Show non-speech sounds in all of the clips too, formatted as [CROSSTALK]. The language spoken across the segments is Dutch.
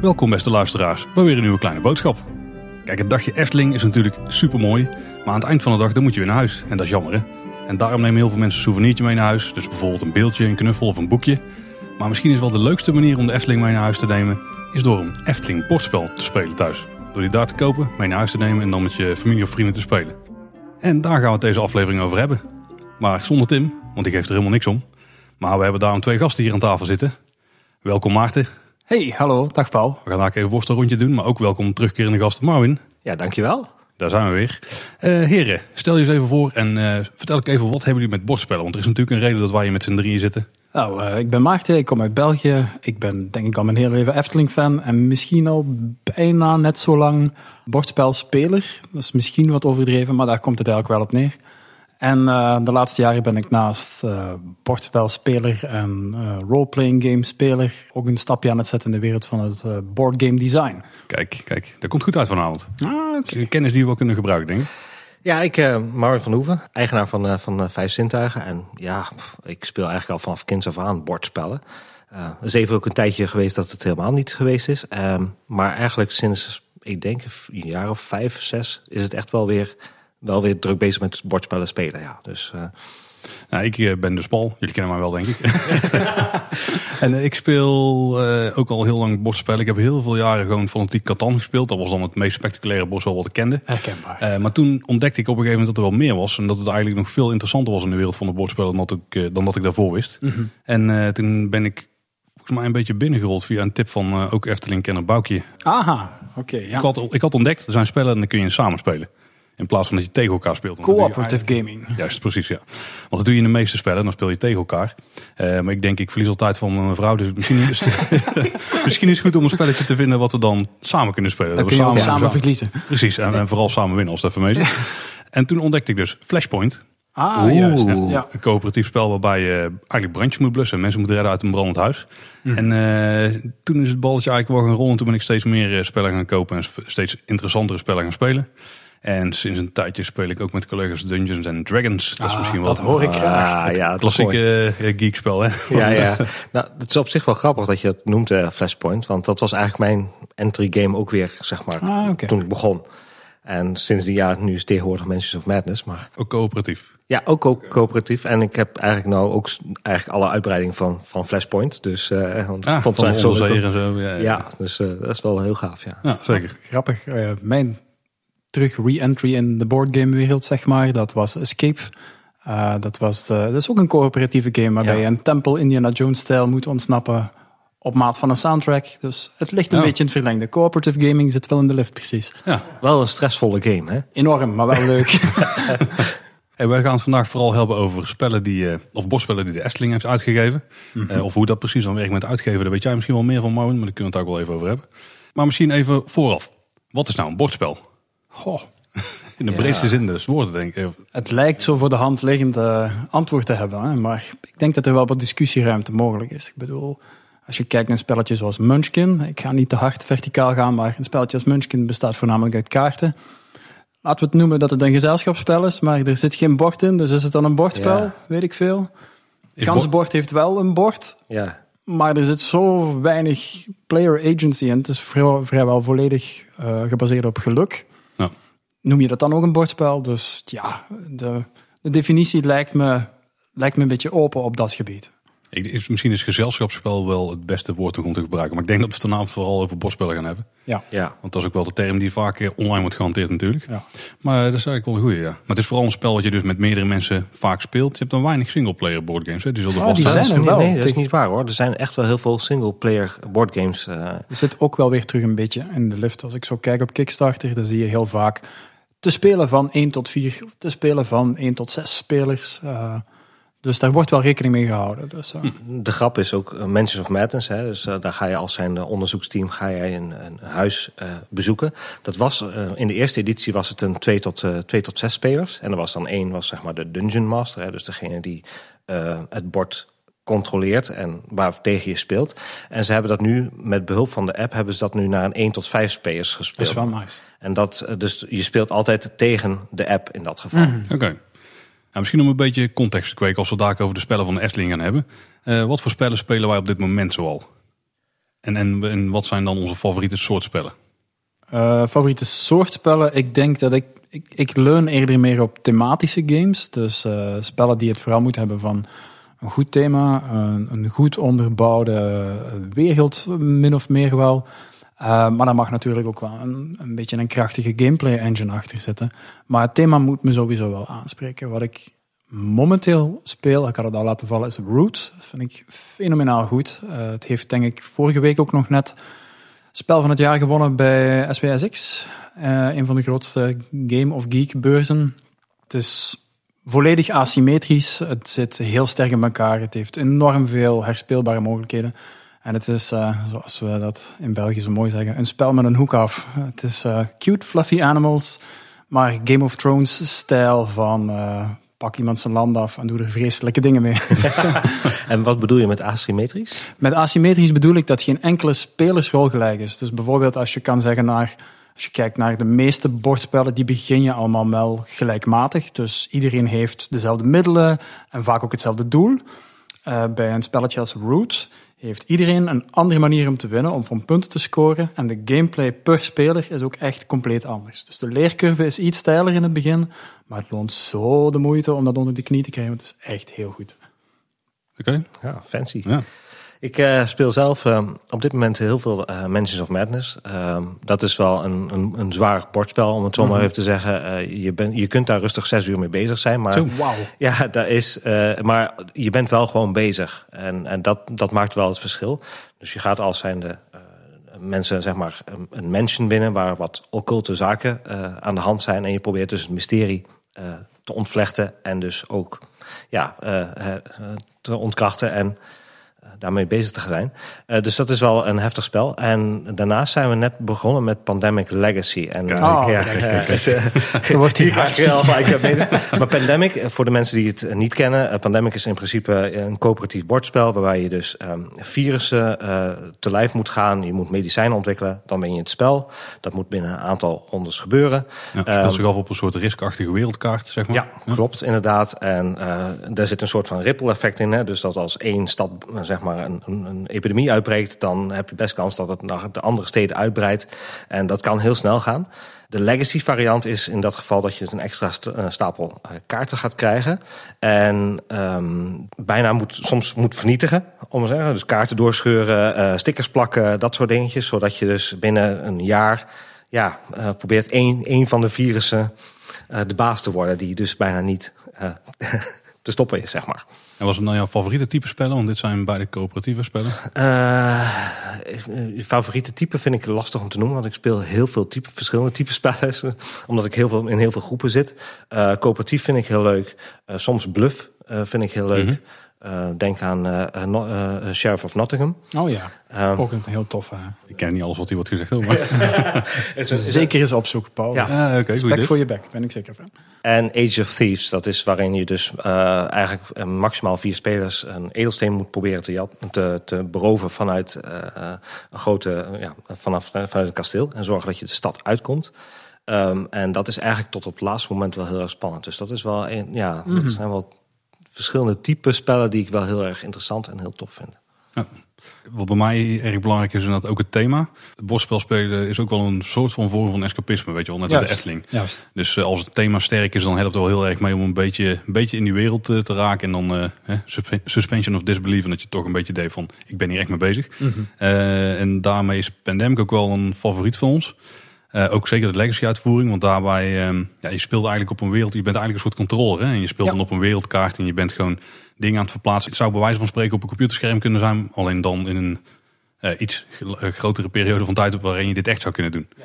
Welkom beste luisteraars bij weer een nieuwe kleine boodschap. Kijk, het dagje Efteling is natuurlijk super mooi, maar aan het eind van de dag dan moet je weer naar huis. En dat is jammer hè. En daarom nemen heel veel mensen een souvenirtje mee naar huis. Dus bijvoorbeeld een beeldje, een knuffel of een boekje. Maar misschien is wel de leukste manier om de Efteling mee naar huis te nemen, is door een Efteling bordspel te spelen thuis. Door die daar te kopen, mee naar huis te nemen en dan met je familie of vrienden te spelen. En daar gaan we deze aflevering over hebben. Maar zonder Tim, want die geeft er helemaal niks om. Maar we hebben daarom twee gasten hier aan tafel zitten. Welkom Maarten. Hey, hallo, dag Paul. We gaan daar even een rondje doen, maar ook welkom terugkerende gasten Marwin. Ja, dankjewel. Daar zijn we weer. Eh heren, stel je eens even voor en eh, vertel ik even wat hebben jullie met bordspellen? Want er is natuurlijk een reden dat wij hier met z'n drieën zitten. Nou, eh, ik ben Maarten, ik kom uit België. Ik ben denk ik al mijn hele leven Efteling-fan en misschien al bijna net zo lang bordspelspeler. Dat is misschien wat overdreven, maar daar komt het eigenlijk wel op neer. En eh, de laatste jaren ben ik naast eh bordspelspeler en eh roleplaying game speler ook een stapje aan het zetten in de wereld van het eh boardgame design. Kijk, kijk, dat komt goed uit vanavond. Ah, een kennis die we wel kunnen gebruiken, denk ik. Ja, ik, uh, Marvin van Hoeven, eigenaar van, uh, van uh, Vijf Zintuigen. En ja, pff, ik speel eigenlijk al vanaf kinds af aan bordspellen. Uh, er is even ook een tijdje geweest dat het helemaal niet geweest is. Um, maar eigenlijk sinds, ik denk, een jaar of vijf, zes, is het echt wel weer, wel weer druk bezig met bordspellen spelen. Ja, dus... Nou, ik ben dus Paul. Jullie kennen mij wel, denk ik. [LAUGHS] en ik speel uh, ook al heel lang bordspellen. Ik heb heel veel jaren gewoon fanatiek Catan gespeeld. Dat was dan het meest spectaculaire bordspel wat ik kende. Herkenbaar. Uh, maar toen ontdekte ik op een gegeven moment dat er wel meer was. En dat het eigenlijk nog veel interessanter was in de wereld van de bordspellen dan dat ik, uh, dan dat ik daarvoor wist. Mm -hmm. En toen ben ik volgens mij een beetje binnengerold via een tip van ook Efteling-kenner Boukje. Aha, oké. Okay, ja. ik, had, ik had ontdekt, er zijn spellen en dan kun je samen spelen. In plaats van dat je tegen elkaar speelt. Cooperative gaming. Juist, precies, ja. Want dat doe je in de meeste spellen, dan speel je tegen elkaar. Uh, maar ik denk, ik verlies altijd van mijn vrouw. Dus misschien is, het, [LAUGHS] misschien is het goed om een spelletje te vinden wat we dan samen kunnen spelen. Dan dat kun we samen, samen verliezen. Precies, en, en, vooral samen winnen als mee zit. en toen ontdekte ik dus Flashpoint. Ah, Oeh. juist. Ja, een coöperatief spel waarbij je eigenlijk brandjes moet blussen. Mensen moeten redden uit een brandend huis. Hm. Mm. En uh, toen is het balletje eigenlijk wel gaan rollen. Toen ben ik steeds meer spellen gaan kopen en steeds interessantere spellen gaan spelen. En sinds een tijdje speel ik ook met collega's Dungeons and Dragons. Dat is ah, misschien wel. Dat hoor ik graag. Ah, ja, klassieke uh, geekspel, hè? Ja, ja. nou, het is op zich wel grappig dat je het noemt, uh, Flashpoint. Want dat was eigenlijk mijn entry game ook weer, zeg maar, ah, okay. toen ik begon. En sinds die jaar, nu is het tegenwoordig Mansions of Madness. Maar... Ook coöperatief? Ja, ook, ook coöperatief. En ik heb eigenlijk nou ook eigenlijk alle uitbreidingen van, van Flashpoint. Dus uh, want ah, vond het zo en zo. Ja, ja. ja dus uh, dat is wel heel gaaf, ja. ja zeker. Oh, grappig. Uh, mijn terug re-entry in de boardgame wereld, zeg maar. Dat was Escape. Uh, dat, was, uh, dat is ook een coöperatieve game waarbij ja. je een tempel Indiana Jones-stijl moet ontsnappen op maat van een soundtrack. Dus het ligt een Ja. beetje in het verlengde. Cooperative gaming zit wel in de lift, precies. Ja. Wel een stressvolle game, hè? Enorm, maar wel leuk. [LAUGHS] Hey, wij gaan het vandaag vooral hebben over spellen die, uh, of bordspellen die de Efteling heeft uitgegeven. Mm -hmm. uh, of hoe dat precies dan werkt met uitgeven, daar weet jij misschien wel meer van, Marvin. Maar daar kunnen we het ook wel even over hebben. Maar misschien even vooraf. Wat is nou een bordspel? Goh. In de Ja. breedste zin des woorden, denk ik. Het lijkt zo voor de hand liggend uh, antwoord te hebben, hè? maar ik denk dat er wel wat discussieruimte mogelijk is. Ik bedoel, als je kijkt naar een spelletje zoals Munchkin, ik ga niet te hard verticaal gaan, maar een spelletje als Munchkin bestaat voornamelijk uit kaarten. Laten we het noemen dat het een gezelschapsspel is, maar er zit geen bord in, dus is het dan een bordspel? Ja. Weet ik veel. Gansbord heeft wel een bord, Ja. maar er zit zo weinig player agency in. Het is vrij, vrijwel volledig uh, gebaseerd op geluk. Noem je dat dan ook een bordspel? Dus ja, de, de definitie lijkt me, lijkt me een beetje open op dat gebied. Ik, is, misschien is gezelschapsspel wel het beste woord om te gebruiken. Maar ik denk dat we het vanavond vooral over bordspellen gaan hebben. Ja. Ja. Want dat is ook wel de term die vaak eh, online wordt gehanteerd natuurlijk. Ja. Maar dat is eigenlijk wel een goeie, ja. Maar het is vooral een spel wat je dus met meerdere mensen vaak speelt. Je hebt dan weinig singleplayer boardgames, hè. Die zullen Oh, vast die zijn. er nee, wel. nee, dat is niet waar hoor. Er zijn echt wel heel veel single-player boardgames. Uh, Er zit ook wel weer terug een beetje in de lift. Als ik zo kijk op Kickstarter, dan zie je heel vaak te spelen van 1 tot 4, te spelen van 1 tot 6 spelers. Uh, dus daar wordt wel rekening mee gehouden. Dus, uh, de grap is ook uh, Mansions of Madness. Hè, dus daar ga je als zijn onderzoeksteam ga jij een, een huis bezoeken. Dat was, in de eerste editie was het een 2 tot, uh, 2 tot 6 spelers. En er was dan één, was zeg maar de Dungeon Master. Hè, dus degene die het bord controleert en waar tegen je speelt. En ze hebben dat nu, met behulp van de app, hebben ze dat nu naar een 1 tot 5 spelers gespeeld. dat is wel nice. En dat, dus je speelt altijd tegen de app in dat geval. Mhm. Oké. Okay. Nou, misschien om een beetje context te kweken als we daar over de spellen van de Efteling gaan hebben. Uh, wat voor spellen spelen wij op dit moment zoal? En, en, en wat zijn dan onze favoriete soort spellen? Uh, favoriete soort spellen? Ik denk dat ik, ik, ik leun eerder meer op thematische games. Dus uh, spellen die het vooral moeten hebben van een goed thema, een, een goed onderbouwde wereld, min of meer wel. Uh, maar daar mag natuurlijk ook wel een, beetje een krachtige gameplay engine achter zitten. Maar het thema moet me sowieso wel aanspreken. Wat ik momenteel speel, ik had het al laten vallen, is Root. Dat vind ik fenomenaal goed. Uh, het heeft denk ik vorige week ook nog net spel van het jaar gewonnen bij SPSX. Uh, een van de grootste Game of Geek beurzen. Het is volledig asymmetrisch. Het zit heel sterk in elkaar. Het heeft enorm veel herspeelbare mogelijkheden. En het is, uh, zoals we dat in België zo mooi zeggen, een spel met een hoek af. Het is uh, cute, fluffy animals, maar Game of Thrones-stijl van uh, pak iemand zijn land af en doe er vreselijke dingen mee. [LAUGHS] en wat bedoel je met asymmetrisch? Met asymmetrisch bedoel ik dat geen enkele spelersrol gelijk is. Dus bijvoorbeeld als je kan zeggen naar... Als je kijkt naar de meeste bordspellen, die begin je allemaal wel gelijkmatig. Dus iedereen heeft dezelfde middelen en vaak ook hetzelfde doel. Uh, bij een spelletje als Root heeft iedereen een andere manier om te winnen, om van punten te scoren. En de gameplay per speler is ook echt compleet anders. Dus de leercurve is iets steiler in het begin, maar het loont zo de moeite om dat onder de knie te krijgen. Het is echt heel goed. Oké. Ja, fancy. Ja. Ik uh, speel zelf uh, op dit moment heel veel uh, Mansions of Madness. dat is wel een, een, een zwaar bordspel, om het zo maar mm -hmm. even te zeggen. je, ben, je kunt daar rustig zes uur mee bezig zijn. Maar, zo, wow. Ja, dat is, maar je bent wel gewoon bezig. En, en dat, dat maakt wel het verschil. Dus je gaat als zijnde mensen zeg maar een mansion binnen... waar wat occulte zaken aan de hand zijn. En je probeert dus het mysterie te ontvlechten. En dus ook ja, te ontkrachten en daarmee bezig te zijn. Uh, dus dat is wel een heftig spel. En daarnaast zijn we net begonnen met Pandemic Legacy. En kijk, oh, ja, kijk, kijk, [LAUGHS] wordt hier [LAUGHS] [LAUGHS] Maar Pandemic, voor de mensen die het niet kennen, Pandemic is in principe een coöperatief bordspel waarbij je dus um, virussen uh, te lijf moet gaan. Je moet medicijnen ontwikkelen, dan ben je het spel. Dat moet binnen een aantal rondes gebeuren. Ja, speelt um, zich af op een soort riskachtige wereldkaart, zeg maar. Ja, ja. klopt, inderdaad. En uh, daar zit een soort van ripple effect in. Hè? Dus dat als één stad, zeg maar, maar een, epidemie uitbreekt, dan heb je best kans dat het naar de andere steden uitbreidt. En dat kan heel snel gaan. De legacy variant is in dat geval dat je een extra stapel kaarten gaat krijgen. En um, bijna moet, soms moet vernietigen, om te zeggen. Dus kaarten doorscheuren, uh, stickers plakken, dat soort dingetjes. Zodat je dus binnen een jaar ja, probeert één, één van de virussen de baas te worden. Die dus bijna niet [LAUGHS] te stoppen is, zeg maar. En was het nou jouw favoriete type spellen? Want dit zijn beide coöperatieve spellen. Uh, favoriete type vind ik lastig om te noemen. Want ik speel heel veel type, verschillende type spellen. [LAUGHS] Omdat ik heel veel, in heel veel groepen zit. Uh, coöperatief vind ik heel leuk. Uh, soms bluff vind ik heel leuk. Mm -hmm. Uh, denk aan uh, uh, Sheriff of Nottingham. Oh ja, um, ook een heel toffe. Ik ken niet alles wat hier wordt gezegd. Hoor, maar. [LAUGHS] zeker eens opzoeken, Paul. Ja. Ah, okay, Respect voor je bek, ben ik zeker van. En Age of Thieves, dat is waarin je dus eigenlijk maximaal vier spelers een edelsteen moet proberen te, te, te beroven vanuit een grote, ja, vanaf, vanuit het kasteel. En zorgen dat je de stad uitkomt. Um, en dat is eigenlijk tot op het laatste moment wel heel erg spannend. Dus dat is wel, een, ja, mm -hmm. dat zijn wel verschillende type spellen die ik wel heel erg interessant en heel tof vind. Ja. Wat bij mij erg belangrijk is, is dat ook het thema. Het bordspel spelen is ook wel een soort van vorm van escapisme, weet je wel, net als de Efteling. Juist. Dus uh, als het thema sterk is, dan helpt het wel heel erg mee om een beetje, een beetje in die wereld uh, te raken. En dan uh, suspension of disbelief, en dat je toch een beetje denkt van, ik ben hier echt mee bezig. Mm -hmm. en daarmee is Pandemic ook wel een favoriet van ons. Uh, ook zeker de legacy uitvoering, want daarbij, um, ja, je speelt eigenlijk op een wereld, je bent eigenlijk een soort controller. Hè? En je speelt ja. dan op een wereldkaart en je bent gewoon dingen aan het verplaatsen. Het zou bij wijze van spreken op een computerscherm kunnen zijn, alleen dan in een uh, iets grotere periode van tijd waarin je dit echt zou kunnen doen. Ja.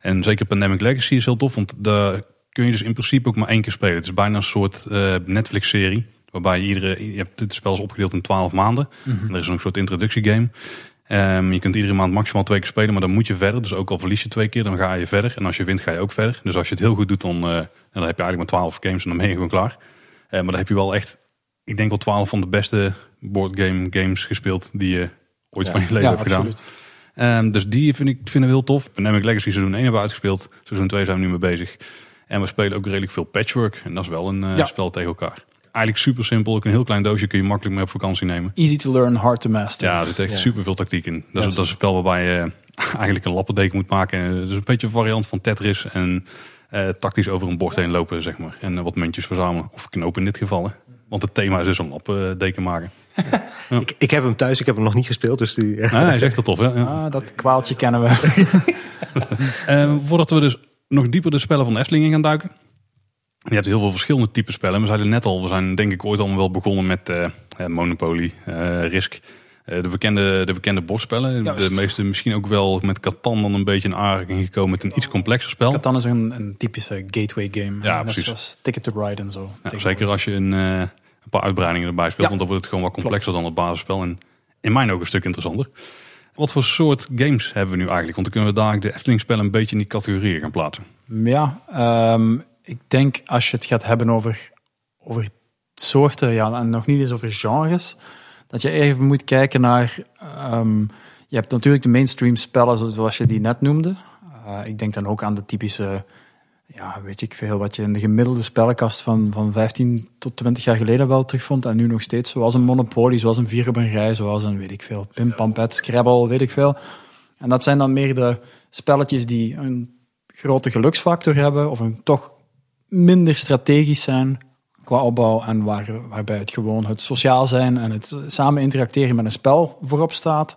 En zeker Pandemic Legacy is heel tof, want daar kun je dus in principe ook maar één keer spelen. Het is bijna een soort uh, Netflix-serie, waarbij je iedere, je hebt het spel is opgedeeld in 12 maanden. Mm -hmm. En er is een soort introductiegame. Um, je kunt iedere maand maximaal twee keer spelen, maar dan moet je verder. Dus ook al verlies je twee keer, dan ga je verder. En als je wint, ga je ook verder. Dus als je het heel goed doet, dan, uh, dan heb je eigenlijk maar twaalf games en dan ben je gewoon klaar. Uh, maar dan heb je wel echt, ik denk wel twaalf van de beste boardgame games gespeeld die je ooit ja. van je leven ja, hebt gedaan. Um, dus die vind ik, vinden we heel tof. Pandemic Legacy seizoen 1 hebben we uitgespeeld. Seizoen 2 zijn we nu mee bezig. En we spelen ook redelijk veel patchwork. En dat is wel een eh, Ja. spel tegen elkaar. Eigenlijk super simpel. Ook een heel klein doosje kun je makkelijk mee op vakantie nemen. Easy to learn, hard to master. Ja, er zit echt Ja. super veel tactiek in. Dat is, dat is een spel waarbij je [LAUGHS] eigenlijk een lappendeken moet maken. En Het is een beetje een variant van Tetris. En eh, tactisch over een bord heen lopen, zeg maar. En eh, wat muntjes verzamelen. Of knopen in dit geval. Hè. Want het thema is dus een lappendeken maken. [LAUGHS] Ik, ik heb hem thuis, ik heb hem nog niet gespeeld. Dus die, Nee, hij is echt wel tof. Hè? Ja. Ah, dat kwaaltje kennen we. [LAUGHS] Eh, voordat we dus nog dieper de spellen van de Efteling in gaan duiken. Je hebt heel veel verschillende typen spellen. We zeiden net al, we zijn denk ik ooit allemaal wel begonnen met eh, Monopoly, eh, Risk. Eh, de, bekende, de bekende bordspellen. Juist. De meeste misschien ook wel met Catan dan een beetje in aanraking gekomen met een iets complexer spel. Catan is een, een typische gateway game. Ja, Net precies. zoals Ticket to Ride en zo. Ja, zeker als je een, een paar uitbreidingen erbij speelt. Ja. Want dan wordt het gewoon wat complexer dan het basisspel. En in mijn ook een stuk interessanter. Wat voor soort games hebben we nu eigenlijk? Want dan kunnen we daar de Efteling spellen een beetje in die categorieën gaan plaatsen. Ja, ehm, ik denk als je het gaat hebben over, over soorten, ja, en nog niet eens over genres, dat je even moet kijken naar. ehm, je hebt natuurlijk de mainstream spellen zoals je die net noemde. Eh, ik denk dan ook aan de typische, ja, weet ik veel, wat je in de gemiddelde spellenkast van, van 15 tot 20 jaar geleden wel terugvond. En nu nog steeds, zoals een Monopoly, zoals een Vier op een Rij, zoals een, weet ik veel, Pim Pampet, Scrabble, weet ik veel. En dat zijn dan meer de spelletjes die een grote geluksfactor hebben of een toch minder strategisch zijn qua opbouw en waar, waarbij het gewoon het sociaal zijn en het samen interacteren met een spel voorop staat.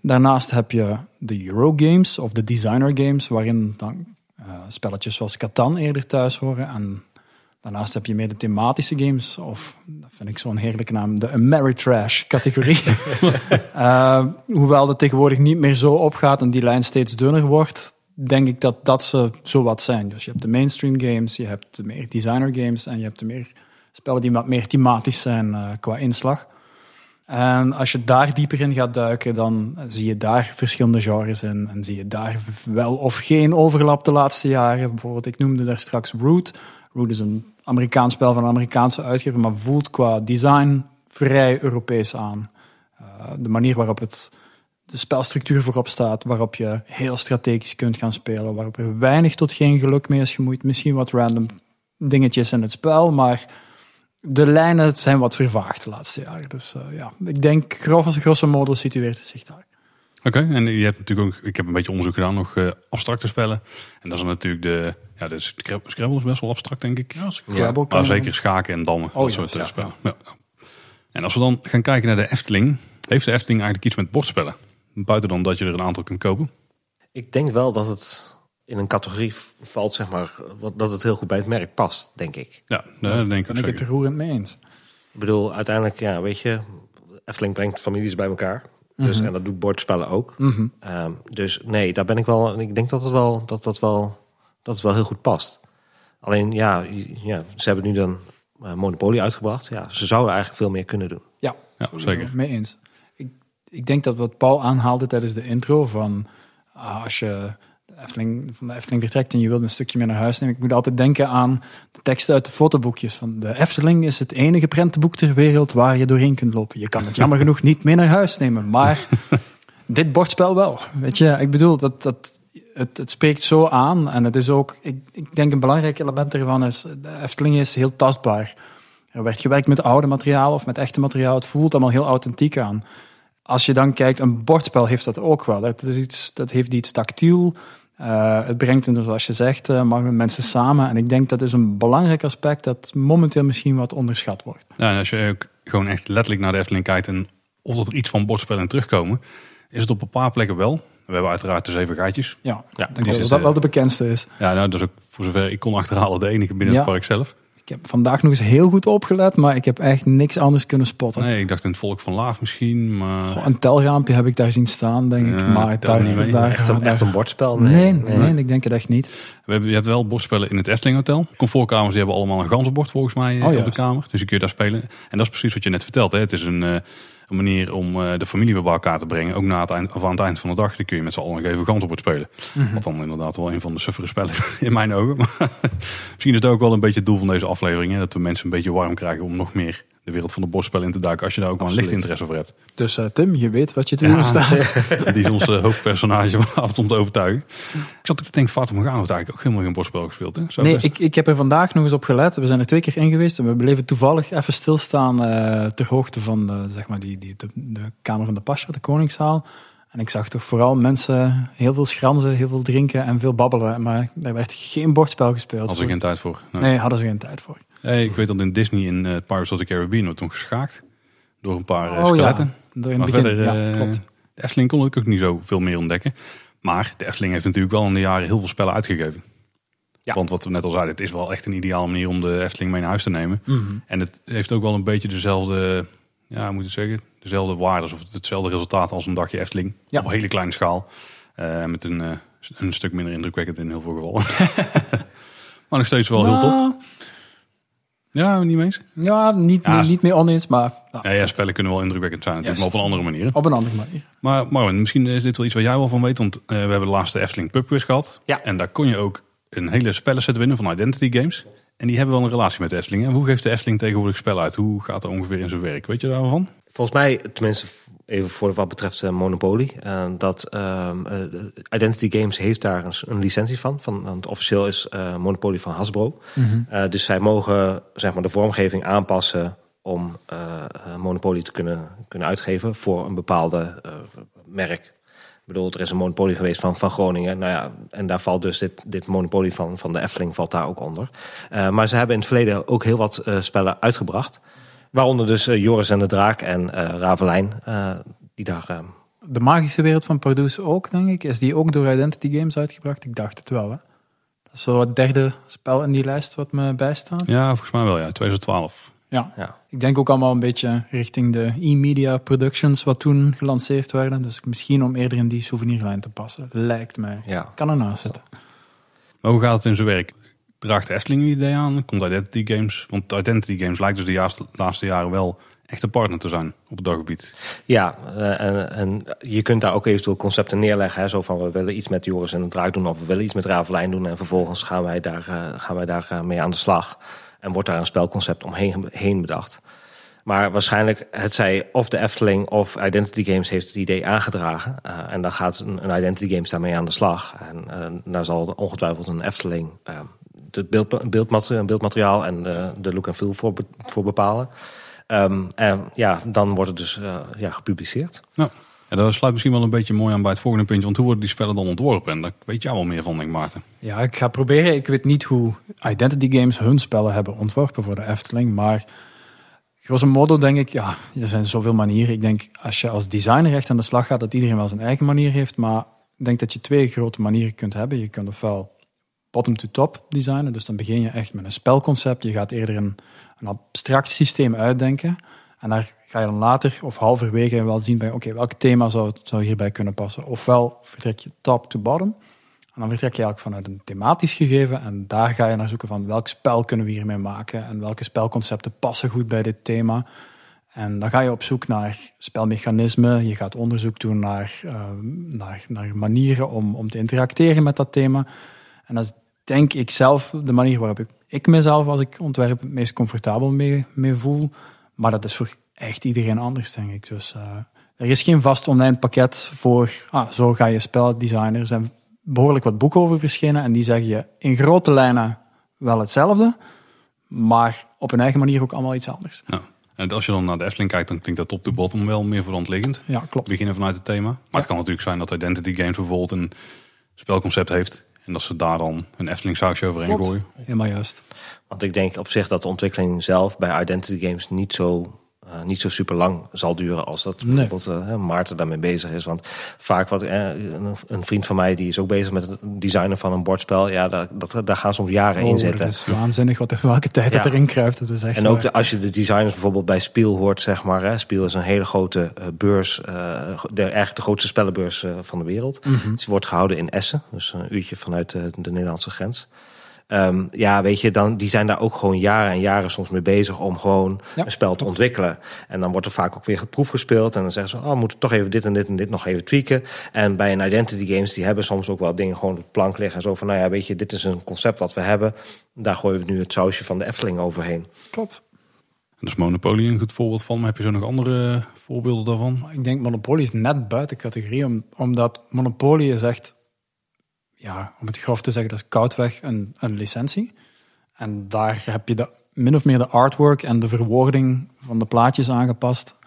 Daarnaast heb je de Eurogames of de designer games, waarin dan eh, spelletjes zoals Catan eerder thuis horen. En daarnaast heb je meer de thematische games, of dat vind ik zo'n heerlijke naam, de Ameritrash categorie. [LAUGHS] Eh, hoewel dat tegenwoordig niet meer zo opgaat en die lijn steeds dunner wordt, denk ik dat dat ze zo wat zijn. Dus je hebt de mainstream games, je hebt de meer designer games en je hebt de meer spellen die wat meer thematisch zijn eh, qua inslag. En als je daar dieper in gaat duiken, dan zie je daar verschillende genres in. En zie je daar wel of geen overlap de laatste jaren. Bijvoorbeeld, ik noemde daar straks Root. Root is een Amerikaans spel van een Amerikaanse uitgever, maar voelt qua design vrij Europees aan. Uh, de manier waarop het, de spelstructuur voorop staat, waarop je heel strategisch kunt gaan spelen, waarop er weinig tot geen geluk mee is gemoeid. Misschien wat random dingetjes in het spel, maar de lijnen zijn wat vervaagd de laatste jaren. Dus uh, ja, ik denk grosso, grosso modo situeert het zich daar. Oké, okay, en je hebt natuurlijk ook, ik heb een beetje onderzoek gedaan, nog uh, abstracte spellen. En dat is natuurlijk de, ja, de Scrabble is best wel abstract, denk ik. Ja, Scrabble ja, maar zeker schaken en dammen, oh, dat soort ja, spellen. Ja. En als we dan gaan kijken naar de Efteling, heeft de Efteling eigenlijk iets met bordspellen? Buiten dan dat je er een aantal kunt kopen? Ik denk wel dat het in een categorie valt, zeg maar, dat het heel goed bij het merk past, denk ik. Ja, dat denk ik Ben ik het er roerend mee eens. Ik bedoel, uiteindelijk, ja, weet je, Efteling brengt families bij elkaar. Dus, mm -hmm. En dat doet bordspellen ook. Mm -hmm. um, dus nee, daar ben ik wel. Ik denk dat het wel, dat dat wel, dat het wel heel goed past. Alleen ja, ja ze hebben nu dan uh, Monopoly uitgebracht. Ja, ze zouden eigenlijk veel meer kunnen doen. Ja, ja zeker. Mee eens. Ik, denk dat wat Paul aanhaalde tijdens de intro van uh, als je de Efteling, van de Efteling vertrekt en je wilt een stukje mee naar huis nemen. Ik moet altijd denken aan de teksten uit de fotoboekjes. Van de Efteling is het enige prentenboek ter wereld waar je doorheen kunt lopen. Je kan het jammer genoeg niet mee naar huis nemen, maar [LAUGHS] dit bordspel wel. Weet je, ik bedoel, dat, dat, het, het spreekt zo aan. En het is ook, ik, ik denk een belangrijk element ervan is, de Efteling is heel tastbaar. Er werd gewerkt met oude materiaal of met echte materiaal. Het voelt allemaal heel authentiek aan. Als je dan kijkt, een bordspel heeft dat ook wel. Dat, is iets, dat heeft iets tactiel. Uh, het brengt, zoals je zegt, uh, mensen samen. En ik denk dat is een belangrijk aspect dat momenteel misschien wat onderschat wordt. Ja, en als je ook gewoon echt letterlijk naar de Efteling kijkt en of er iets van bordspellen terugkomen, is het op een paar plekken wel. We hebben uiteraard de zeven gaatjes. Ja, ja ik denk dat dat wel de bekendste is. Ja, nou, dat is ook voor zover ik kon achterhalen de enige binnen ja. het park zelf. Ik heb vandaag nog eens heel goed opgelet, maar ik heb echt niks anders kunnen spotten. Nee, ik dacht in het volk van Laaf misschien, maar... Goh, een telraampje heb ik daar zien staan, denk ik. Ja, maar daar, niet mee. daar, echt, een, daar, echt een bordspel? Nee nee, nee, nee, ik denk het echt niet. We hebben, je hebt wel bordspellen in het Efteling Hotel. Comfortkamers die hebben allemaal een ganzenbord volgens mij oh, op juist. de kamer. Dus je kun je daar spelen. En dat is precies wat je net vertelt. Hè. Het is een, uh, een manier om uh, de familie weer bij elkaar te brengen. Ook na het eind, of aan het eind van de dag dan kun je met z'n allen nog even ganzenbord spelen. Mm Mhm. -hmm. Wat dan inderdaad wel een van de suffere spellen in mijn ogen. [LAUGHS] Maar misschien is het ook wel een beetje het doel van deze aflevering. Hè, dat we mensen een beetje warm krijgen om nog meer de wereld van de bordspellen in te duiken als je daar ook maar een licht interesse voor hebt. Dus eh, Tim, je weet wat je te doen staat. [LAUGHS] Die is ons eh, hoofdpersonage vanavond om te overtuigen. Ik zat ook te denken, Fata Morgana heeft eigenlijk ook helemaal geen bordspel gespeeld. Hè? Zou Nee, best- ik, ik heb er vandaag nog eens op gelet. We zijn er twee keer in geweest en we bleven toevallig even stilstaan eh, ter hoogte van de, zeg maar die, die, de, de Kamer van de Pascha, de Koningszaal. En ik zag toch vooral mensen heel veel schranzen, heel veel drinken en veel babbelen. Maar er werd geen bordspel gespeeld. Had er geen tijd voor. Nee. Nee, hadden ze geen tijd voor. Nee, ik weet dat in Disney in eh, Pirates of the Caribbean wordt toen geschaakt. Door een paar eh, oh ja, skeletten. door in Maar begin. verder, ja, eh, klopt. de Efteling kon ik ook niet zo veel meer ontdekken. Maar de Efteling heeft natuurlijk wel in de jaren heel veel spellen uitgegeven. Ja. Want wat we net al zeiden, het is wel echt een ideale manier om de Efteling mee naar huis te nemen. Mhm. En het heeft ook wel een beetje dezelfde, ja, moet ik zeggen, dezelfde waardes of hetzelfde resultaat als een dagje Efteling. Ja. Op een hele kleine schaal. Eh, met een, eh, een stuk minder indrukwekkend in heel veel gevallen. [LAUGHS] maar nog steeds wel heel tof. Ja, niet mee eens? Ja, niet, Ja, niet, niet meer oneens, maar nou, Ja, ja, spellen kunnen wel indrukwekkend zijn natuurlijk, Juist. maar op een andere manier. op een andere manier. Maar Marvin, misschien is dit wel iets waar jij wel van weet. Want eh, we hebben de laatste Efteling Pub Quiz gehad. Ja. En daar kon je ook een hele spellenset winnen van Identity Games. En die hebben wel een relatie met de Efteling. En hoe geeft de Efteling tegenwoordig spel uit? Hoe gaat dat ongeveer in zijn werk? Weet je daarvan? Volgens mij, tenminste even voor wat betreft eh, Monopoly, eh, dat ehm, eh, Identity Games heeft daar een, licentie van. van want officieel is eh, Monopoly van Hasbro. Eh, dus zij mogen zeg maar, de vormgeving aanpassen om Monopoly te kunnen, kunnen uitgeven voor een bepaalde eh, merk. Ik bedoel, er is een monopolie geweest van, van Groningen. Nou ja, en daar valt dus dit, dit monopolie van, van de Efteling valt daar ook onder. Eh, maar ze hebben in het verleden ook heel wat eh, spellen uitgebracht. Waaronder dus eh, Joris en de Draak en eh Ravelijn. eh, die daar, eh, De magische wereld van Produce ook, denk ik. Is die ook door Identity Games uitgebracht? Ik dacht het wel, hè. Dat is zo het derde spel in die lijst wat me bijstaat. Ja, volgens mij wel ja. 2012. Ja. ja. Ik denk ook allemaal een beetje richting de e-media productions wat toen gelanceerd werden. Dus misschien om eerder in die souvenirlijn te passen. Lijkt mij. Ja. Kan ernaast zitten. Maar hoe gaat het in zijn werk? Draagt Efteling een idee aan? Komt Identity Games? Want Identity Games lijkt dus de laatste, laatste jaren wel echt een partner te zijn op het daggebied. Ja, eh, en, en je kunt daar ook eventueel concepten neerleggen. Hè, zo van we willen iets met Joris en de Draak doen of we willen iets met Ravelijn doen. En vervolgens gaan wij daar, eh, gaan wij daar eh, mee aan de slag. En wordt daar een spelconcept omheen heen bedacht. Maar waarschijnlijk, het zij of de Efteling of Identity Games heeft het idee aangedragen. Eh, en dan gaat een, Identity Games daarmee aan de slag. En eh, daar zal ongetwijfeld een Efteling eh, het beeld, beeldmateriaal, beeldmateriaal en de, de look en feel voor, voor bepalen. Ehm, en ja, dan wordt het dus ja, gepubliceerd. Nou, ja, dat sluit misschien wel een beetje mooi aan bij het volgende puntje. Want hoe worden die spellen dan ontworpen? En daar weet jij wel meer van, denk ik, Maarten. Ja, ik ga proberen. Ik weet niet hoe Identity Games hun spellen hebben ontworpen voor de Efteling. Maar grosso modo denk ik, ja, er zijn zoveel manieren. Ik denk, als je als designer echt aan de slag gaat, dat iedereen wel zijn eigen manier heeft. Maar ik denk dat je twee grote manieren kunt hebben. Je kunt ofwel bottom-to-top designen. Dus dan begin je echt met een spelconcept. Je gaat eerder een, een abstract systeem uitdenken. En daar ga je dan later of halverwege wel zien bij, oké, welk thema zou, zou hierbij kunnen passen. Ofwel vertrek je top-to-bottom. En dan vertrek je eigenlijk vanuit een thematisch gegeven. En daar ga je naar zoeken van welk spel kunnen we hiermee maken. En welke spelconcepten passen goed bij dit thema. En dan ga je op zoek naar spelmechanismen. Je gaat onderzoek doen naar, eh, naar, naar manieren om, om te interacteren met dat thema. En dat is denk ik zelf de manier waarop ik, ik mezelf als ik ontwerp het meest comfortabel mee, mee voel. Maar dat is voor echt iedereen anders, denk ik. Dus eh, er is geen vast online pakket voor, ah, zo ga je spel designen. Er zijn behoorlijk wat boeken over verschenen en die zeggen je in grote lijnen wel hetzelfde, maar op een eigen manier ook allemaal iets anders. Nou, en als je dan naar de Efteling kijkt, dan klinkt dat top to bottom wel meer voor de hand liggend. Ja, klopt. Beginnen vanuit het thema. Maar het kan natuurlijk zijn dat Identity Games bijvoorbeeld een spelconcept heeft. En dat ze daar dan een Efteling sausje overheen Klopt. gooien. Helemaal juist. Want ik denk op zich dat de ontwikkeling zelf bij Identity Games niet zo, eh, niet zo super lang zal duren als dat bijvoorbeeld eh, Maarten daarmee bezig is. Want vaak wat eh, een, vriend van mij die is ook bezig met het designen van een bordspel. Ja, daar, dat, daar gaan soms jaren in Oh, zitten. Het is waanzinnig wat, welke tijd dat Ja. erin kruipt. Dat is echt En ook de, als je de designers bijvoorbeeld bij Spiel hoort, zeg maar. Hè, Spiel is een hele grote beurs, de, eigenlijk de grootste spellenbeurs van de wereld. Ze wordt gehouden in Essen, dus een uurtje vanuit de Nederlandse grens. Ehm, ja, weet je, dan, die zijn daar ook gewoon jaren en jaren soms mee bezig om gewoon Ja, een spel te ontwikkelen. En dan wordt er vaak ook weer geproef gespeeld. En dan zeggen ze, oh, we moeten toch even dit en dit en dit nog even tweaken. En bij een Identity Games, die hebben soms ook wel dingen gewoon op plank liggen. En zo van, nou ja, weet je, dit is een concept wat we hebben. Daar gooien we nu het sausje van de Efteling overheen. Klopt. En dat is Monopoly een goed voorbeeld van. Maar heb je zo nog andere voorbeelden daarvan? Ik denk Monopoly is net buiten categorie, om, omdat Monopoly is echt, ja, om het grof te zeggen, dat is koudweg een, een licentie. En daar heb je de, min of meer de artwork en de verwoording van de plaatjes aangepast.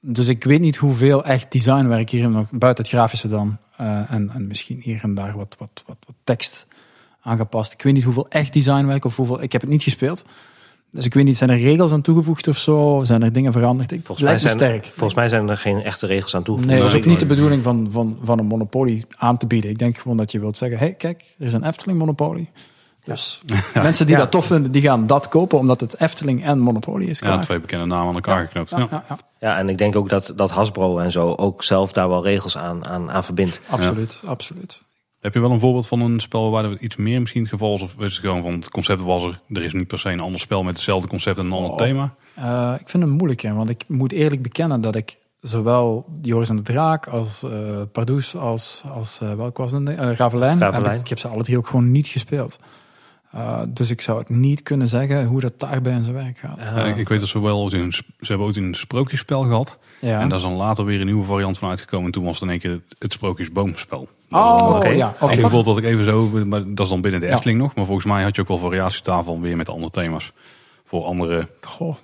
Dus ik weet niet hoeveel echt designwerk hier nog, buiten het grafische dan, eh, en, en misschien hier en daar wat, wat, wat, wat tekst aangepast. Ik weet niet hoeveel echt designwerk of hoeveel, ik heb het niet gespeeld. Dus ik weet niet, zijn er regels aan toegevoegd of zo? Of zijn er dingen veranderd? Ik, Volgens mij, zijn, sterk. volgens mij zijn er geen echte regels aan toegevoegd. Nee, dat is ook niet de bedoeling van, van, van een monopolie aan te bieden. Ik denk gewoon dat je wilt zeggen, hey, kijk, er is een Efteling monopolie. Dus [LAUGHS] mensen die Ja. dat tof vinden, die gaan dat kopen omdat het Efteling en monopolie is. Ja, twee bekende namen aan elkaar geknoopt. Ja, Ja. ja, ja, Ja, en ik denk ook dat, dat Hasbro en zo ook zelf daar wel regels aan, aan, aan verbindt. absoluut, absoluut. Heb je wel een voorbeeld van een spel waar er iets meer misschien het geval is? Of is het gewoon van het concept was er, er is niet per se een ander spel met hetzelfde concept en een ander Oh. thema? Eh, ik vind het moeilijk, hè, want ik moet eerlijk bekennen dat ik zowel Joris en de Draak als eh Pardoes als, als eh, welk was het? Eh Ravelijn. Ravelijn. Heb ik, ik heb ze alle drie ook gewoon niet gespeeld. Eh, dus ik zou het niet kunnen zeggen hoe dat daarbij in zijn werk gaat. Ja, ik, ik weet dat ze wel ooit een, sp- ze hebben ooit een sprookjesspel gehad. ja. En daar is dan later weer een nieuwe variant van uitgekomen. En toen was het in één keer het, het sprookjesboomspel. Oh, oké. ja. Een oké. voorbeeld dat ik even zo, maar dat is dan binnen de Ja. Efteling nog. Maar volgens mij had je ook wel variatietafel weer met andere thema's. Voor andere, Goh.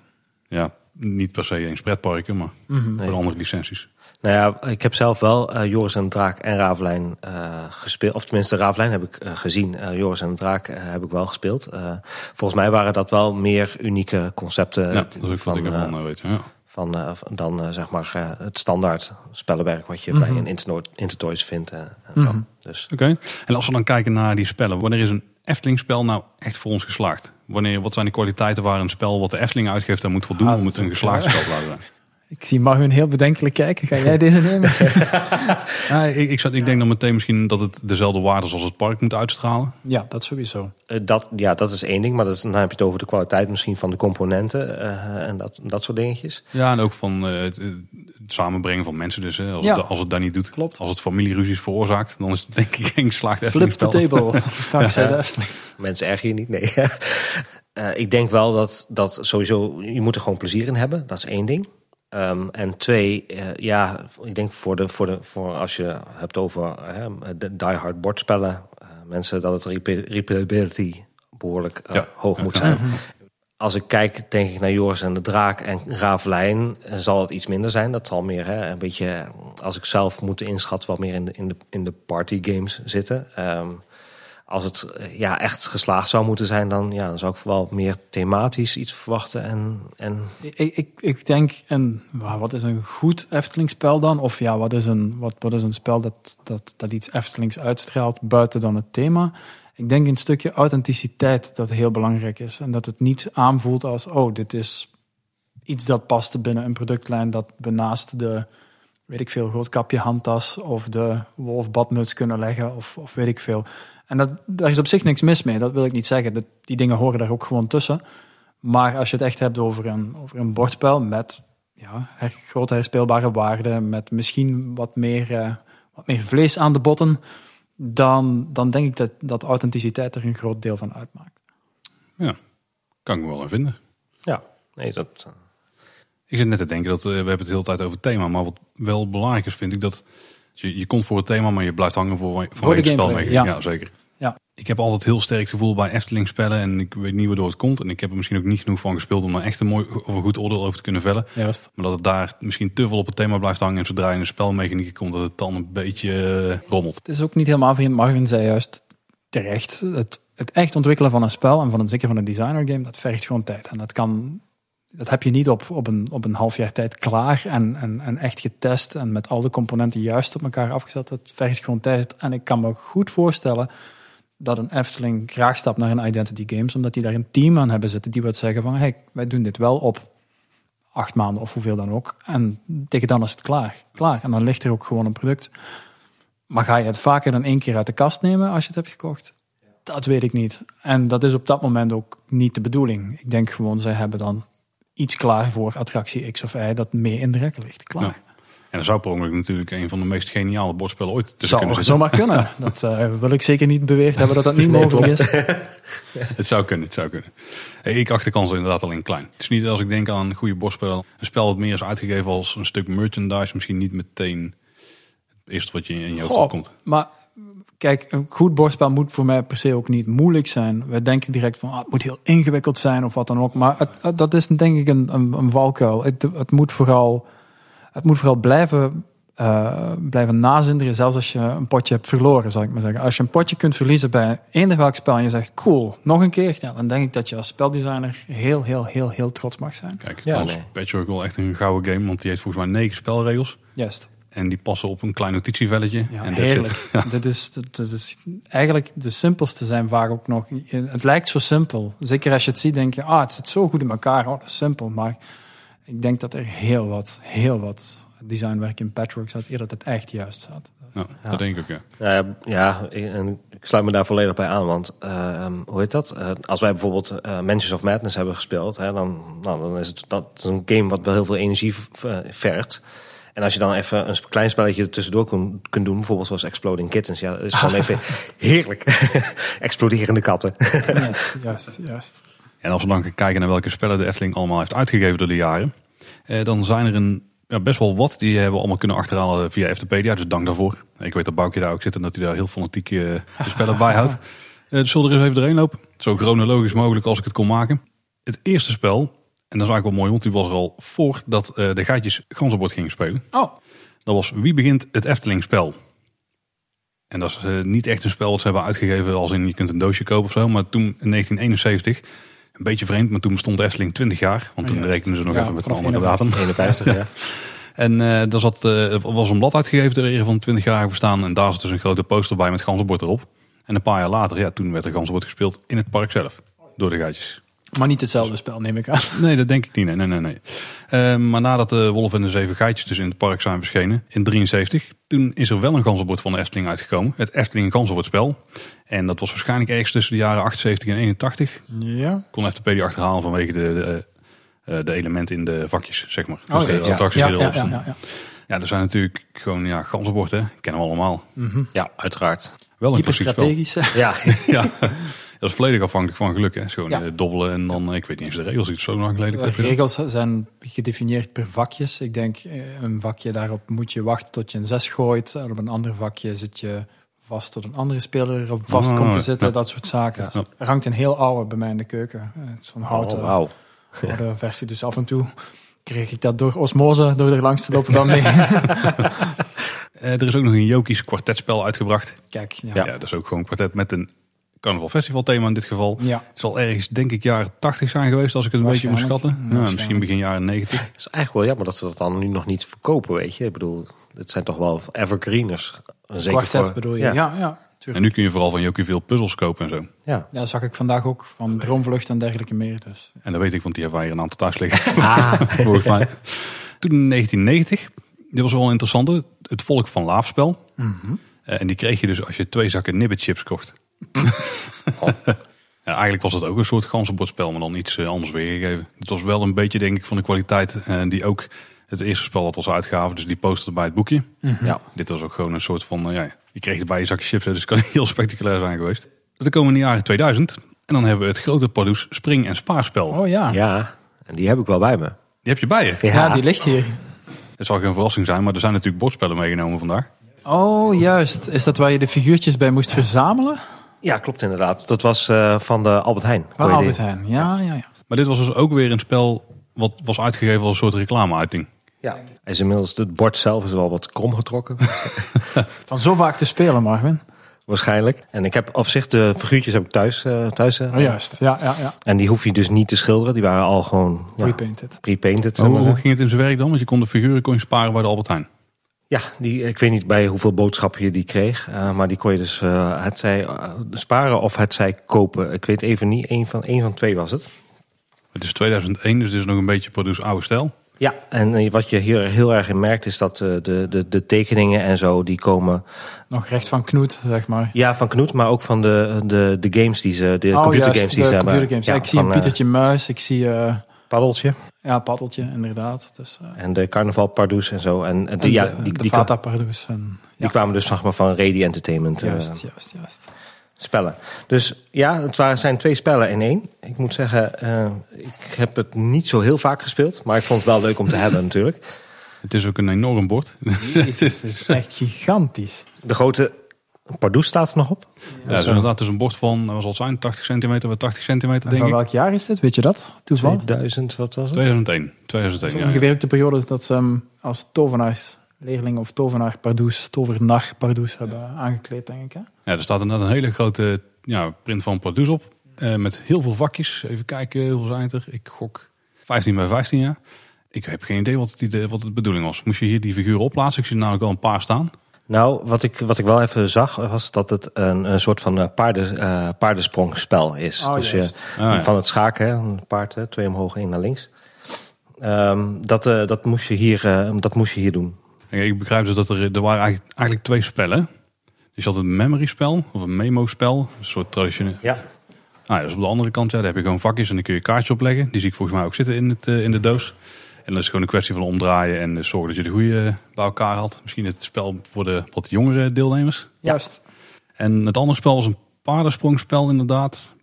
ja, niet per se eens pretparken, maar Mhm. voor andere licenties. Nou ja, ik heb zelf wel eh, Joris en de Draak en Ravelijn eh, gespeeld. Of tenminste, Ravelijn heb ik eh, gezien. Eh, Joris en de Draak heb ik wel gespeeld. Eh, volgens mij waren dat wel meer unieke concepten ja, dat is ook wat van, ik eh, ervan weet. Ja. Van, eh, van dan eh, zeg maar eh, het standaard spellenwerk wat je Mhm. bij een Interno- Intertoys vindt. en zo. Mhm. Dus Oké. En als we dan kijken naar die spellen. Wanneer is een Efteling-spel nou echt voor ons geslaagd? Wanneer, wat zijn de kwaliteiten waar een spel wat de Efteling uitgeeft aan moet voldoen Ah, om het een geslaagd spel te laten zijn? Ik zie Marvin heel bedenkelijk kijken. Ga jij deze nemen? Ja, [LAUGHS] ik, ik, zat- ik denk dan meteen misschien dat het dezelfde waarden als het park moet uitstralen. ja, dat sowieso. eh, dat, ja, dat is één ding. Maar dat is, dan heb je het over de kwaliteit misschien van de componenten eh, en dat, dat soort dingetjes. Ja, en ook van eh, het, het samenbrengen van mensen dus. Hè. Als, Ja. het, als het daar niet doet, Klopt. als het familieruzies veroorzaakt, dan is het denk ik geen geslaagd Flip the Efteling-spel. table. [LAUGHS] Dankzij de Efteling. Mensen erger je niet, nee. [LAUGHS] Eh, ik denk wel dat, dat sowieso, je moet er gewoon plezier in hebben. Dat is één ding. Ehm, en twee, eh, ja, ik denk voor, de, voor, de, voor als je hebt over hè, de die-hard bordspellen, eh, mensen dat het replayability behoorlijk eh, Ja. hoog moet zijn. Als ik kijk, denk ik naar Joris en de Draak en Ravelijn, zal het iets minder zijn. Dat zal meer hè, een beetje, als ik zelf moet inschatten, wat meer in de, in de, in de party games zitten. Ehm, als het eh, ja, echt geslaagd zou moeten zijn, dan, ja, dan zou ik wel meer thematisch iets verwachten. En, en Ik, ik, denk, en wat is een goed Efteling-spel dan? Of ja, wat is een, wat, wat is een spel dat, dat, dat iets Eftelings uitstraalt buiten dan het thema? Ik denk een stukje authenticiteit dat heel belangrijk is. En dat het niet aanvoelt als, oh, dit is iets dat past binnen een productlijn dat benaast de, weet ik veel, roodkapje handtas of de wolfbadmuts kunnen leggen of, of weet ik veel. En dat, daar is op zich niks mis mee, dat wil ik niet zeggen. Dat, die dingen horen daar ook gewoon tussen. Maar als je het echt hebt over een, over een bordspel met ja, her, grote herspeelbare waarden, met misschien wat meer, eh, wat meer vlees aan de botten, dan, dan denk ik dat, dat authenticiteit er een groot deel van uitmaakt. Ja, kan ik me wel aan vinden. ja, nee, dat, eh, Ik zit net te denken dat eh, we hebben het de hele tijd over het thema, maar wat wel belangrijk is, vind ik dat je, je komt voor het thema, maar je blijft hangen voor, voor, Voor de het spel. gameplay, mee. ja. ja, zeker. Ik heb altijd heel sterk gevoel bij Efteling spellen en ik weet niet waardoor het komt. En ik heb er misschien ook niet genoeg van gespeeld om er echt een mooi of een goed oordeel over te kunnen vellen. Juist. Maar dat het daar misschien te veel op het thema blijft hangen en zodra je in de spelmechaniek komt, dat het dan een beetje eh, rommelt. Het is ook niet helemaal vreemd. Marvin zei juist terecht. Het, het echt ontwikkelen van een spel en van een, zeker van een designer game, dat vergt gewoon tijd. En dat kan. Dat heb je niet op, op, een, op een half jaar tijd klaar en, en, en echt getest en met al de componenten juist op elkaar afgezet. Dat vergt gewoon tijd. En ik kan me goed voorstellen dat een Efteling graag stapt naar een Identity Games, omdat die daar een team aan hebben zitten die wat zeggen van, hey, wij doen dit wel op acht maanden of hoeveel dan ook. En tegen dan is het klaar. Klaar. En dan ligt er ook gewoon een product. Maar ga je het vaker dan één keer uit de kast nemen als je het hebt gekocht? Dat weet ik niet. En dat is op dat moment ook niet de bedoeling. Ik denk gewoon, zij hebben dan iets klaar voor attractie X of Y dat mee in de rekken ligt. Klaar. Ja. En dan zou per ongeluk natuurlijk een van de meest geniale bordspellen ooit tussen Zou kunnen zomaar kunnen. [LAUGHS] Dat eh, wil ik zeker niet beweerd hebben dat dat niet [LAUGHS] Nee, mogelijk klopt. is. [LAUGHS] Het zou kunnen, het zou kunnen. Hey, ik acht de kans inderdaad alleen klein. Het is niet als ik denk aan een goede bordspel. Een spel dat meer is uitgegeven als een stuk merchandise. Misschien niet meteen het eerste wat je in je hoofd Goh, opkomt. Maar kijk, een goed bordspel moet voor mij per se ook niet moeilijk zijn. We denken direct van ah, het moet heel ingewikkeld zijn of wat dan ook. Maar het, het- dat is denk ik een, een, een valkuil. Het, het, moet vooral, het moet vooral blijven, eh, blijven nazinderen, zelfs als je een potje hebt verloren, zal ik maar zeggen. Als je een potje kunt verliezen bij eender welk spel en je zegt cool, nog een keer, ja, dan denk ik dat je als speldesigner heel, heel, heel, heel trots mag zijn. Kijk, Ja, nee. is Patchwork wel echt een gouden game. Want die heeft volgens mij negen spelregels. Juist. En die passen op een klein notitievelletje. Ja, en heerlijk. [LAUGHS] Dit, is, dit is eigenlijk de simpelste zijn vaak ook nog. Het lijkt zo simpel. Zeker als je het ziet, denk je, ah, het zit zo goed in elkaar. Oh, dat is simpel. Maar ik denk dat er heel wat, heel wat designwerk in Patchwork zat, eerder dat het echt juist zat. Ja, dat denk ik ook, ja. Ja, ja ik- en ik sluit me daar volledig bij aan. Want eh, ehm, hoe heet dat? Eh, als wij bijvoorbeeld eh Mansions of Madness hebben gespeeld, hè, dan, nou, dan is het dat is een game wat wel heel veel energie vergt. En als je dan even een klein spelletje er tussendoor kun- kunt doen, bijvoorbeeld zoals Exploding Kittens, ja, dat is gewoon [LAUGHS] even heerlijk. [LAUGHS] Exploderende katten. Juist, juist, juist. En als we dan gaan kijken naar welke spellen de Efteling allemaal heeft uitgegeven door de jaren. Eh, dan zijn er een, ja, best wel wat. Die hebben we allemaal kunnen achterhalen via Eftepedia. Dus dank daarvoor. Ik weet dat Boukje daar ook zit en dat hij daar heel fanatiek eh, de spellen [LAUGHS] bij houdt. Eh dus zullen we er eens even doorheen lopen. Zo chronologisch mogelijk als ik het kon maken. Het eerste spel, en dat is eigenlijk wel mooi, want die was er al voordat eh de gaatjes ganzenbord gingen spelen. Oh, Dat was Wie begint het Efteling spel? En dat is eh, niet echt een spel wat ze hebben uitgegeven als in je kunt een doosje kopen of zo. Maar toen in 1971, een beetje vreemd, maar toen bestond de Efteling 20 jaar. Want toen Juist. rekenen ze nog Ja, even met een andere datum. 51, ja. [LAUGHS] En eh daar zat, eh, was een blad uitgegeven ter ere van het 20 jaar bestaan. En daar zat dus een grote poster bij met ganzenbord erop. En een paar jaar later, ja, toen werd er ganzenbord gespeeld in het park zelf. Door de gaatjes. Maar niet hetzelfde spel, neem ik aan. [LAUGHS] Nee, dat denk ik niet. Nee, nee, nee. nee. Eh, maar nadat de Wolf en de Zeven Geitjes dus in het park zijn verschenen in 73, toen is er wel een ganzenbord van de Efteling uitgekomen. Het Efteling ganzenbordspel. En dat was waarschijnlijk ergens tussen de jaren 78 en 81. Ja. Kon Eftepedia achterhalen vanwege de, de, eh, de elementen in de vakjes, zeg maar. Dus Oh, de ja. attracties ja, die ja, erop ja, ja, ja. Ja, er zijn natuurlijk gewoon ja, ganzenbord, hè. Kennen we allemaal. ja, uiteraard. Wel een klassiek spel. Ja, [LAUGHS] [LAUGHS] Ja, dat is volledig afhankelijk van geluk, hè. Gewoon Ja. eh, dobbelen en dan, eh, ik weet niet eens de regels, iets zo lang geleden. De regels zijn gedefinieerd per vakjes. Ik denk, eh, een vakje daarop moet je wachten tot je een zes gooit. En op een ander vakje zit je vast tot een andere speler erop vast Ah, komt te zitten. ja. Dat soort zaken. Ja. Er hangt een heel oude bij mij in de keuken. Zo'n houten oh, wauw. oude versie. Dus af en toe kreeg ik dat door osmose, door er langs te lopen dan mee. [LAUGHS] Er is ook nog een Jokies kwartetspel uitgebracht. Kijk, ja. Ja. Ja. dat is ook gewoon een kwartet met een carnaval festival thema in dit geval. Het zal ergens denk ik jaren 80 zijn geweest als ik het een beetje moet schatten. Ja, Waarschijnlijk. misschien begin jaren 90. Het is eigenlijk wel jammer dat ze dat dan nu nog niet verkopen, weet je. Ik bedoel, het zijn toch wel evergreeners. Zeker Kwartet voor, bedoel je? Ja, Ja, ja. En nu kun je vooral van Jokie veel puzzels kopen en zo. ja. Ja, dat zag ik vandaag ook van Droomvlucht en dergelijke meer. Dus. En dat weet ik, want die hebben wij hier een aantal thuis liggen. Ah, [LAUGHS] volgens mij. Toen in 1990, dit was wel een interessante, het Volk van Laafspel. Eh, en die kreeg je dus als je twee zakken nibbitchips kocht. [LAUGHS] Ja, eigenlijk was het ook een soort ganzenbordspel, maar dan iets eh, anders weergegeven. Het was wel een beetje, denk ik, van de kwaliteit eh, die ook het eerste spel dat was uitgaven. Dus die poster bij het boekje. ja. Dit was ook gewoon een soort van, eh, ja, je kreeg erbij een zakje chips, dus het kan [LAUGHS] heel spectaculair zijn geweest. Dan komen we in de jaren 2000 en dan hebben we het grote Pardoes spring- en spaarspel. Oh ja. ja. ja, en die heb ik wel bij me. Die heb je bij je. Ja, die ligt hier. Het zal geen verrassing zijn, maar er zijn natuurlijk bordspellen meegenomen vandaag. Oh, juist. Is dat waar je de figuurtjes bij moest verzamelen? Ja, klopt inderdaad. Dat was eh, van de Albert Heijn. Van Albert die- Heijn. Ja, ja, ja. Maar dit was dus ook weer een spel wat was uitgegeven als een soort reclameuiting. Ja. Hij is inmiddels, het bord zelf is wel wat krom getrokken. [LAUGHS] Van zo vaak te spelen, Marvin. waarschijnlijk. En ik heb op zich de figuurtjes heb ik thuis. eh, thuis eh, Oh, juist. Ja, ja, ja. En die hoef je dus niet te schilderen. Die waren al gewoon ja, Pre-painted. pre-painted. zeg maar Hoe ging het in zijn werk dan? Want je kon de figuren kon je sparen bij de Albert Heijn. Ja, die, ik weet niet bij hoeveel boodschappen je die kreeg. eh, maar die kon je dus eh, het zij, eh, sparen of het zij kopen. Ik weet even niet. Eén van, één van twee was het. Het is 2001, dus dit is nog een beetje Pardoes oude stijl. Ja, en wat je hier heel erg in merkt is dat eh, de, de, de tekeningen en zo, die komen Nog recht van Knoet, zeg maar. ja, van Knoet, maar ook van de, de, de games die ze, de oh, computergames juist, die de ze hebben. computergames. Ja, ik zie van, een Pietertje Muis, ik zie... eh, Paddeltje. Ja, paddeltje, inderdaad. Dus, eh, En de Carnaval Pardoes en zo. En, en die, en ja, de, die, de die, Fata Pardoes. En, die ja, kwamen dus zeg maar, van Ready Entertainment eh, juist, juist, juist. spellen. Dus ja, het waren, zijn twee spellen in één. Ik moet zeggen, eh, ik heb het niet zo heel vaak gespeeld. Maar ik vond het wel leuk om te [LAUGHS] hebben natuurlijk. Het is ook een enorm bord. Jezus, het is echt gigantisch. De grote Pardoes staat er nog op. Ja, dus inderdaad, het is een bord van, wat zal het zijn, 80 centimeter bij 80 centimeter, En denk van ik. welk jaar is dit? Weet je dat? Toevallig? 2000, wat was het? 2001. 2001, Dat is ja. ongeveer ook de periode dat ze hem als tovenaarsleerling of tovenaar Pardoes, tovernar Pardoes hebben aangekleed, denk ik. Hè? Ja, er staat inderdaad een hele grote ja, print van Pardoes op. eh, met heel veel vakjes. Even kijken, hoeveel zijn het er? Ik gok 15 bij 15 jaar. Ik heb geen idee wat, het, idee- wat de bedoeling was. Moest je hier die figuren opplaatsen? Ik zie er namelijk wel een paar staan. Nou, wat ik, wat ik wel even zag, was dat het een, een soort van eh, paarden, eh, paardensprongspel is. Oh, dus je. Ah, ja. van het schaken, hè, een paard, hè, twee omhoog, één naar links. Ehm, dat, eh, dat, moest je hier, eh, dat moest je hier doen. Ik begrijp dus dat er, er waren eigenlijk, eigenlijk twee spellen. Dus je had een memory spel of een memo spel. Een soort traditioneel. Ja. Ah, ja, dus op de andere kant, ja, daar heb je gewoon vakjes en dan kun je kaartjes opleggen. Die zie ik volgens mij ook zitten in, het, in de doos. En dan is het gewoon een kwestie van omdraaien en zorgen dat je de goede eh, bij elkaar had. Misschien het spel voor de wat jongere deelnemers. Juist. En het andere spel was een paardensprongspel inderdaad.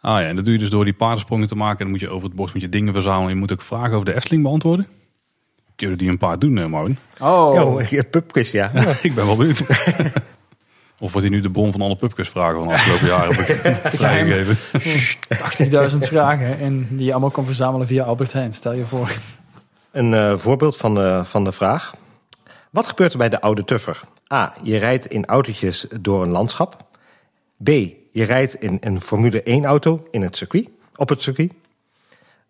Ah ja, en dat doe je dus door die paardensprongen te maken. En dan moet je over het bord moet je dingen verzamelen. Je moet ook vragen over de Efteling beantwoorden. Kunnen die een paar doen, eh, Marvin? Oh, ja, pubquiz, ja. Ik ben wel benieuwd. [LAUGHS] of wordt hij nu de bron van alle pubquizvragen van de afgelopen jaren [LAUGHS] vrijgegeven? [LAUGHS] 80.000 vragen en die je allemaal kon verzamelen via Albert Heijn. Stel je voor. Een eh, voorbeeld van de, van de vraag. Wat gebeurt er bij de oude tuffer? A. Je rijdt in autootjes door een landschap. B. Je rijdt in een Formule 1 auto in het circuit, op het circuit.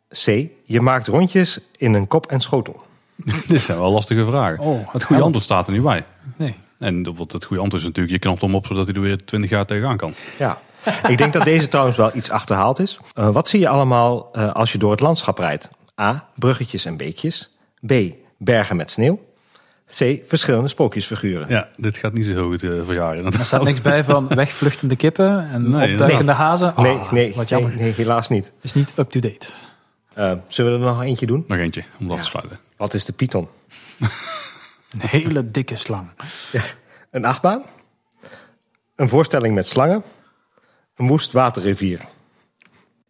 C. Je maakt rondjes in een kop en schotel. [LAUGHS] Dit zijn wel lastige vragen. Oh, het goede antwoord staat er niet bij. Nee. En wat het goede antwoord is natuurlijk, je knapt hem op zodat hij er weer 20 jaar tegenaan kan. Ja. Ik denk dat deze trouwens wel iets achterhaald is. Eh, wat zie je allemaal eh, als je door het landschap rijdt? A. Bruggetjes en beekjes. B. Bergen met sneeuw. C. Verschillende sprookjesfiguren. Ja, dit gaat niet zo goed uh, verjaren. Er staat niks bij van wegvluchtende kippen en Nee, opduikende hazen. Nee, Ah, nee, wat nee, jammer. nee, helaas niet. Is niet up-to-date. Eh, zullen we er nog eentje doen? Nog eentje, om dat Ja. te sluiten. Wat is de Python? [LAUGHS] Een hele dikke slang. Een achtbaan? Een voorstelling met slangen? Een woest waterrivier?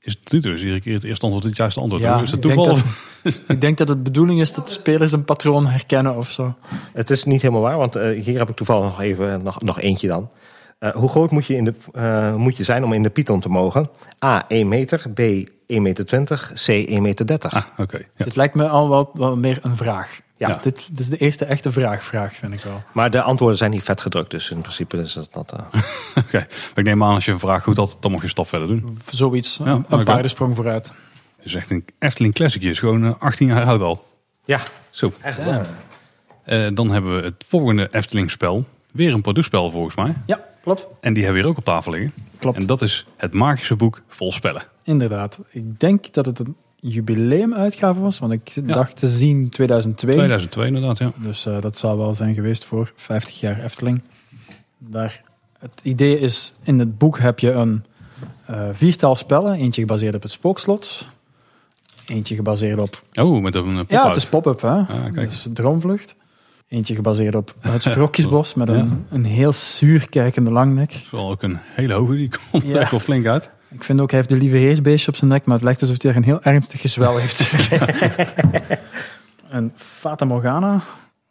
Is het dus iedere keer het eerste antwoord het juiste antwoord? Ja, is het ik denk toeval? dat- Ik denk dat het de bedoeling is dat de spelers een patroon herkennen of zo. Het is niet helemaal waar, want eh, hier heb ik toevallig nog even nog, nog eentje dan. Eh, hoe groot moet je, in de, eh, moet je zijn om in de Python te mogen? A, 1 meter. B, 1 meter 20. C, 1 meter 30. Ah, oké. Ja. Dit lijkt me al wel, wel meer een vraag. Ja. Ja. Dit, dit is de eerste echte vraag-vraag, vind ik wel. Maar de antwoorden zijn niet vet gedrukt, dus in principe is dat... dat eh, [LAUGHS] Oké. Maar ik neem aan als je een vraag goed had, dan mag je een stap verder doen. Zoiets, Ja, een, een oké. paardensprong vooruit. Het is echt een Efteling Classic. is gewoon eh, 18 jaar oud al. ja, Zo. echt Damn. Eh, dan hebben we het volgende Efteling spel. Weer een Pardoes-spel volgens mij. Ja, klopt. En die hebben we hier ook op tafel liggen. Klopt. En dat is het magische boek vol spellen. Inderdaad. Ik denk dat het een jubileumuitgave was, want ik dacht te zien 2002. 2002 inderdaad, ja. Dus eh, dat zal wel zijn geweest voor 50 jaar Efteling. Daar, het idee is, in het boek heb je een eh, viertal spellen. Eentje gebaseerd op het spookslot. Eentje gebaseerd op... Oh, met een pop Ja, het is pop-up, hè? kijk. dus Droomvlucht. Eentje gebaseerd op het [LAUGHS] Sprookjesbos met een, Ja. een heel zuur kijkende langnek. is wel ook een hele hoge, die komt Ja. er [LAUGHS] wel flink uit. Ik vind ook, hij heeft de lieve heersbeestje op zijn nek, maar het lijkt alsof hij er een heel ernstig gezwel heeft. [LAUGHS] een Fata Morgana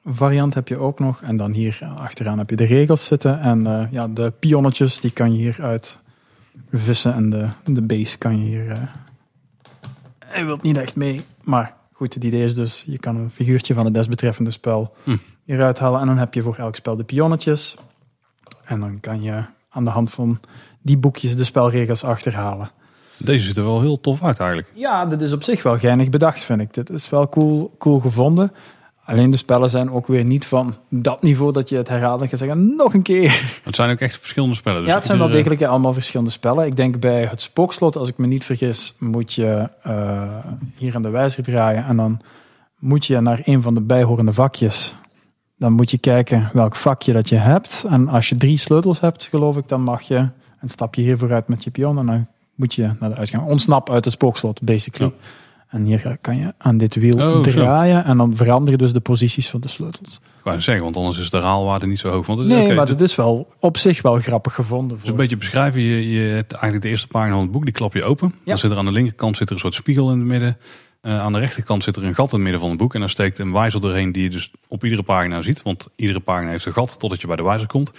variant heb je ook nog. En dan hier achteraan heb je de regels zitten. En eh, ja, de pionnetjes, die kan je hier uit vissen. En de, de base kan je hier... eh, hij wilt niet echt mee, maar goed, het idee is dus... Je kan een figuurtje van het desbetreffende spel Hm. hieruit halen. En dan heb je voor elk spel de pionnetjes. En dan kan je aan de hand van die boekjes de spelregels achterhalen. Deze ziet er wel heel tof uit eigenlijk. Ja, dit is op zich wel geinig bedacht, vind ik. Dit is wel cool, cool gevonden. Alleen de spellen zijn ook weer niet van dat niveau dat je het herhaaldelijk gaat zeggen. Nog een keer. Het zijn ook echt verschillende spellen. Dus ja, het zijn wel degelijk allemaal verschillende spellen. Ik denk bij het spookslot, als ik me niet vergis, moet je eh, hier aan de wijzer draaien. En dan moet je naar een van de bijhorende vakjes. Dan moet je kijken welk vakje dat je hebt. En als je drie sleutels hebt, geloof ik, dan mag je een stapje hier vooruit met je pion. En dan moet je naar de uitgang. Ontsnap uit het spookslot, basically. En hier kan je aan dit wiel Oh, zo. draaien en dan veranderen dus de posities van de sleutels. Ik wou zeggen, want anders is de herhaalwaarde niet zo hoog. Want het, Nee, maar dit- dat is wel op zich wel grappig gevonden. Dus Voor. een beetje beschrijven, je, je hebt eigenlijk de eerste pagina van het boek, die klap je open. Ja. Dan zit er aan de linkerkant zit er een soort spiegel in het midden. Eh, aan de rechterkant zit er een gat in het midden van het boek. En daar steekt een wijzer doorheen die je dus op iedere pagina ziet. Want iedere pagina heeft een gat totdat je bij de wijzer komt.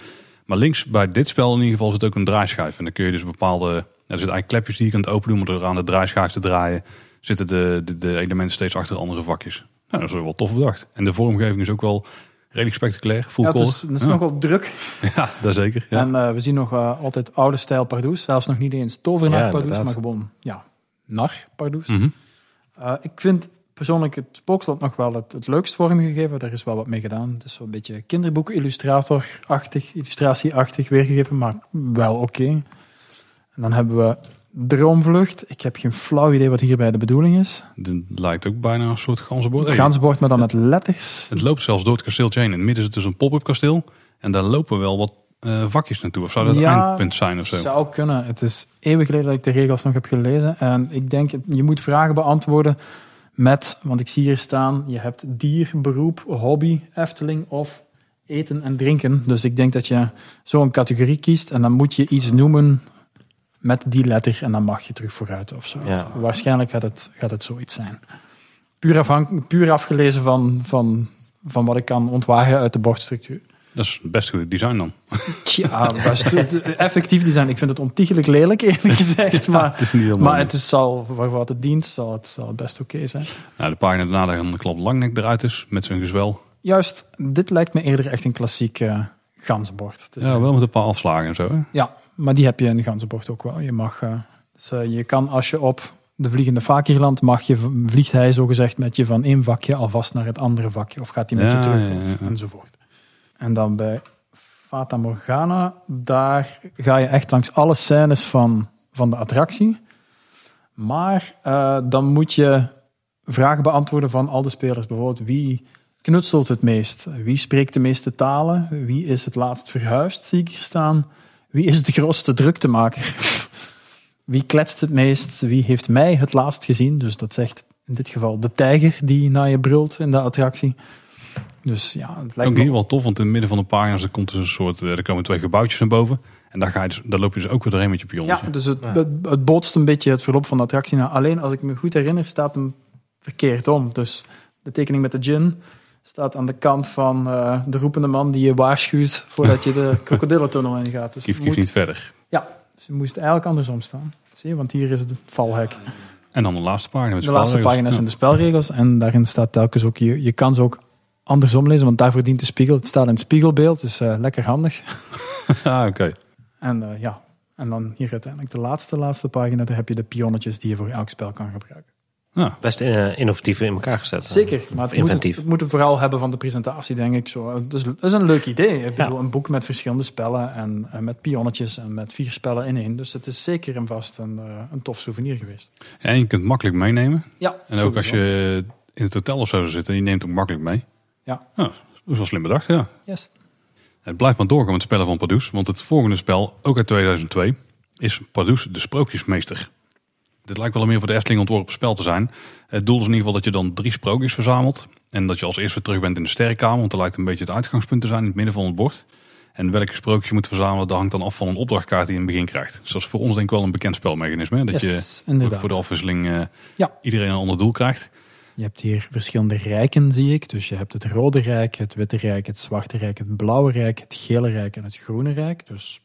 Maar links bij dit spel in ieder geval zit ook een draaischijf. En dan kun je dus bepaalde... Er zitten eigenlijk klepjes die je kunt openen om er aan de draaischijf te draaien. Zitten de, de, de elementen steeds achter andere vakjes. Nou, dat is wel tof bedacht. En de vormgeving is ook wel redelijk spectaculair. Full ja, het is, het is ja. nog wel druk. [LAUGHS] ja, dat zeker. Ja. En eh, we zien nog eh, altijd oude stijl Pardoes. Zelfs nog niet eens tovenaar Ja, Pardoes, maar gewoon ja, nar Pardoes. Eh, ik vind persoonlijk het spookslot nog wel het, het leukst vormgegeven. Daar is wel wat mee gedaan. Het is zo'n beetje kinderboek illustrator-achtig, illustratie-achtig weergegeven, maar wel oké. En dan hebben we Droomvlucht. Ik heb geen flauw idee wat hierbij de bedoeling is. Het lijkt ook bijna een soort ganzenbord. Het Hey, ganzenbord, maar dan met letters. Het loopt zelfs door het kasteeltje heen. In het midden zit dus een pop-up kasteel. En daar lopen wel wat eh, vakjes naartoe. Of zou dat het Ja, eindpunt zijn of zo? Zou kunnen. Het is eeuwig geleden dat ik de regels nog heb gelezen. En ik denk, je moet vragen beantwoorden met, want ik zie hier staan, je hebt dier, beroep, hobby, Efteling of eten en drinken. Dus ik denk dat je zo'n categorie kiest en dan moet je iets noemen met die letter en dan mag je terug vooruit of. Ja. Waarschijnlijk gaat het, gaat het zoiets zijn. Puur afgelezen van, van, van wat ik kan ontwagen uit de bordstructuur. Dat is best goed design dan. Dat te- te- effectief design. Ik vind het ontiegelijk lelijk, eerlijk [LAUGHS] gezegd. Maar, Het is niet helemaal maar het is, zal, wat het dient, zal het, zal het best oké zijn. Nou, de pagina daarna dan de klap langnek eruit is. Met zijn gezwel. Juist, dit lijkt me eerder echt een klassiek eh ganzenbord. zijn. Ja, wel met een paar afslagen en zo. Hè? Ja, maar die heb je in de ganzenbord ook wel. Je mag, eh, dus, eh, je kan als je op de vliegende Fakirland mag je, vliegt hij zogezegd met je van één vakje alvast naar het andere vakje. Of gaat hij met Ja, je terug ja, ja. enzovoort. En dan bij Fata Morgana, daar ga je echt langs alle scènes van, van de attractie. Maar eh, dan moet je vragen beantwoorden van al de spelers. Bijvoorbeeld, wie knutselt het meest? Wie spreekt de meeste talen? Wie is het laatst verhuisd, zie ik hier staan? Wie is de grootste druktemaker? [LAUGHS] Wie kletst het meest? Wie heeft mij het laatst gezien? Dus dat zegt in dit geval de tijger die naar je brult in de attractie. Dus ja, het lijkt Ook me... hier wel tof, want in het midden van de pagina's er komt dus een soort, eh, er komen twee gebouwtjes naar boven. En daar, ga je dus, daar loop je dus ook weer doorheen met je pionnetje. Ja, dus het, het, het bootst een beetje het verloop van de attractie na. Alleen als ik me goed herinner, staat hem verkeerd om. Dus de tekening met de gin staat aan de kant van eh, de roepende man die je waarschuwt voordat je de [LAUGHS] krokodillentunnel ingaat. Dus Kief, het kief moet- niet verder. Ja, dus je moest eigenlijk andersom staan. Zie je, want hier is het valhek. En dan de laatste pagina met De laatste pagina's zijn de spelregels en daarin staat telkens ook, je, je kan ze ook andersom lezen, want daarvoor dient de spiegel. Het staat in het spiegelbeeld, dus eh, lekker handig. Ja, [LAUGHS] ah, oké. En eh, ja, en dan hier uiteindelijk de laatste, laatste pagina, daar heb je de pionnetjes die je voor elk spel kan gebruiken. Ja, Best eh, innovatief in elkaar gezet. Zeker, maar het moet, het, moet het vooral hebben van de presentatie, denk ik. Zo. Het, is, het is een leuk idee. Ik bedoel, een boek met verschillende spellen en, met pionnetjes en met vier spellen in één. Dus het is zeker en vast een, een tof souvenir geweest. en je kunt het makkelijk meenemen. Ja, En ook als je in het hotel of zo zit, en je neemt het ook makkelijk mee. Ja. dat is wel slim bedacht, ja. Yes. Het blijft maar doorgaan met spellen van Pardoes. Want het volgende spel, ook uit 2002, is Pardoes de Sprookjesmeester. Dit lijkt wel meer voor de Efteling ontworpen spel te zijn. Het doel is in ieder geval dat je dan drie sprookjes verzamelt. En dat je als eerste terug bent in de sterrenkamer. Want dat lijkt een beetje het uitgangspunt te zijn in het midden van het bord. En welke sprookje je moet verzamelen, dat hangt dan af van een opdrachtkaart die je in het begin krijgt. Dus dat is voor ons denk ik wel een bekend spelmechanisme. hè? Dat Yes, je inderdaad. voor de afwisseling eh, Ja. iedereen een ander doel krijgt. Je hebt hier verschillende rijken, zie ik. Dus je hebt het rode rijk, het witte rijk, het zwarte rijk, het blauwe rijk, het gele rijk en het groene rijk. Dus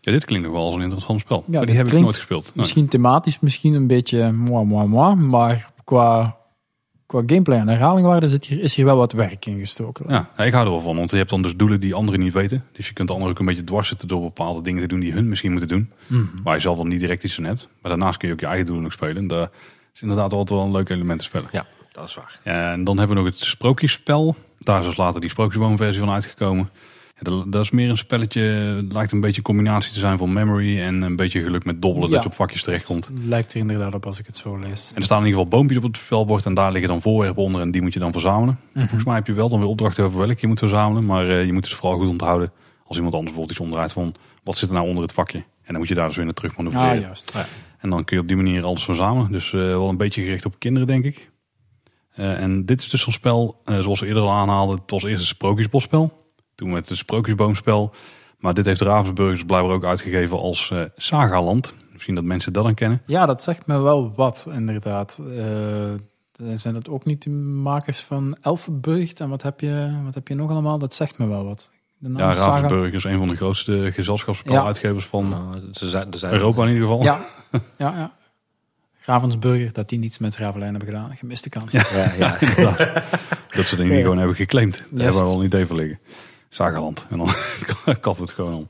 Ja, dit klinkt nog wel als een interessant spel. maar dit die heb ik nooit gespeeld. Nee. misschien thematisch misschien een beetje moi, moi, moi. Maar qua, qua gameplay en herhalingwaarde zit hier, is hier wel wat werk in gestoken. Ja, ja, ik hou er wel van, want je hebt dan dus doelen die anderen niet weten. Dus je kunt anderen ook een beetje dwars zitten door bepaalde dingen te doen die hun misschien moeten doen. Mhm. Waar je zelf dan niet direct iets aan hebt. Maar daarnaast kun je ook je eigen doelen nog spelen. En daar is inderdaad altijd wel een leuk element te spelen. Ja, dat is waar. Ja, en dan hebben we nog het sprookjesspel. Daar is dus later die sprookjesboomversie van uitgekomen. Ja, dat, dat is meer een spelletje, het lijkt een beetje een combinatie te zijn van memory en een beetje geluk met dobbelen Ja. dat je op vakjes terechtkomt. Lijkt er inderdaad op als ik het zo lees. En er staan in ieder geval boompjes op het spelbord en daar liggen dan voorwerpen onder en die moet je dan verzamelen. Mhm. Volgens mij heb je wel dan weer opdrachten over welke je moet verzamelen, maar eh, je moet dus vooral goed onthouden als iemand anders bijvoorbeeld iets omdraait van wat zit er nou onder het vakje. En dan moet je daar dus weer naar terug manoeuvreren. Ah, juist. En dan kun je op die manier alles verzamelen. Dus eh, wel een beetje gericht op kinderen, denk ik. Eh, en dit is dus zo'n spel, eh, zoals we eerder al aanhaalden. Het was eerst een sprookjesbosspel. Toen met het sprookjesboomspel. Maar dit heeft Ravensburgers blijkbaar ook uitgegeven als eh Sagaland. Misschien dat mensen dat dan kennen. Ja, dat zegt me wel wat, inderdaad. Eh, zijn dat ook niet de makers van Elfenburg? En wat heb, je, wat heb je nog allemaal? Dat zegt me wel wat. De naam Ja, Ravensburgers is een van de grootste gezelschapsspel-uitgevers van Nou, ze zijn, er zijn, Europa in ieder geval. Ja, [LAUGHS] ja, ja. Ravensburger, dat die niets met Ravelijn hebben gedaan. Gemiste kans. Ja, ja. Dat ze dingen gewoon hebben geclaimd. Daar Juist. hebben we een idee van liggen. Sagaland. En dan [LAUGHS] katten we het gewoon om.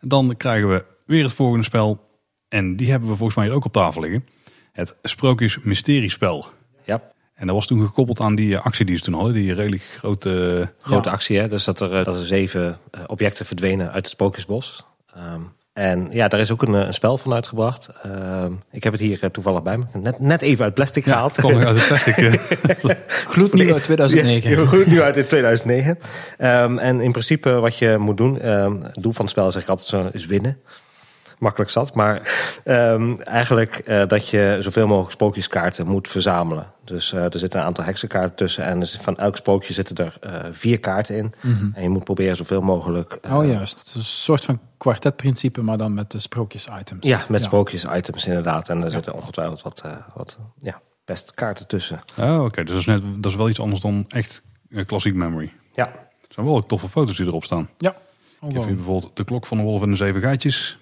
Dan krijgen we weer het volgende spel. En die hebben we volgens mij hier ook op tafel liggen. Het Sprookjes Mysteriespel. ja. En dat was toen gekoppeld aan die eh, actie die ze toen hadden. Die redelijk grote... grote Ja. actie. Hè? Dus dat er, eh, dat er zeven eh, objecten verdwenen uit het Spookjesbos. Ehm, en ja, daar is ook een, eh, een spel van uitgebracht. Ehm, ik heb het hier eh, toevallig bij me. Net, net even uit plastic gehaald. Nog uit het plastic. eh. [LAUGHS] Gloednieuw uit 2009. Ja, goed nu uit in 2009. Ehm, en in principe wat je moet doen, ehm, het doel van het spel zeg ik altijd zo, is winnen. Makkelijk zat, maar ehm, eigenlijk eh, dat je zoveel mogelijk sprookjeskaarten moet verzamelen. Dus eh, er zitten een aantal heksenkaarten tussen en dus van elk sprookje zitten er eh, vier kaarten in. En je moet proberen zoveel mogelijk Oh juist, dus een soort van kwartetprincipe, maar dan met de sprookjes-items. ja, met sprookjes-items inderdaad. En er zitten ongetwijfeld wat, eh, wat ja, best kaarten tussen. Oh, oké. Dus dat is, net, dat is wel iets anders dan echt klassiek memory. Ja, Het zijn wel ook toffe foto's die erop staan. Ja. Ik heb hier bijvoorbeeld de klok van de wolf en de zeven geitjes.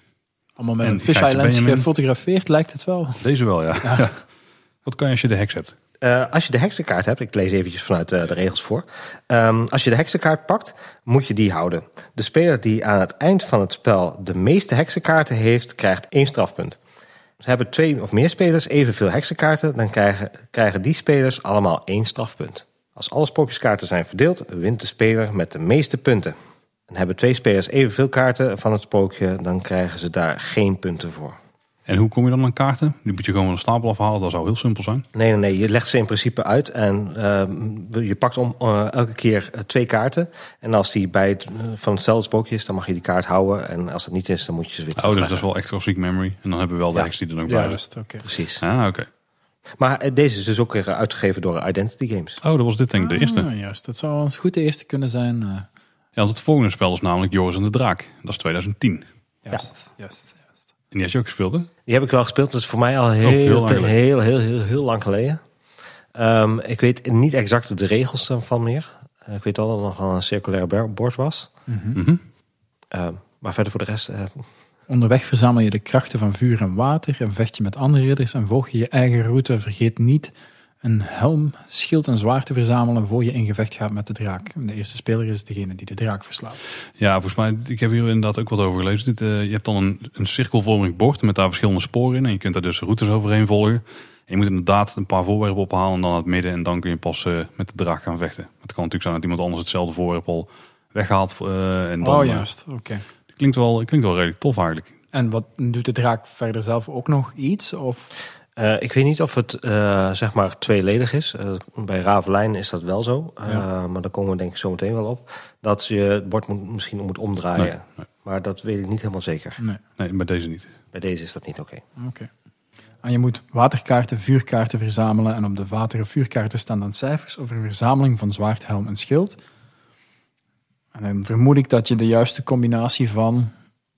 Allemaal met en een fish Geitje lens gefotografeerd, lijkt het wel. Deze wel, ja. Ja. [LAUGHS] Wat kan je als je de heks hebt? Eh, als je de heksenkaart hebt, ik lees eventjes vanuit eh, de regels voor. Ehm, als je de heksenkaart pakt, moet je die houden. De speler die aan het eind van het spel de meeste heksenkaarten heeft, krijgt één strafpunt. Ze hebben twee of meer spelers evenveel heksenkaarten, dan krijgen, krijgen die spelers allemaal één strafpunt. Als alle sprookjeskaarten zijn verdeeld, wint de speler met de meeste punten. En hebben twee spelers evenveel kaarten van het sprookje, dan krijgen ze daar geen punten voor. En hoe kom je dan aan kaarten? Die moet je gewoon de stapel afhalen. Dat zou heel simpel zijn. Nee, nee, nee, je legt ze in principe uit en ehm, je pakt om eh, elke keer eh, twee kaarten. En als die bij het, eh, van hetzelfde sprookje is, dan mag je die kaart houden. En als het niet is, dan moet je ze weer Oh, dus dat is wel echt klassiek memory. En dan hebben we wel de Ja. heks die er ook bij is. Precies. Ah, oké. Maar deze is dus ook weer uitgegeven door Identity Games. Oh, dat was dit denk ik de eerste. Ah, juist, dat zou eens goed de eerste kunnen zijn. Ja, want het volgende spel is namelijk Joris en de Draak. Dat is 2010. juist, juist, juist. En die had je ook gespeeld, hè? Die heb ik wel gespeeld. Dat is voor mij al heel, heel lang te- geleden. heel, heel, heel, heel lang geleden. Ehm, ik weet niet exact de regels van meer. Eh, ik weet wel dat er nog wel een circulair bord was. Mhm. Ehm, maar verder voor de rest... eh, Onderweg verzamel je de krachten van vuur en water en vecht je met andere ridders en volg je je eigen route. Vergeet niet een helm, schild en zwaard te verzamelen voor je in gevecht gaat met de draak. De eerste speler is degene die de draak verslaat. Ja, volgens mij, ik heb hier inderdaad ook wat over gelezen. Dit, eh, je hebt dan een, een cirkelvormig bord met daar verschillende sporen in. En je kunt daar dus routes overheen volgen. En je moet inderdaad een paar voorwerpen ophalen en dan het midden. En dan kun je pas eh, met de draak gaan vechten. Maar het kan natuurlijk zijn dat iemand anders hetzelfde voorwerp al weghaalt. eh, en dan, oh juist, oké. klinkt, wel, klinkt wel redelijk tof eigenlijk. En wat doet de draak verder zelf ook nog iets? Of Eh, ik weet niet of het eh, zeg maar tweeledig is. Eh, bij Ravelijn is dat wel zo. Ja. Maar daar komen we denk ik zo meteen wel op. Dat je het bord moet, misschien moet omdraaien. Nee, nee. Maar dat weet ik niet helemaal zeker. nee? Nee, bij deze niet. Bij deze is dat niet oké. Oké. En je moet waterkaarten, vuurkaarten verzamelen. En op de water- en vuurkaarten staan dan cijfers over een verzameling van zwaard, helm en schild. En dan vermoed ik dat je de juiste combinatie van,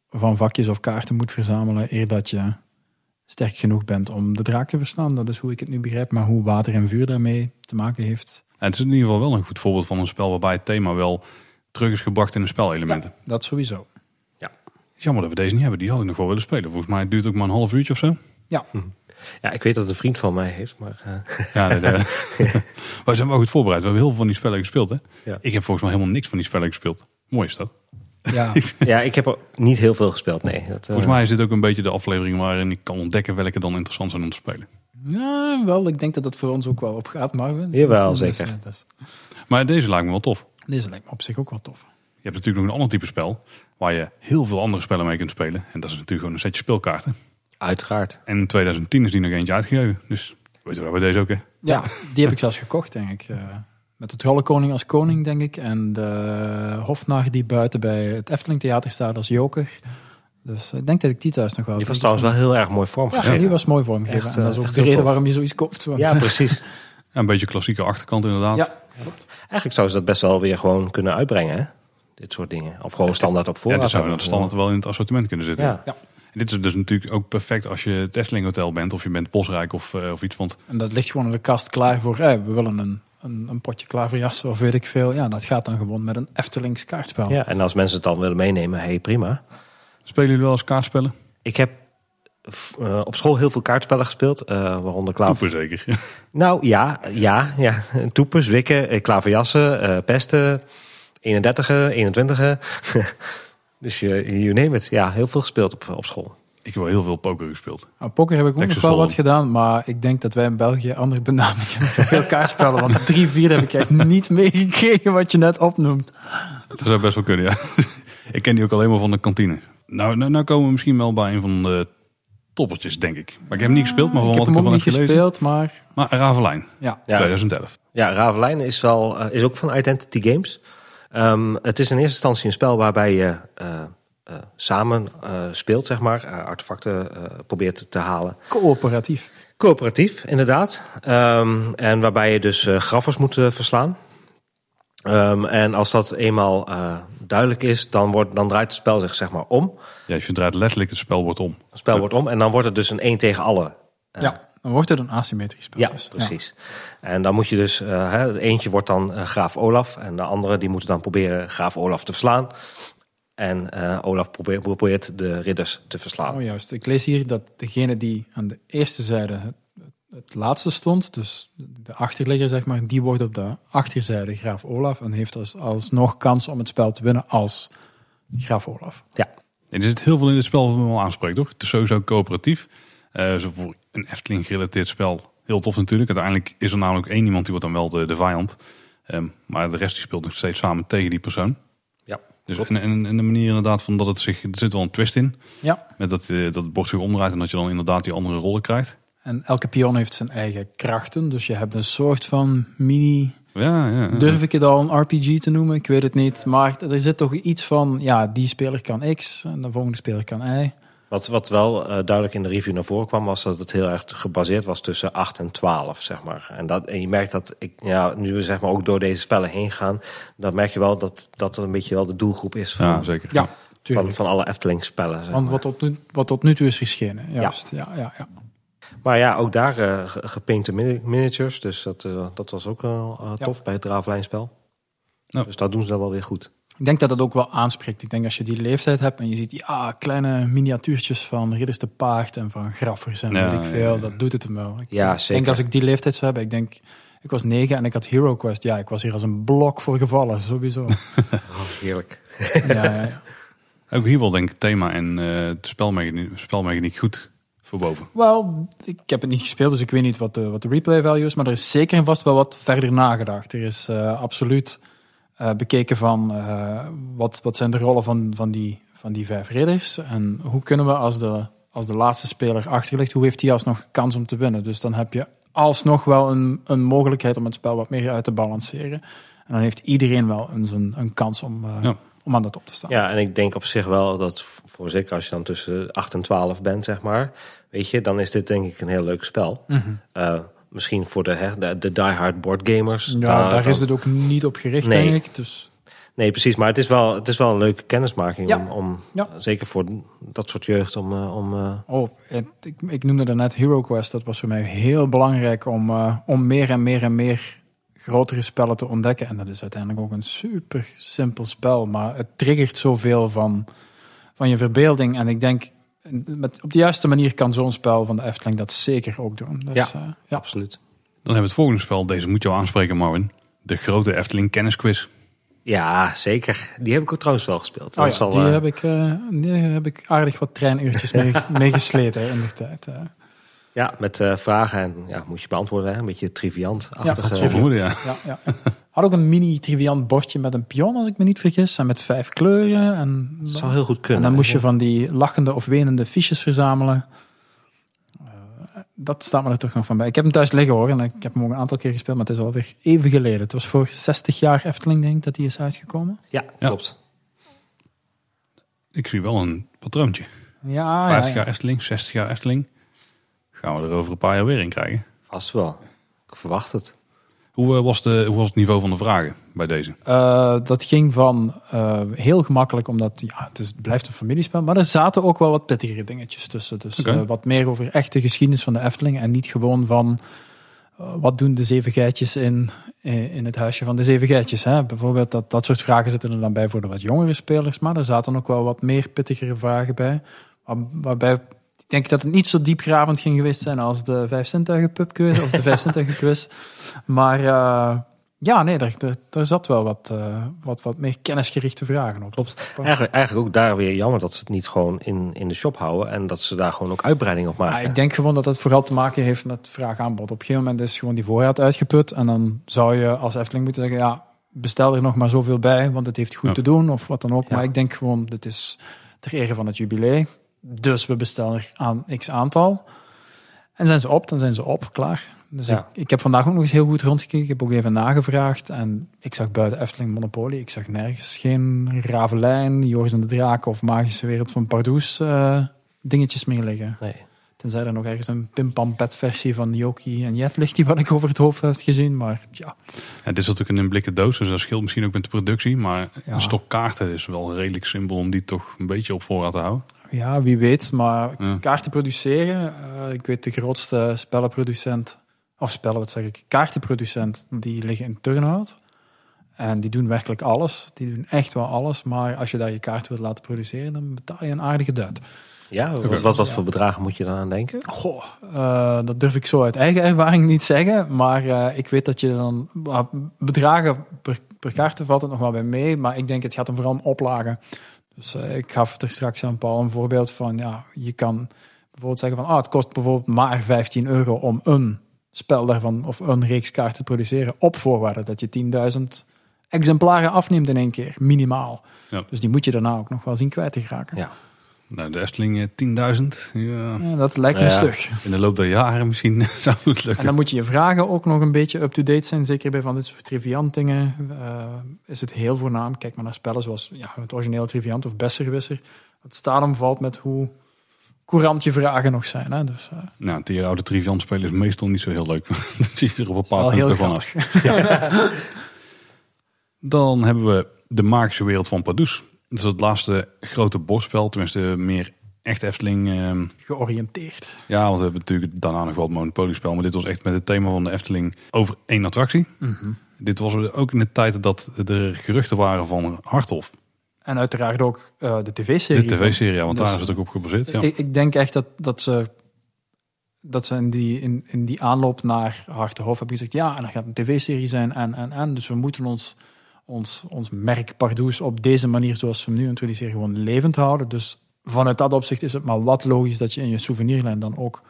van vakjes of kaarten moet verzamelen. eer dat je sterk genoeg bent om de draak te verslaan. Dat is hoe ik het nu begrijp. Maar hoe water en vuur daarmee te maken heeft, En het is in ieder geval wel een goed voorbeeld van een spel waarbij het thema wel terug is gebracht in de spelelementen. dat sowieso. Is jammer dat we deze niet hebben. Die had ik nog wel willen spelen. Volgens mij duurt het ook maar een half uurtje of zo. Ja, Ja, ik weet dat het een vriend van mij heeft. Maar eh, Ja, nee, nee. [LAUGHS] [LAUGHS] wij zijn wel goed voorbereid. We hebben heel veel van die spellen gespeeld. Hè? Ja. Ik heb volgens mij helemaal niks van die spellen gespeeld. Mooi is dat. Ja. [LAUGHS] ja, ik heb er niet heel veel gespeeld. Nee, dat, eh, Volgens mij is dit ook een beetje de aflevering waarin ik kan ontdekken welke dan interessant zijn om te spelen. ja wel. Ik denk dat dat voor ons ook wel opgaat, Marvin. Jawel, Dus, zeker. eh, dus- Maar deze lijkt me wel tof. deze lijkt me op zich ook wel tof. Je hebt natuurlijk nog een ander type spel waar je heel veel andere spellen mee kunt spelen. En dat is natuurlijk gewoon een setje speelkaarten. Uiteraard. En in 2010 is die nog eentje uitgegeven. Dus weet je wel, bij deze ook hè. Ja, die heb ik zelfs gekocht, denk ik. Met de Trollenkoning als koning, denk ik. En de hofnar die buiten bij het Efteling Theater staat als joker. Dus ik denk dat ik die thuis nog wel... Die was trouwens wel heel erg mooi Ja, vormgegeven. die was mooi vormgegeven. Echt, en dat is eh, ook de reden tof. waarom je zoiets koopt. Want, Ja, precies. [LAUGHS] Ja, een beetje klassieke achterkant inderdaad. ja, Eigenlijk zou ze dat best wel weer gewoon kunnen uitbrengen, hè? Dit soort dingen. Of gewoon standaard op Ja, voorraad. dat zou hebben. dat standaard wel in het assortiment kunnen zitten. Ja. Ja. En dit is dus natuurlijk ook perfect als je het Efteling Hotel bent of je bent Bosrijk of, eh, of iets. Want En dat ligt gewoon in de kast klaar voor, eh, we willen een, een, een potje klaverjassen of weet ik veel. Ja, dat gaat dan gewoon met een Eftelings kaartspel. Ja, en als mensen het dan willen meenemen, hey, prima. spelen jullie wel eens kaartspellen? Ik heb eh, op school heel veel kaartspellen gespeeld, eh, waaronder klaver. Toepen zeker. [LAUGHS] Nou ja, ja, ja. Toepen, zwikken, eh, klaverjassen, eh, pesten, 31, 21. [LAUGHS] dus je, you name it. Ja, heel veel gespeeld op, op school. Ik heb wel heel veel poker gespeeld. Nou, poker heb ik ook nog wel wat gedaan, maar ik denk dat wij in België andere benamingen hebben voor veel kaartspellen. Want [LAUGHS] drie, vier heb ik echt niet meegekregen wat je net opnoemt. Dat zou best wel kunnen, ja. [LAUGHS] ik ken die ook alleen maar van de kantine. Nou, nou, nou komen we misschien wel bij een van de toppertjes, denk ik. Maar ik heb hem niet gespeeld, maar van ik wat heb ik hem ervan ook heb niet gelezen. gespeeld, maar Maar Ravelijn, ja. Ja. 2011. Ja, Ravelijn is, wel, eh, is ook van Identity Games. Ehm, het is in eerste instantie een spel waarbij je eh, eh, samen eh, speelt, zeg maar. eh, artefacten eh, probeert te halen. Coöperatief. Coöperatief, inderdaad. Ehm, en waarbij je dus eh, graffers moet verslaan. Ehm, en als dat eenmaal eh, duidelijk is, dan, wordt, dan draait het spel zich zeg maar om. Ja, je draait letterlijk het spel wordt om. Het spel wordt om en dan wordt het dus een 1 tegen alle. ja, dan wordt het een asymmetrisch spel. Ja, dus. precies. En dan moet je dus, eh, hè, eentje wordt dan graaf Olaf en de andere die moeten dan proberen graaf Olaf te verslaan. En eh, Olaf probeert, probeert de ridders te verslaan. Oh juist, ik lees hier dat degene die aan de eerste zijde het, het laatste stond, dus de achterligger zeg maar, die wordt op de achterzijde graaf Olaf en heeft dus alsnog kans om het spel te winnen als graaf Olaf. Ja, En er zit heel veel in dit spel wat me wel aanspreekt, toch? Het is sowieso coöperatief. Eh zo voor een Efteling gerelateerd spel heel tof natuurlijk. Uiteindelijk is er namelijk één iemand die wordt dan wel de, de vijand. Ehm, maar de rest die speelt nog steeds samen tegen die persoon. Dus en, en, en de manier inderdaad van dat het zich... Er zit wel een twist in. Ja, Met dat, eh, dat het bord zich omdraait en dat je dan inderdaad die andere rollen krijgt. en elke pion heeft zijn eigen krachten, dus je hebt een soort van mini Ja, ja. ja. Durf ik het al een RPG te noemen? Ik weet het niet. Maar er zit toch iets van, ja, die speler kan X en de volgende speler kan Y. Wat, wat wel eh, duidelijk in de review naar voren kwam, was dat het heel erg gebaseerd was tussen 8 en 12, zeg maar. En, dat, en je merkt dat, ik, ja, nu we zeg maar ook door deze spellen heen gaan, dan merk je wel dat dat een beetje wel de doelgroep is van, Ja, zeker. Ja, van, van alle Efteling spellen. Zeg Want maar. wat tot, nu, wat tot nu toe is verschenen. Juist, ja, ja, ja. Maar ja, ook daar eh, ge- gepainte mini- miniatures, dus dat, eh, dat was ook eh, tof bij het Draaflijnspel. Ja. Dus dat doen ze dan wel weer goed. Ik denk dat dat ook wel aanspreekt. Ik denk als je die leeftijd hebt en je ziet ja, kleine miniatuurtjes van Ridders de Paard en van Graffers en Ja, weet ik veel, ja. dat doet het hem wel. Ik Ja, denk zeker. als ik die leeftijd zou hebben, ik denk, ik was negen en ik had Hero Quest. Ja, ik was hier als een blok voor gevallen, sowieso. Oh, [LAUGHS] heerlijk. ja, ja, ja. Ook hier wel denk ik thema en eh de spelmechaniek, spelmechaniek goed voor boven. Wel, ik heb het niet gespeeld, dus ik weet niet wat de, wat de replay value is. Maar er is zeker en vast wel wat verder nagedacht. Er is eh, absoluut bekeken van eh, wat, wat zijn de rollen van, van, die, van die vijf ridders. En hoe kunnen we als de, als de laatste speler achterligt, hoe heeft die alsnog kans om te winnen? Dus dan heb je alsnog wel een, een mogelijkheid om het spel wat meer uit te balanceren. En dan heeft iedereen wel eens een, een kans om, eh, Ja. om aan de top te staan. Ja, en ik denk op zich wel dat, voor zeker als je dan tussen 8 en 12 bent, zeg maar, weet je, dan is dit denk ik een heel leuk spel. Mhm. Eh, misschien voor de, hè, de, de diehard board gamers. Ja, daar- daar is het ook niet op gericht, Nee. denk ik. Dus Nee, precies. Maar het is wel, het is wel een leuke kennismaking. Ja. Om, om, Ja. Zeker voor dat soort jeugd. Om, eh, om, eh, Oh, het- ik, ik noemde daarnet Hero Quest. Dat was voor mij heel belangrijk om, eh, om meer en meer en meer grotere spellen te ontdekken. En dat is uiteindelijk ook een super simpel spel. Maar het triggert zoveel van, van je verbeelding. En ik denk, met, op de juiste manier kan zo'n spel van de Efteling dat zeker ook doen. Dus, Ja. eh, ja. absoluut. Dan hebben we het volgende spel. Deze moet je al aanspreken, Marvin. De grote Efteling kennisquiz. Ja, zeker. Die heb ik ook trouwens wel gespeeld. Oh ja, al, die, eh, heb ik, eh, die heb ik aardig wat treinuurtjes mee, [LAUGHS] mee gesleten in de tijd. eh. ja, met eh, vragen en ja, moet je beantwoorden. Hè? Een beetje vermoeden, ja. Ja, ja. [LAUGHS] Had ook een mini triviant bordje met een pion, als ik me niet vergis. En met vijf kleuren. En, Dat zou heel goed kunnen. en dan moest je van die lachende of wenende fiches verzamelen. Eh, dat staat me er toch nog van bij. Ik heb hem thuis liggen hoor. En ik heb hem ook een aantal keer gespeeld. Maar het is alweer even geleden. Het was voor 60 jaar Efteling denk ik dat die is uitgekomen. Ja, Ja. klopt. Ik zie wel een patroontje. Ja, 50 ja, ja. jaar Efteling, 60 jaar Efteling. Gaan we er over een paar jaar weer in krijgen. Vast wel. Ik verwacht het. Hoe, eh, was de, hoe was het niveau van de vragen bij deze? Eh, dat ging van eh, heel gemakkelijk, omdat ja, het, is, het blijft een familiespel. Maar er zaten ook wel wat pittigere dingetjes tussen. Dus wat meer over echte geschiedenis van de Efteling. En niet gewoon van wat doen de zeven geitjes in, in het huisje van de zeven geitjes. Hè? Bijvoorbeeld dat, dat soort vragen zitten er dan bij voor de wat jongere spelers. Maar er zaten ook wel wat meer pittigere vragen bij. Waar- waarbij denk dat het niet zo diepgravend ging geweest zijn als de vijf zintuigen pubquiz of de vijf zintuigen quiz. Maar eh, ja, nee, daar, daar, daar zat wel wat, eh, wat, wat meer kennisgerichte vragen op. Klopt. Eigenlijk, eigenlijk ook daar weer jammer dat ze het niet gewoon in, in de shop houden. En dat ze daar gewoon ook uitbreiding op maken. Ja, ik denk gewoon dat het vooral te maken heeft met vraag-aanbod. Op een gegeven moment is gewoon die voorraad uitgeput. En dan zou je als Efteling moeten zeggen, ja, bestel er nog maar zoveel bij, want het heeft goed Ja. te doen of wat dan ook. Ja. Maar ik denk gewoon, dit is ter ere van het jubilee. Dus we bestellen er aan x aantal. En zijn ze op, dan zijn ze op, klaar. Dus Ja. ik, ik heb vandaag ook nog eens heel goed rondgekeken. Ik heb ook even nagevraagd. En ik zag buiten Efteling Monopoly, ik zag nergens geen Ravelijn, Joris en de Draak of Magische Wereld van Pardoes eh, dingetjes meer liggen. Nee. Tenzij er nog ergens een pimpampet versie van Yoki en Jet ligt die wat ik over het hoofd heb gezien. Maar ja, Ja, dit is natuurlijk in een blikken doos, dus dat scheelt misschien ook met de productie. Maar Ja. een stok kaarten is wel redelijk simpel om die toch een beetje op voorraad te houden. Ja wie weet. Maar Ja. kaarten produceren, eh, ik weet de grootste spellenproducent, of spellen wat zeg ik, kaartenproducent, die liggen in Turnhout. En die doen werkelijk alles. Die doen echt wel alles. Maar als je daar je kaart wilt laten produceren, dan betaal je een aardige duit. Ja, wat, wat, wat voor bedragen moet je dan aan denken? Goh, eh, dat durf ik zo uit eigen ervaring niet zeggen. Maar eh, ik weet dat je dan... bedragen per, per kaart valt het nog wel bij mee. Maar ik denk het gaat hem vooral om oplagen. Dus eh, ik gaf er straks aan Paul een voorbeeld van... Ja, je kan bijvoorbeeld zeggen van... Ah, het kost bijvoorbeeld maar 15 euro om een spel daarvan... of een reeks kaarten te produceren... op voorwaarde dat je 10.000 exemplaren afneemt in één keer. Minimaal. Ja. Dus die moet je daarna ook nog wel zien kwijt te geraken. Ja. Nou, de Efteling eh, 10.000. Ja. Ja, dat lijkt me Ja. stug. In de loop der jaren misschien [LAUGHS] zou het En lukken. dan moet je je vragen ook nog een beetje up-to-date zijn. Zeker bij van dit soort triviant-dingen eh, is het heel voornaam. Kijk maar naar spellen zoals ja, het originele triviant of Besserwisser. Het staat hem valt met hoe courant je vragen nog zijn. Hè? Dus eh, Nou, het hier oude triviant spelen is meestal niet zo heel leuk. [LAUGHS] Dan zie je er op een paar punten van af. Dan hebben we de magische wereld van Pardoes. Dat is het laatste grote bordspel. Tenminste, meer echt Efteling. ehm, georiënteerd. ja, want we hebben natuurlijk daarna nog wel het Monopoly-spel. Maar dit was echt met het thema van de Efteling over één attractie. Dit was ook in de tijd dat er geruchten waren van Harthof. En uiteraard ook eh, de De tv-serie. tv-serie, ja, want Dus- daar is het ook op gebaseerd. Ja. Ik, ik denk echt dat, dat ze, dat ze in, die, in, in die aanloop naar Hartenhof hebben gezegd... ja, en er gaat een tv-serie zijn en, en, en. Dus we moeten ons, ons, ons merk Pardoes op deze manier, zoals we hem nu introduceren, gewoon levend houden. Dus vanuit dat opzicht is het maar wat logisch dat je in je souvenirlijn dan ook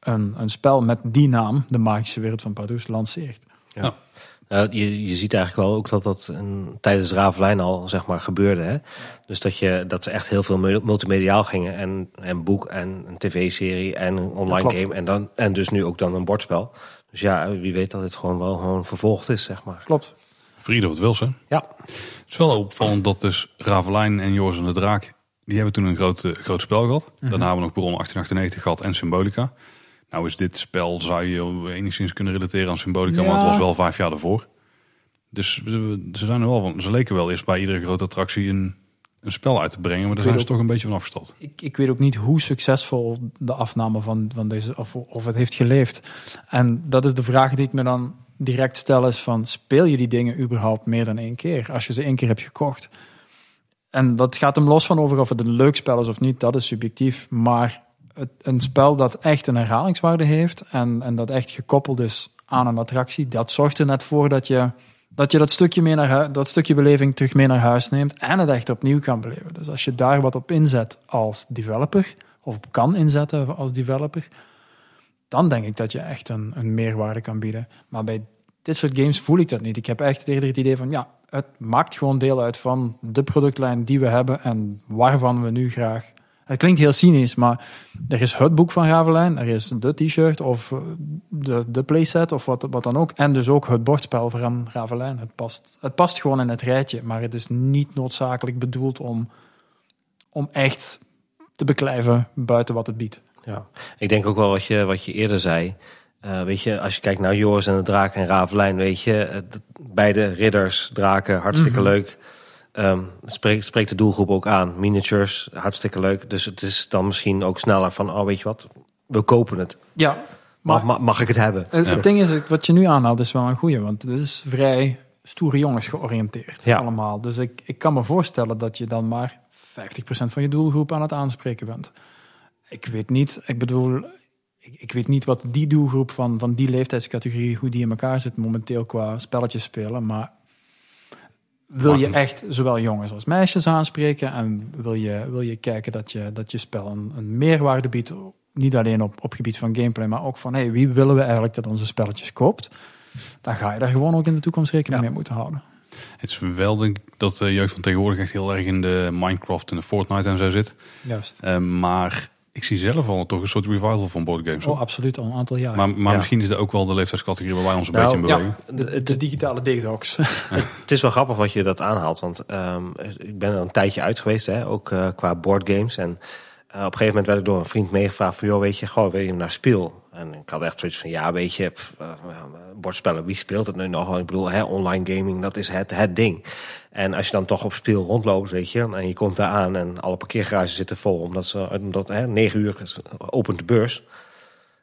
een, een spel met die naam, de magische wereld van Pardoes, lanceert. Ja, je, je ziet eigenlijk wel ook dat dat een, tijdens Ravelijn al zeg maar gebeurde. Hè? Dus dat, je, dat ze echt heel veel mul- multimediaal gingen. En een boek en een tv-serie en een online game. En, dan, en dus nu ook dan een bordspel. Dus ja, wie weet dat het gewoon wel gewoon vervolgd is, zeg maar. Klopt. Friede wat wil ze. Ja, Het is wel opvallend dat dus Ravelijn en Joris en de Draak... die hebben toen een groot, eh, groot spel gehad. Daarna hebben we nog Baron 1898 gehad en Symbolica. Nou is dit spel, zou je enigszins kunnen relateren aan Symbolica... maar het Ja. was wel vijf jaar daarvoor. Dus ze ze zijn er wel van. Ze leken wel eerst bij iedere grote attractie een, een spel uit te brengen... maar daar zijn ze toch een beetje van afgestapt. ik, ik weet ook niet hoe succesvol de afname van, van deze, of, of het heeft geleefd. En dat is de vraag die ik me dan direct stel, is van, speel je die dingen überhaupt meer dan één keer? Als je ze één keer hebt gekocht. En dat gaat hem los van over of het een leuk spel is of niet, dat is subjectief. Maar het, een spel dat echt een herhalingswaarde heeft en, en dat echt gekoppeld is aan een attractie, dat zorgt er net voor dat je dat, je dat, stukje mee naar dat stukje beleving terug mee naar huis neemt en het echt opnieuw kan beleven. Dus als je daar wat op inzet als developer, of op kan inzetten als developer, dan denk ik dat je echt een, een meerwaarde kan bieden. Maar bij dit soort games voel ik dat niet. Ik heb echt eerder het idee van, ja, het maakt gewoon deel uit van de productlijn die we hebben en waarvan we nu graag... Het klinkt heel cynisch, maar er is het boek van Ravelijn, er is de t-shirt of eh, de, de playset of wat, wat dan ook. En dus ook het bordspel van Ravelijn. Het past, het past gewoon in het rijtje, maar het is niet noodzakelijk bedoeld om om echt te beklijven buiten wat het biedt. Ja, ik denk ook wel wat je, wat je eerder zei. Uh, weet je, als je kijkt naar Joris en de Draak en Ravelijn, weet je, beide ridders, draken, hartstikke mm -hmm. leuk. Um, spreekt, spreekt de doelgroep ook aan. Miniatures, hartstikke leuk. Dus het is dan misschien ook sneller van, oh weet je wat, we kopen het. Ja. Maar, mag, mag ik het hebben? Het, ja. ding is, wat je nu aanhaalt is wel een goeie, want het is vrij stoere jongens georiënteerd ja. allemaal. Dus ik, ik kan me voorstellen dat je dan maar 50% van je doelgroep aan het aanspreken bent. Ik weet niet, ik bedoel, ik, ik, weet niet wat die doelgroep van, van die leeftijdscategorie, hoe die in elkaar zit momenteel qua spelletjes spelen. Maar wil je echt zowel jongens als meisjes aanspreken en wil je, wil je kijken dat je, dat je spel een, een meerwaarde biedt, niet alleen op, op gebied van gameplay, maar ook van hey, wie willen we eigenlijk dat onze spelletjes koopt, dan ga je daar gewoon ook in de toekomst rekening ja. mee moeten houden. Het is wel denk ik dat de jeugd van tegenwoordig echt heel erg in de Minecraft en de Fortnite en zo zit. Juist. Uh, maar ik zie zelf al toch een soort revival van boardgames. Oh, absoluut, al een aantal jaar. Maar, maar ja. misschien is er ook wel de leeftijdscategorie waar wij ons een nou, beetje in bewegen. Ja, de, de digitale detox. [LAUGHS] het is wel grappig wat je dat aanhaalt. Want um, ik ben er een tijdje uit geweest, hè, ook uh, qua boardgames. En uh, op een gegeven moment werd ik door een vriend meegevraagd van... joh, weet je, gewoon, weet je naar speel? En ik had echt zoiets van, ja, weet je, pff, uh, bordspellen, wie speelt het nu nog? Ik bedoel, hè, online gaming, dat is het, het ding. En als je dan toch op speel rondloopt, weet je, en je komt daar aan en alle parkeergarages zitten vol, omdat ze, omdat hè, 9 uur opent de beurs.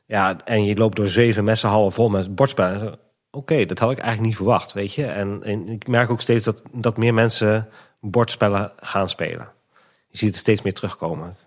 Ja, en je loopt door zeven messenhallen vol met bordspellen. Oké, dat had ik eigenlijk niet verwacht, weet je. En, en, ik merk ook steeds dat, dat meer mensen bordspellen gaan spelen. Je ziet het steeds meer terugkomen.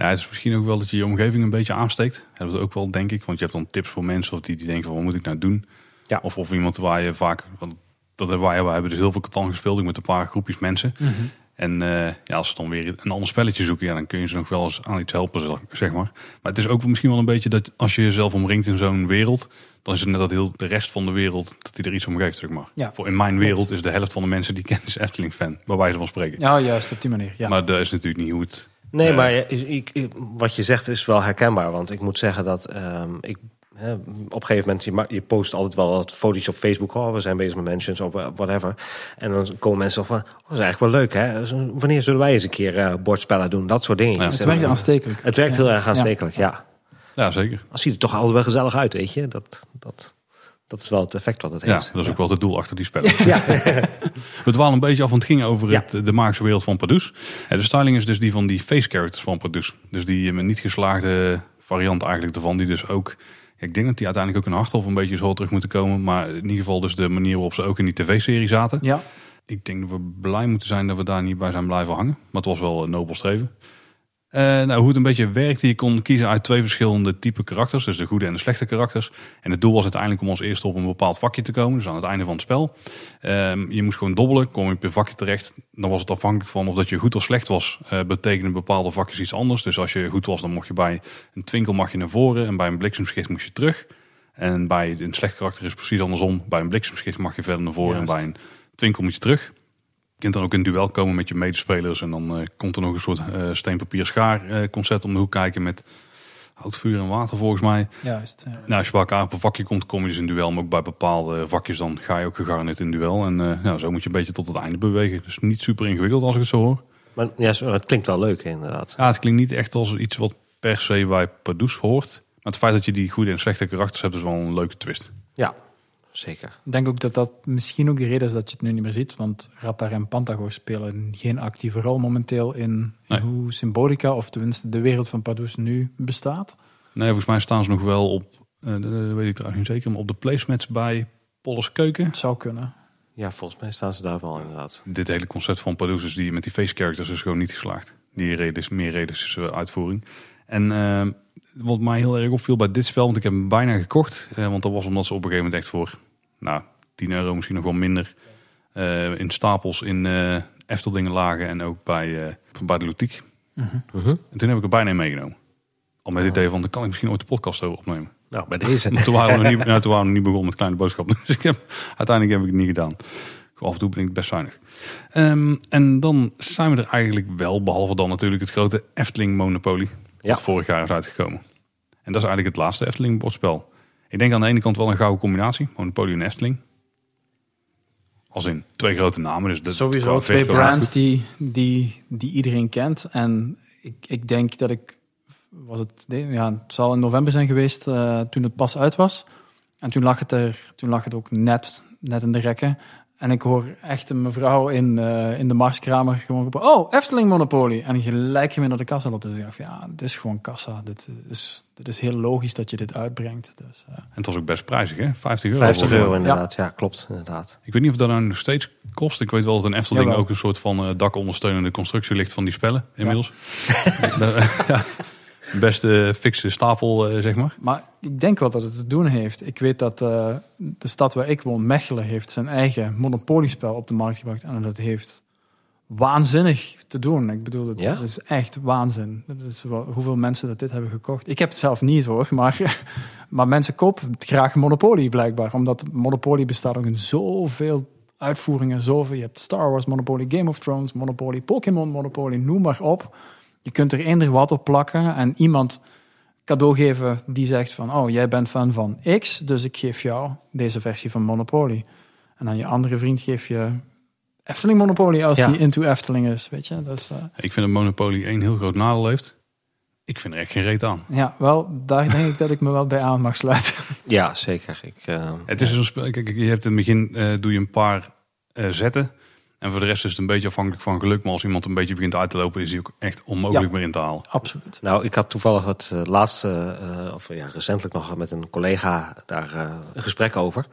Ja, het is misschien ook wel dat je je omgeving een beetje aansteekt. Dat ook wel, denk ik. Want je hebt dan tips voor mensen of die, die denken van, wat moet ik nou doen? Ja. Of, of iemand waar je vaak... Want dat hebben wij, wij hebben dus heel veel Catan gespeeld. Ik met een paar groepjes mensen. Mm -hmm. En uh, ja, als ze dan weer een ander spelletje zoeken, ja, dan kun je ze nog wel eens aan iets helpen, zeg maar. Maar het is ook misschien wel een beetje dat als je jezelf omringt in zo'n wereld, dan is het net dat heel de rest van de wereld, dat die er iets om geeft, zeg maar. Ja. Voor in mijn wereld is de helft van de mensen die kennen is Efteling fan, bij wijze van spreken. Ja, juist op die manier. Ja. Maar dat is natuurlijk niet hoe het... Nee, uh, maar ik, ik, wat je zegt is wel herkenbaar. Want ik moet zeggen dat um, ik He, op een gegeven moment, je, je post altijd wel wat foto's op Facebook. Oh, we zijn bezig met mentions of whatever. En dan komen mensen van, oh, dat is eigenlijk wel leuk. Hè? Wanneer zullen wij eens een keer uh, bordspellen doen? Dat soort dingen. Ja, het werkt aanstekelijk. Het werkt ja. heel erg aanstekelijk, ja. ja. Ja, zeker. Het ziet er toch altijd wel gezellig uit, weet je. Dat, dat, dat is wel het effect wat het ja, heeft. dat is ook wel het doel achter die spellen. [LAUGHS] ja. We dwalen een beetje af, want het ging over het, de magische wereld van Pardoes. De styling is dus die van die face characters van Pardoes. Dus die niet geslaagde variant eigenlijk ervan, die dus ook... Ik denk dat die uiteindelijk ook in Harthof een beetje zo terug moeten komen. Maar in ieder geval dus de manier waarop ze ook in die tv-serie zaten. Ja. Ik denk dat we blij moeten zijn dat we daar niet bij zijn blijven hangen. Maar het was wel een nobel streven. Uh, nou, hoe het een beetje werkte, je kon kiezen uit twee verschillende type karakters. Dus de goede en de slechte karakters. En het doel was uiteindelijk om als eerste op een bepaald vakje te komen. Dus aan het einde van het spel. Uh, je moest gewoon dobbelen, kom je op je vakje terecht. Dan was het afhankelijk van of dat je goed of slecht was. Uh, betekenen bepaalde vakjes iets anders. Dus als je goed was, dan mocht je bij een twinkel mag je naar voren. En bij een bliksemschicht moest je terug. En bij een slecht karakter is precies andersom. Bij een bliksemschicht mag je verder naar voren. Juist. En bij een twinkel moet je terug. Je kunt dan ook in duel komen met je medespelers. En dan uh, komt er nog een soort uh, steen, papier, schaar uh, concept om de hoek kijken met hout, vuur en water volgens mij. Juist. Ja. Nou, als je bij elkaar op een vakje komt, kom je dus in duel. Maar ook bij bepaalde vakjes dan ga je ook gegarneerd in duel. En nou, zo moet je een beetje tot het einde bewegen. Dus niet super ingewikkeld als ik het zo hoor. Maar ja, het klinkt wel leuk inderdaad. Ja, het klinkt niet echt als iets wat per se bij Pardoes hoort. Maar het feit dat je die goede en slechte karakters hebt, is wel een leuke twist. Ja, zeker. Ik denk ook dat dat misschien ook de reden is dat je het nu niet meer ziet. Want Radar en Pantago spelen geen actieve rol momenteel in, in Nee. hoe Symbolica, of tenminste de wereld van Pardoes nu bestaat. Nee, volgens mij staan ze nog wel op, eh, dat weet ik trouwens niet zeker, maar op de placemats bij Polles Keuken. Het zou kunnen. Ja, volgens mij staan ze daar wel inderdaad. Dit hele concept van Pardoes is die met die face characters is gewoon niet geslaagd. Die reden is meer realistische uitvoering. En uh, wat mij heel erg opviel bij dit spel, want ik heb hem bijna gekocht. Uh, want dat was omdat ze op een gegeven moment echt voor nou, 10 euro misschien nog wel minder uh, in stapels in uh, Efteldingen lagen. En ook bij, uh, bij de Lutiek. Uh -huh. En toen heb ik er bijna in meegenomen. Al met het idee van, dan kan ik misschien ooit de podcast over opnemen. Nou, bij deze. [LAUGHS] Maar toen waren we nog niet, nou, toen waren we nog niet begonnen met kleine boodschappen. [LAUGHS] Dus ik heb, uiteindelijk heb ik het niet gedaan. Af en toe ben ik best zuinig. Um, en dan zijn we er eigenlijk wel, behalve dan natuurlijk het grote Efteling Ja. Wat vorig jaar is uitgekomen. En dat is eigenlijk het laatste Efteling bordspel. Ik denk aan de ene kant wel een gouden combinatie. Monopoly en Efteling. Als in twee grote namen. Dus de, Sowieso twee brands die, die, die iedereen kent. En ik, ik denk dat ik, was het, nee, ja, het zal in november zijn geweest eh, toen het pas uit was. En toen lag het er, toen lag het ook net, net in de rekken. En ik hoor echt een mevrouw in, eh, in de Marskramer gewoon roepen, oh, Efteling Monopoly. En gelijk je me naar de kassa loopt. Dus ik dacht, ja, dit is gewoon kassa. Dit is, dit is heel logisch dat je dit uitbrengt. Dus, eh, En het was ook best prijzig, hè? 50 euro. 50 voor- euro inderdaad, ja. klopt inderdaad. Ik weet niet of dat nou nog steeds kost. Ik weet wel dat een Efteling Jawel. ook een soort van eh, dakondersteunende constructie ligt van die spellen inmiddels. [LAUGHS] [LAUGHS] ja. Beste fixe stapel, eh, zeg maar. Maar ik denk wel dat het te doen heeft. Ik weet dat eh, de stad waar ik woon, Mechelen, heeft zijn eigen monopoliespel op de markt gebracht. En dat heeft waanzinnig te doen. Ik bedoel, het, Ja? is echt waanzin. Dat is wel, hoeveel mensen dat dit hebben gekocht. Ik heb het zelf niet hoor, [LAUGHS] maar, maar mensen kopen graag Monopoly blijkbaar. Omdat Monopoly bestaat ook in zoveel uitvoeringen. Zoveel. Je hebt Star Wars Monopoly, Game of Thrones Monopoly, Pokémon Monopoly, noem maar op. Je kunt er eender wat op plakken en iemand cadeau geven die zegt van, oh, jij bent fan van X, dus ik geef jou deze versie van Monopoly. En aan je andere vriend geef je Efteling Monopoly als Ja. die into Efteling is, weet je. Dus, eh, Ik vind dat Monopoly één heel groot nadeel heeft. Ik vind er echt geen reet aan. ja, wel, daar denk ik dat ik me wel bij aan mag sluiten. Ja, zeker. Ik, eh, Het is een spel. Kijk, je hebt in het begin eh, doe je een paar eh, zetten. En voor de rest is het een beetje afhankelijk van geluk. Maar als iemand een beetje begint uit te lopen, is hij ook echt onmogelijk Ja. meer in te halen. Absoluut. Nou, ik had toevallig het eh, laatste, eh, of ja, recentelijk nog met een collega daar eh, een gesprek over.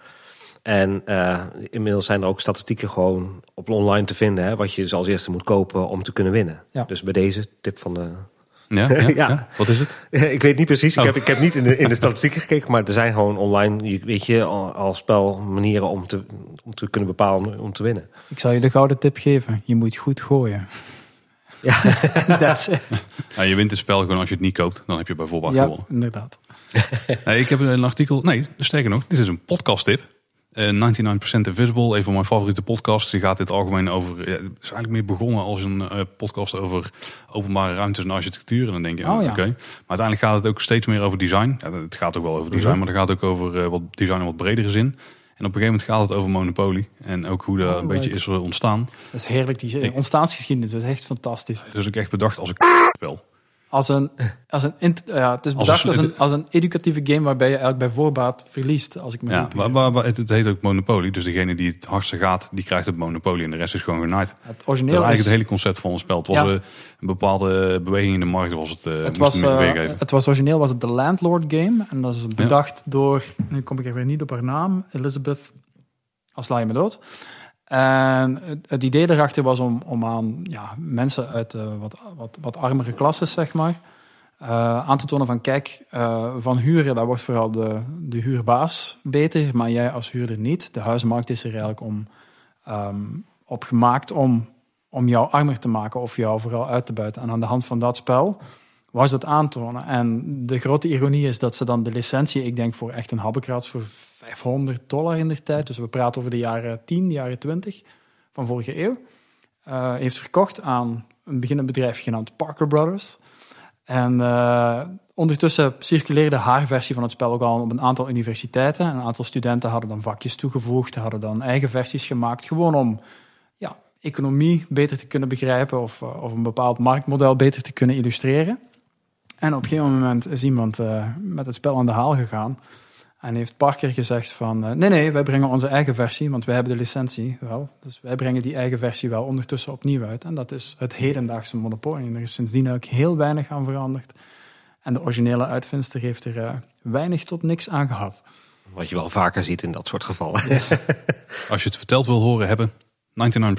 En eh, inmiddels zijn er ook statistieken gewoon op online te vinden, hè, wat je dus als eerste moet kopen om te kunnen winnen. Ja. Dus bij deze tip van de. Ja, [LAUGHS] ja, Ja. ja. Wat is het? [LAUGHS] ik weet niet precies, ik, Oh. heb, ik heb niet in de, in de statistieken gekeken, maar er zijn gewoon online, je- weet je, al, al spel manieren om te, om te kunnen bepalen om, om te winnen. Ik zal je de gouden tip geven. Je moet goed gooien. Ja. [LAUGHS] That's it. Ja, je wint het spel gewoon als je het niet koopt. Dan heb je bijvoorbeeld Ja, gewonnen. inderdaad. Nee, ik heb een artikel. Nee, sterker nog, dit is een podcast tip. Eh 99% Invisible, een van mijn favoriete podcasts. Die gaat dit algemeen over. Ja, het is eigenlijk meer begonnen als een eh, podcast over openbare ruimtes en architectuur. En dan denk je, Oh, oh, ja. oké. Maar uiteindelijk gaat het ook steeds meer over design. Ja, het gaat ook wel over design, Mhm. maar het gaat ook over eh, wat design in wat bredere zin. En op een gegeven moment gaat het over Monopoly. En ook hoe dat Oh, een beetje is ontstaan. Dat is heerlijk. Die Ik- ontstaansgeschiedenis dat is echt fantastisch. Dus ook echt bedacht als een spel. Als een, als een, ja, het is Als bedacht een- als een, als een educatieve game waarbij je eigenlijk bij voorbaat verliest. Als ik me Ja, goed waar, waar, waar- het, het heet ook Monopoly. Dus degene die het hardste gaat, die krijgt het Monopoly. En de rest is gewoon genaaid. Het Dat origineel is eigenlijk is, het hele concept van ons spel. Het was Ja. eh, een bepaalde beweging in de markt. Was het, eh het was, eh, het was origineel was het de Landlord game. En dat is bedacht door, nu kom ik er weer niet op haar naam, Elizabeth, als sla je me dood. En het, idee daarachter was om, om aan ja, mensen uit eh, wat, wat, wat armere klasses, zeg maar, eh, aan te tonen van kijk, eh, van huren, daar wordt vooral de, de huurbaas beter, maar jij als huurder niet. De huizenmarkt is er eigenlijk om, ehm, op gemaakt om, om jou armer te maken of jou vooral uit te buiten. En aan de hand van dat spel was dat aantonen. En de grote ironie is dat ze dan de licentie, ik denk voor echt een habbekrat, voor 500 dollar in de tijd, dus we praten over de jaren 10, de jaren 20 van vorige eeuw, eh, heeft verkocht aan een beginnend bedrijf genaamd Parker Brothers. En eh, ondertussen circuleerde haar versie van het spel ook al op een aantal universiteiten. Een aantal studenten hadden dan vakjes toegevoegd, hadden dan eigen versies gemaakt, gewoon om ja, economie beter te kunnen begrijpen of, eh, of een bepaald marktmodel beter te kunnen illustreren. En op een gegeven moment is iemand eh, met het spel aan de haal gegaan en heeft Parker gezegd van eh, nee, nee, wij brengen onze eigen versie, want wij hebben de licentie wel. Dus wij brengen die eigen versie wel ondertussen opnieuw uit. En dat is het hedendaagse Monopoly. En er is sindsdien ook heel weinig aan veranderd. En de originele uitvindster heeft er eh, weinig tot niks aan gehad. Wat je wel vaker ziet in dat soort gevallen. Als je het verteld wil horen hebben, 99%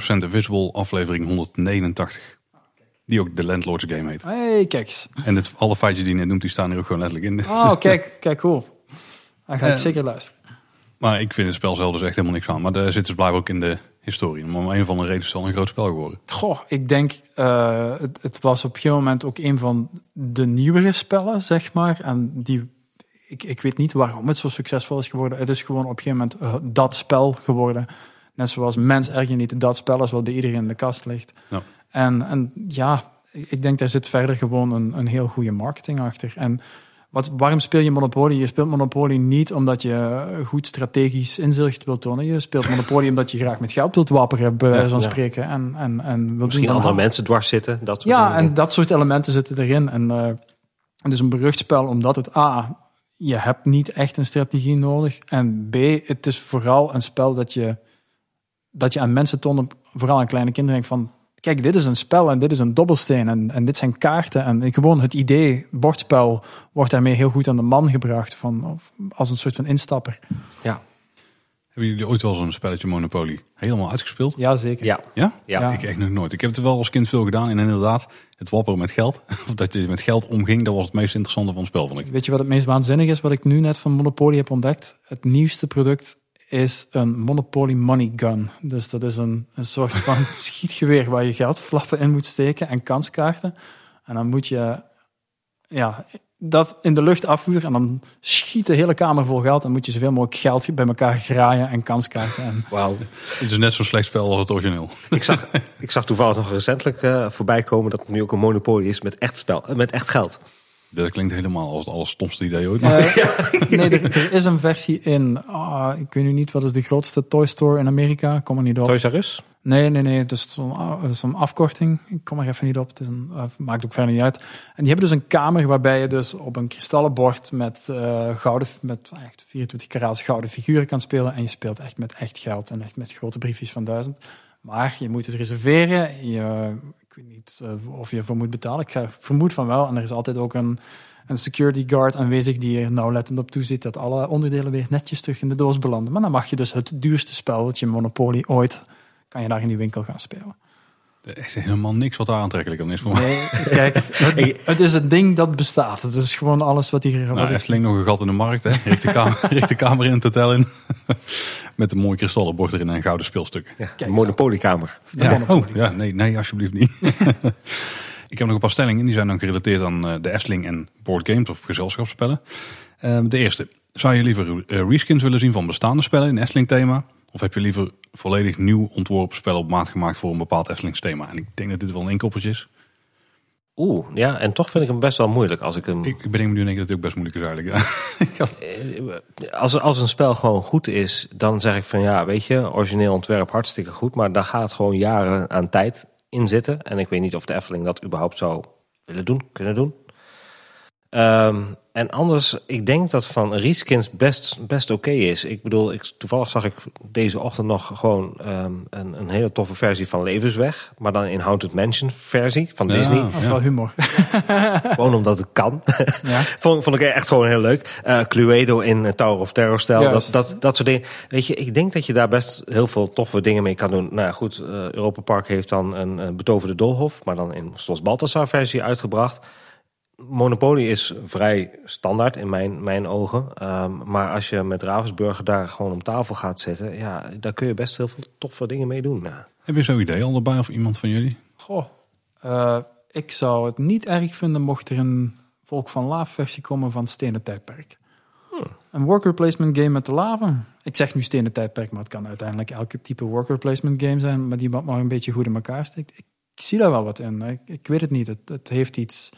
Invisible aflevering 189. Die ook de Landlords Game heet. hey, kijk eens. En het, alle feitjes die je net noemt, die staan hier ook gewoon letterlijk in. Oh, [LAUGHS] kijk, kijk, cool. Dan ga ik zeker luisteren. Maar ik vind het spel zelf dus echt helemaal niks aan. Maar daar zit dus blijkbaar ook in de historie. Maar om een of andere reden is het wel een groot spel geworden. Goh, ik denk, eh, het, het was op een gegeven moment ook een van de nieuwere spellen, zeg maar. En die, ik, ik weet niet waarom het zo succesvol is geworden. Het is gewoon op een gegeven moment eh, dat spel geworden. Net zoals mens erg niet dat spel is wat bij iedereen in de kast ligt. Ja. En, en ja, ik denk daar zit verder gewoon een, een heel goede marketing achter. En wat, waarom speel je Monopoly? Je speelt Monopoly niet omdat je goed strategisch inzicht wilt tonen. Je speelt Monopoly [LAUGHS] omdat je graag met geld wilt wapperen, bij wijze van spreken. En, en, en wilt Misschien andere mensen dwars zitten. Dat soort Ja, dingen. en dat soort elementen zitten erin. En eh, het is een berucht spel omdat het A, je hebt niet echt een strategie nodig. En B, het is vooral een spel dat je, dat je aan mensen toont, vooral aan kleine kinderen, denkt van... Kijk, dit is een spel en dit is een dobbelsteen en, en dit zijn kaarten. En gewoon het idee, bordspel, wordt daarmee heel goed aan de man gebracht. Van, of als een soort van instapper. ja. Hebben jullie ooit wel zo'n spelletje Monopoly helemaal uitgespeeld? Ja, zeker. Ja. Ja? Ja. Ja. Ik echt nog nooit. Ik heb het wel als kind veel gedaan. En inderdaad, het wapperen met geld. [LAUGHS] Of dat je met geld omging, dat was het meest interessante van het spel, vond ik. Weet je wat het meest waanzinnig is, wat ik nu net van Monopoly heb ontdekt? Het nieuwste product is een Monopoly Money Gun. Dus dat is een, een soort [LAUGHS] van schietgeweer waar je geldflappen in moet steken en kanskaarten. En dan moet je ja, dat in de lucht afvuren en dan schiet de hele kamer vol geld. En moet je zoveel mogelijk geld bij elkaar graaien en kanskaarten. En [LAUGHS] Wauw. Het is net zo'n slecht spel als het origineel. Ik zag, ik zag toevallig nog recentelijk eh, voorbij komen dat het nu ook een monopolie is met echt spel, met echt geld. Dat klinkt helemaal als het allerstomste idee ooit. Maar [LAUGHS] Eh, nee, er, er is een versie in. ah, ik weet nu niet wat is de grootste toy store in Amerika. Ik Kom er niet op. Toys R Us? Nee, nee, nee. Dus zo'n dat is een afkorting. Ik kom er even niet op. Het is een, uh, maakt ook verder niet uit. En die hebben dus een kamer waarbij je dus op een kristallen bord met, uh, gouden, met echt 24 karaats gouden figuren kan spelen. En je speelt echt met echt geld en echt met grote briefjes van duizend. Maar je moet het reserveren. Je, weet niet uh, of je ervoor moet betalen. Ik vermoed van wel. En er is altijd ook een, een security guard aanwezig die er nauwlettend op toeziet dat alle onderdelen weer netjes terug in de doos belanden. Maar dan mag je dus het duurste spelletje Monopoly ooit kan je daar in die winkel gaan spelen. Er is helemaal niks wat daar aantrekkelijk aan is voor mij. Nee, kijk, het, het, is een ding dat bestaat. Het is gewoon alles wat hier... Nou, Efteling nog een gat in de markt, hè. Richt de kamer, [LAUGHS] richt de kamer in het hotel in. Met een mooi kristallen bord erin en gouden speelstukken. Ja, een monopoliekamer. Ja. Oh, ja, nee, nee, alsjeblieft niet. [LAUGHS] Ik heb nog een paar stellingen. Die zijn dan gerelateerd aan de Efteling en board games of gezelschapsspellen. Uh, de eerste. Zou je liever uh, reskins willen zien van bestaande spellen in Efteling thema? Of heb je liever volledig nieuw ontworpen spellen op maat gemaakt voor een bepaald Eftelings thema? En ik denk dat dit wel een inkoppertje is. Oeh, ja, en toch vind ik hem best wel moeilijk als ik hem... Ik, ik bedenk me nu denk ik dat het ook best moeilijk is eigenlijk. [LAUGHS] als, als een spel gewoon goed is, dan zeg ik van ja, weet je, origineel ontwerp hartstikke goed. Maar daar gaat gewoon jaren aan tijd in zitten. En ik weet niet of de Efteling dat überhaupt zou willen doen, kunnen doen. Um, en anders, ik denk dat van reskins best, best oké okay is. Ik bedoel, ik, toevallig zag ik deze ochtend nog gewoon um, een, een, hele toffe versie van Levensweg. Maar dan in Haunted Mansion versie van Ja, Disney. Dat is wel humor. [LAUGHS] Gewoon omdat het kan. Ja. [LAUGHS] vond, vond ik echt gewoon heel leuk. Uh, Cluedo in uh, Tower of Terror stijl. Dat, dat, dat soort dingen. Weet je, ik denk dat je daar best heel veel toffe dingen mee kan doen. Nou goed, uh, Europa Park heeft dan een, een betoverde doolhof. Maar dan in Slos Balthasar versie uitgebracht. Monopoly is vrij standaard in mijn, mijn ogen. Um, maar als je met Ravensburger daar gewoon om tafel gaat zitten, ja, daar kun je best heel veel toffe dingen mee doen. Ja. Heb je zo'n idee al erbij of iemand van jullie? Goh, uh, ik zou het niet erg vinden mocht er een Volk van Laaf versie komen van Stenen Tijdperk. Hmm. Een worker placement game met de lava. Ik zeg nu Stenen Tijdperk, maar het kan uiteindelijk elke type worker placement game zijn, maar die wat maar een beetje goed in elkaar steekt. Ik, ik zie daar wel wat in. Ik, ik weet het niet. Het, het heeft iets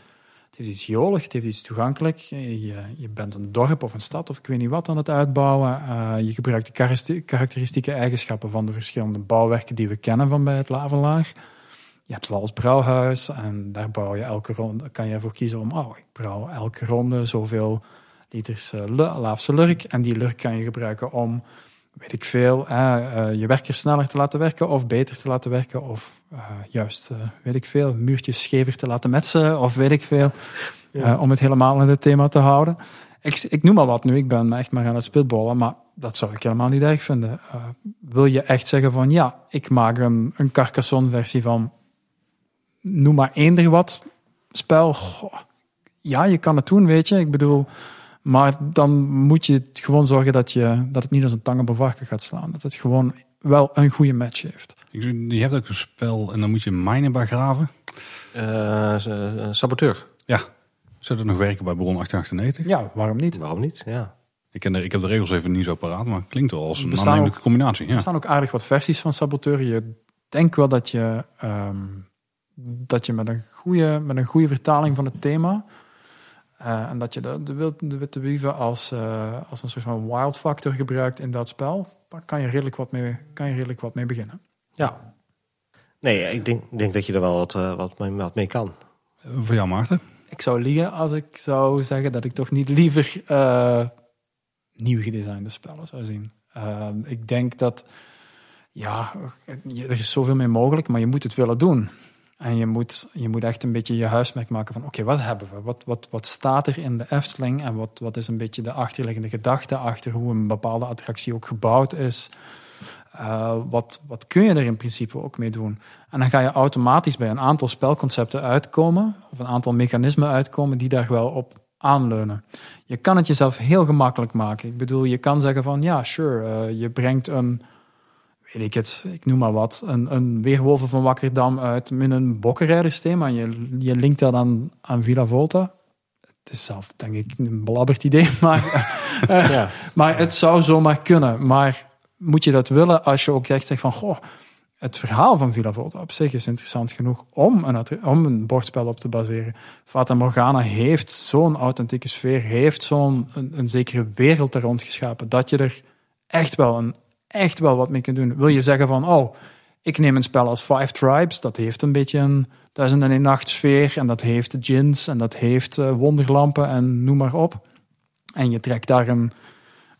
het heeft iets jolig, het heeft iets toegankelijk. Je, je, bent een dorp of een stad of ik weet niet wat aan het uitbouwen. Uh, je gebruikt de karakteristieke eigenschappen van de verschillende bouwwerken die we kennen van bij het Lavelaar. Je hebt wel als brouwhuis en daar bouw je elke ronde, kan je ervoor kiezen om, oh, ik brouw elke ronde zoveel liters uh, Laafse lurk. En die lurk kan je gebruiken om, weet ik veel, uh, je werkers sneller te laten werken of beter te laten werken of uh, juist, uh, weet ik veel, muurtjes schever te laten metsen of weet ik veel, [LAUGHS] ja. uh, om het helemaal in het thema te houden. Ik, ik, noem maar wat nu, ik ben echt maar aan het spitballen, maar dat zou ik helemaal niet erg vinden. wil je echt zeggen van ja, ik maak een, een Carcassonne versie van noem maar eender wat spel. Goh, ja, je kan het doen, weet je. Ik bedoel, maar dan moet je gewoon zorgen dat, je, dat het niet als een tang op een varken gaat slaan. Dat het gewoon wel een goede match heeft. Je hebt ook een spel en dan moet je mijnen bij graven. Uh, saboteur. Ja. Zou dat nog werken bij Bron 1898? Ja, waarom niet? Waarom niet? Ja. Ik, ken de, ik heb de regels even niet zo paraat, maar het klinkt wel als een aannemelijke ook- combinatie. Ja. Er staan ook aardig wat versies van Saboteur. Je denkt wel dat je, ehm, dat je met, een goede, met een goede vertaling van het thema Eh, en dat je de, de, wil- de witte wieven als, eh, als een soort van wild factor gebruikt in dat spel, daar kan je redelijk wat mee, kan je redelijk wat mee beginnen. Ja. Nee, ik denk, denk dat je er wel wat, eh, wat, mee, wat mee kan. Voor jou Maarten? Ik zou liegen als ik zou zeggen dat ik toch niet liever eh, nieuw gedesignde spellen zou zien. Eh, ik denk dat, ja, je- er is zoveel mee mogelijk, maar je moet het willen doen. En je moet, je moet echt een beetje je huismerk maken van, oké, wat hebben we? Wat, wat, wat staat er in de Efteling? En wat, wat is een beetje de achterliggende gedachte achter hoe een bepaalde attractie ook gebouwd is? Eh, wat, wat kun je er in principe ook mee doen? En dan ga je automatisch bij een aantal spelconcepten uitkomen, of een aantal mechanismen uitkomen die daar wel op aanleunen. Je kan het jezelf heel gemakkelijk maken. Ik bedoel, je kan zeggen van ja, sure, eh, je brengt een, weet ik het, ik noem maar wat, een, een Weerwolven van Wakkerdam uit met een bokkenrijdersthema en je, je linkt dat aan, aan Villa Volta. Het is zelf, denk ik, een belabberd idee, [LAUGHS] maar ja. maar het zou zomaar kunnen. Maar moet je dat willen als je ook echt zegt van... Goh, het verhaal van Villa Volta op zich is interessant genoeg om een, om een bordspel op te baseren. Fata Morgana heeft zo'n authentieke sfeer, heeft zo'n een, een zekere wereld er rond geschapen, dat je er echt wel, een, echt wel wat mee kunt doen. Wil je zeggen van, oh, ik neem een spel als Five Tribes, dat heeft een beetje een duizend en een nacht sfeer, en dat heeft gins, en dat heeft eh, wonderlampen, en noem maar op. En je trekt daar een,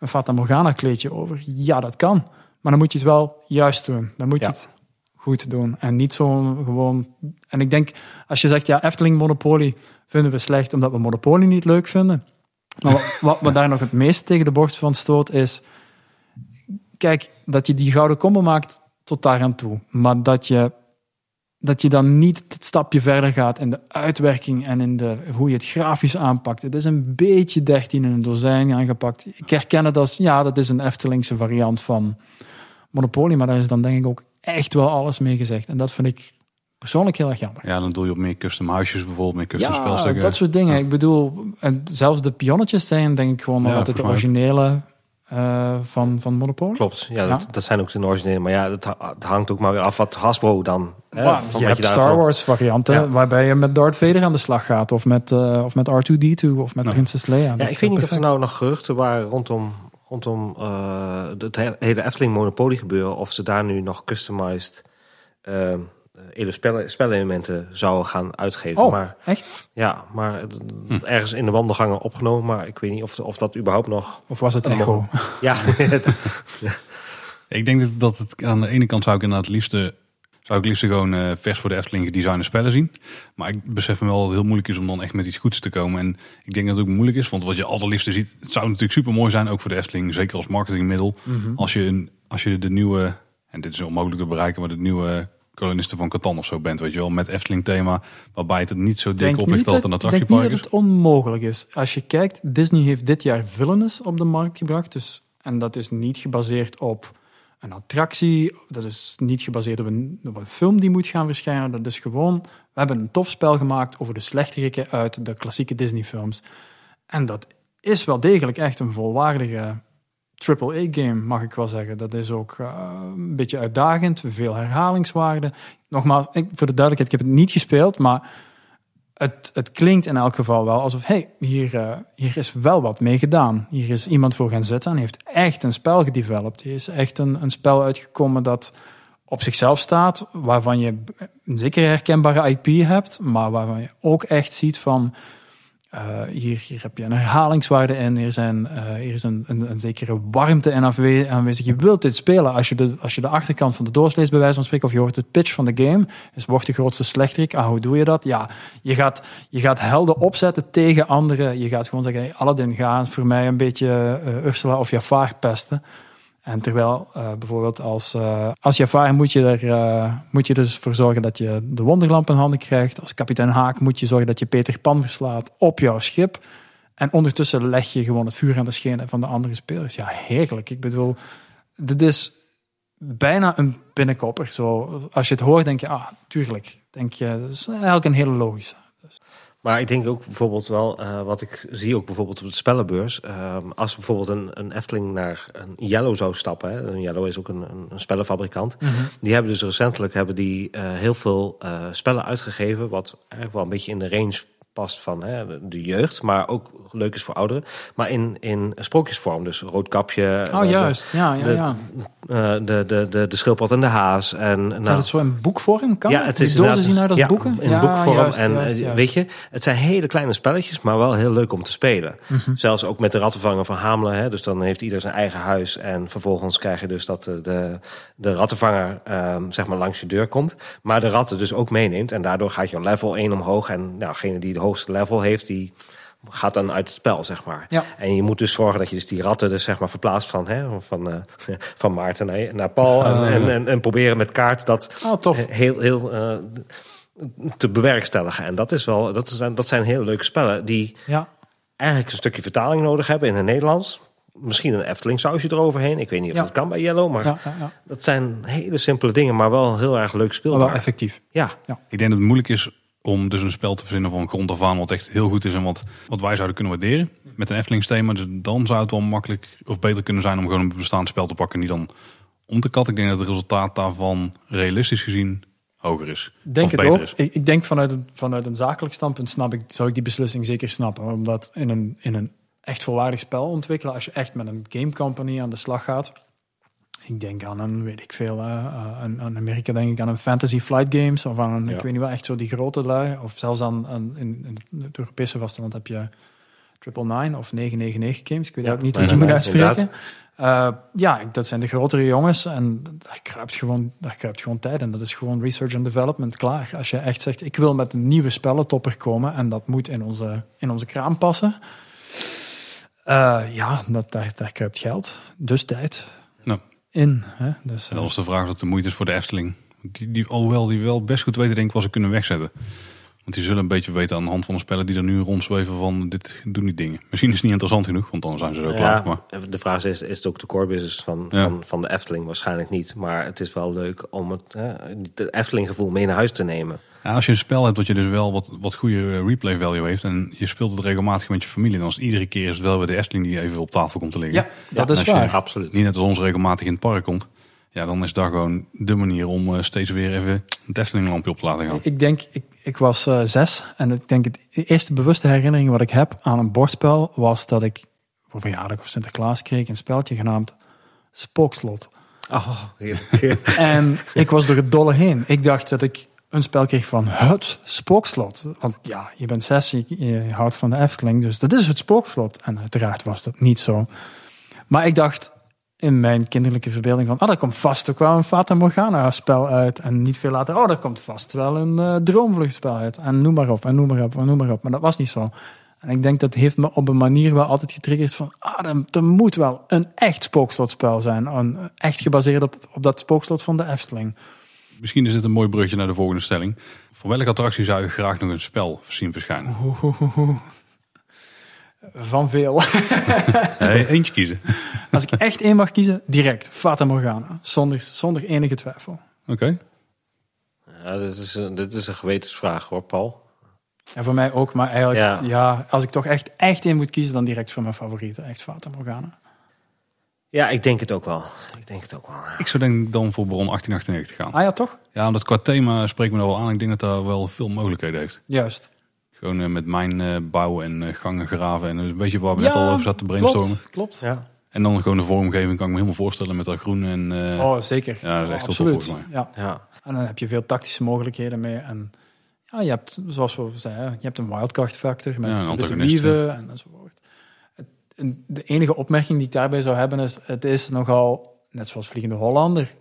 een Fata Morgana kleedje over. Ja, dat kan. Maar dan moet je het wel juist doen. Dan moet je het goed doen. En niet zo gewoon... En ik denk, als je zegt, ja, Efteling Monopoly vinden we slecht omdat we Monopoly niet leuk vinden. Maar wat, wat me daar nog het meest tegen de borst van stoot is... Kijk, dat je die gouden combo maakt tot daar aan toe. Maar dat je, dat je dan niet het stapje verder gaat in de uitwerking en in de, hoe je het grafisch aanpakt. Het is een beetje 13 in een dozijn aangepakt. Ik herken het als, ja, dat is een Eftelingse variant van Monopoly, maar daar is dan denk ik ook echt wel alles mee gezegd. En dat vind ik persoonlijk heel erg jammer. Ja, dan doe je op meer custom huisjes bijvoorbeeld, meer custom Ja, spelstukken. dat soort dingen. Ik bedoel, en zelfs de pionnetjes zijn denk ik gewoon Ja, volgens mij originele eh, van, van Monopoly. Klopt, ja, Ja. Dat, dat zijn ook de originele. Maar ja, het, ha- het hangt ook maar weer af wat Hasbro dan... hè, Maar je hebt daarvan- Star Wars varianten Ja. waarbij je met Darth Vader aan de slag gaat. Of met, eh, of met R2-D2 of met Ja. Princess Leia. Ja, ik weet niet of er nou nog geruchten waren rondom, rondom eh, het he- hele Efteling Monopoly gebeuren. Of ze daar nu nog customized hele spellen, spelelementen zouden gaan uitgeven. Oh, Maar echt? ja, maar Hm. ergens in de wandelgangen opgenomen. Maar ik weet niet of, of dat überhaupt nog... Of was het Een Echo? [LAUGHS] Ja, [LAUGHS] Ik denk dat- dat het aan de ene kant zou ik inderdaad het liefste, zou ik liefst gewoon eh, vers voor de Efteling gedesignde spellen zien. Maar ik besef me wel dat het heel moeilijk is om dan echt met iets goeds te komen. En ik denk dat het ook moeilijk is, want wat je allerliefste ziet, het zou natuurlijk super mooi zijn, ook voor de Efteling, zeker als marketingmiddel. Mhm. Als je, een, als je de nieuwe, en dit is onmogelijk te bereiken, maar de nieuwe kolonisten van Catan of zo bent, weet je wel, met Efteling thema, waarbij het niet zo dik denk op niet ligt dat een ik denk niet attractiepark dat is. het onmogelijk is. Als je kijkt, Disney heeft dit jaar Villainous op de markt gebracht. Dus, en dat is niet gebaseerd op een attractie. Dat is niet gebaseerd op een, op een film die moet gaan verschijnen. Dat is gewoon, we hebben een tof spel gemaakt over de slechteriken uit de klassieke Disney films. En dat is wel degelijk echt een volwaardige AAA-game, mag ik wel zeggen. Dat is ook eh, een beetje uitdagend, veel herhalingswaarde. Nogmaals, ik, voor de duidelijkheid, ik heb het niet gespeeld, maar het, het klinkt in elk geval wel alsof, hey, hier, eh, hier is wel wat mee gedaan. Hier is iemand voor gaan zitten en heeft echt een spel gedeveloped. Hier is echt een, een spel uitgekomen dat op zichzelf staat, waarvan je een zekere herkenbare IP hebt, maar waarvan je ook echt ziet van, eh, hier, hier heb je een herhalingswaarde in, hier, zijn, eh, hier is een, een, een zekere warmte in aanwezig. Je wilt dit spelen als je, de, als je de achterkant van de doos leest, bij wijze van spreken, of je hoort het pitch van de game, is wordt de grootste slechterik. Ah, hoe doe je dat? Ja, je gaat, je gaat helden opzetten tegen anderen. Je gaat gewoon zeggen, hey, Aladdin, ga voor mij een beetje eh, Ursula of Jafar pesten. En terwijl eh, bijvoorbeeld als, eh als Jafar moet je er eh, moet je dus voor zorgen dat je de wonderlamp in handen krijgt. Als kapitein Haak moet je zorgen dat je Peter Pan verslaat op jouw schip. En ondertussen leg je gewoon het vuur aan de schenen van de andere spelers. Ja, heerlijk. Ik bedoel, dit is bijna een binnenkopper. Zo, als je het hoort, denk je, ah, tuurlijk. Denk je, dat is eigenlijk een hele logische. Maar ik denk ook bijvoorbeeld wel, eh, wat ik zie ook bijvoorbeeld op de spellenbeurs. ehm, als bijvoorbeeld een, een Efteling naar een Yellow zou stappen. Hè, een Yellow is ook een, een, een spellenfabrikant. Die hebben dus recentelijk hebben die, eh, heel veel eh, spellen uitgegeven. Wat eigenlijk wel een beetje in de range past van hè, de jeugd, maar ook leuk is voor ouderen. Maar in, in sprookjesvorm, dus roodkapje. Oh, de- juist. Ja, ja, de- eh, de, de, de, de schildpad en de haas. En, Zou nou, het zo in boekvorm? Kan ja, het is dozen inderdaad- zien uit als ja, boeken? in ja, boekvorm. juist, en juist, eh, juist. weet je, het zijn hele kleine spelletjes, maar wel heel leuk om te spelen. Mhm. Zelfs ook met de rattenvanger van Hamelen. Hè, dus dan heeft ieder zijn eigen huis. En vervolgens krijg je dus dat de, de, de rattenvanger ehm, zeg maar langs je deur komt. Maar de ratten dus ook meeneemt. En daardoor gaat je level 1 omhoog. En nou, degene die de hoogste level heeft, die gaat dan uit het spel, zeg maar. Ja. En je moet dus zorgen dat je dus die ratten dus zeg maar verplaatst van, hè, van, eh, [LAUGHS] van Maarten naar, naar Paul. En, en, en, en proberen met kaart dat Oh, tof. heel, heel eh, te bewerkstelligen. En dat, is wel, dat, zijn, dat zijn hele leuke spellen die Ja. eigenlijk een stukje vertaling nodig hebben in het Nederlands. Misschien een Efteling sausje eroverheen. Ik weet niet of Ja. dat kan bij Yellow, maar Ja, ja, ja. dat zijn hele simpele dingen, maar wel heel erg leuk speelbaar. wel effectief. Ja, Ik denk dat het moeilijk is om dus een spel te verzinnen van grond af aan wat echt heel goed is en wat, wat wij zouden kunnen waarderen. Met een Eftelings thema. Dus dan zou het wel makkelijk of beter kunnen zijn om gewoon een bestaand spel te pakken en die dan om te katten. Ik denk dat het resultaat daarvan realistisch gezien hoger is. Denk of het beter ook. is. Ik, ik denk vanuit een, vanuit een zakelijk standpunt snap ik, zou ik die beslissing zeker snappen. Omdat in een, in een echt volwaardig spel ontwikkelen, als je echt met een game company aan de slag gaat. Ik denk aan een, weet ik veel, eh, eh, een, aan Amerika denk ik aan een Fantasy Flight Games. Of aan een, Ja. ik weet niet wel, echt zo die grote lui. Of zelfs aan, aan in, in het Europese vasteland heb je Triple Nine of 999 Games. Ik weet Ja, ook niet hoe je moet uitspreken. Eh, ja, dat zijn de grotere jongens en daar kruipt, gewoon, daar kruipt gewoon tijd en dat is gewoon research and development klaar. Als je echt zegt, ik wil met een nieuwe spellentopper komen en dat moet in onze, in onze kraam passen. Eh, ja, dat, daar, daar kruipt geld, dus tijd. In. Hè? Dus, En eh, dan is de vraag of het de moeite is voor de Efteling. Die, die, alhoewel die wel best goed weten denk ik wat ze kunnen wegzetten. Want die zullen een beetje weten aan de hand van de spellen die er nu rondzweven van dit doen die dingen. Misschien is het niet interessant genoeg, want dan zijn ze zo klaar. Maar ja, de vraag is, is het ook de core business van, Ja. van, van de Efteling? Waarschijnlijk niet, maar het is wel leuk om het hè, het Efteling gevoel mee naar huis te nemen. Ja, als je een spel hebt dat je dus wel wat, wat goede eh, replay value heeft en je speelt het regelmatig met je familie, dan is het iedere keer is het wel weer de Efteling die even op tafel komt te liggen. ja, dat En is als je waar. Absoluut. Niet net als ons regelmatig in het park komt. Ja, dan is daar gewoon de manier om eh, steeds weer even het Efteling lampje op te laten gaan. Ik denk, ik, ik was eh, zes en ik denk het de eerste bewuste herinnering wat ik heb aan een bordspel was dat ik voor verjaardag of Sinterklaas kreeg een spelletje genaamd Spookslot. Oh, heerlijk. En ik was door het dolle heen. Ik dacht dat ik een spel kreeg van het spookslot. Want ja, je bent zes, je, houdt van de Efteling, dus dat is het spookslot. En uiteraard was dat niet zo. Maar ik dacht in mijn kinderlijke verbeelding van, ah, daar komt vast ook wel een Fata Morgana spel uit. En niet veel later, oh, daar komt vast wel een eh droomvluchtspel uit. En noem maar op, en noem maar op, en noem maar op. Maar dat was niet zo. En ik denk dat heeft me op een manier wel altijd getriggerd van, ah, er moet wel een echt spookslotspel zijn. Een, echt gebaseerd op, op dat spookslot van de Efteling. Misschien is dit een mooi brugje naar de volgende stelling. Voor welke attractie zou je graag nog een spel zien verschijnen? [LAUGHS] Van veel. [LAUGHS] Hey, eentje kiezen. [LAUGHS] Als ik echt één mag kiezen, direct Fata Morgana. Zonder, zonder enige twijfel. Oké. Ja, dit, is een, dit is een gewetensvraag hoor, Paul. En voor mij ook, maar eigenlijk, ja. Ja. als ik toch echt, echt één moet kiezen, dan direct voor mijn favoriete. Echt Fata Morgana. Ja, ik denk het ook wel. Ik denk het ook wel. ja. Ik zou denk ik dan voor Bron 1898 gaan. Ah ja, toch? Ja, omdat qua thema spreekt me daar wel aan. Ik denk dat daar wel veel mogelijkheden heeft. Juist. Gewoon eh, met mijn eh, bouwen en eh, gangen graven. En een beetje waar we net al over zaten te brainstormen. Klopt, klopt. Ja. En dan gewoon de vormgeving kan ik me helemaal voorstellen met dat groen en... eh, Oh, zeker. Ja, dat is echt wel tof Absoluut. volgens Ja. Ja. En dan heb je veel tactische mogelijkheden mee. En ja, je hebt, zoals we zeiden, je hebt een wildcard factor met Ja, een de wieven en enzovoort. De enige opmerking die ik daarbij zou hebben is, het is nogal, net zoals Vliegende Hollander,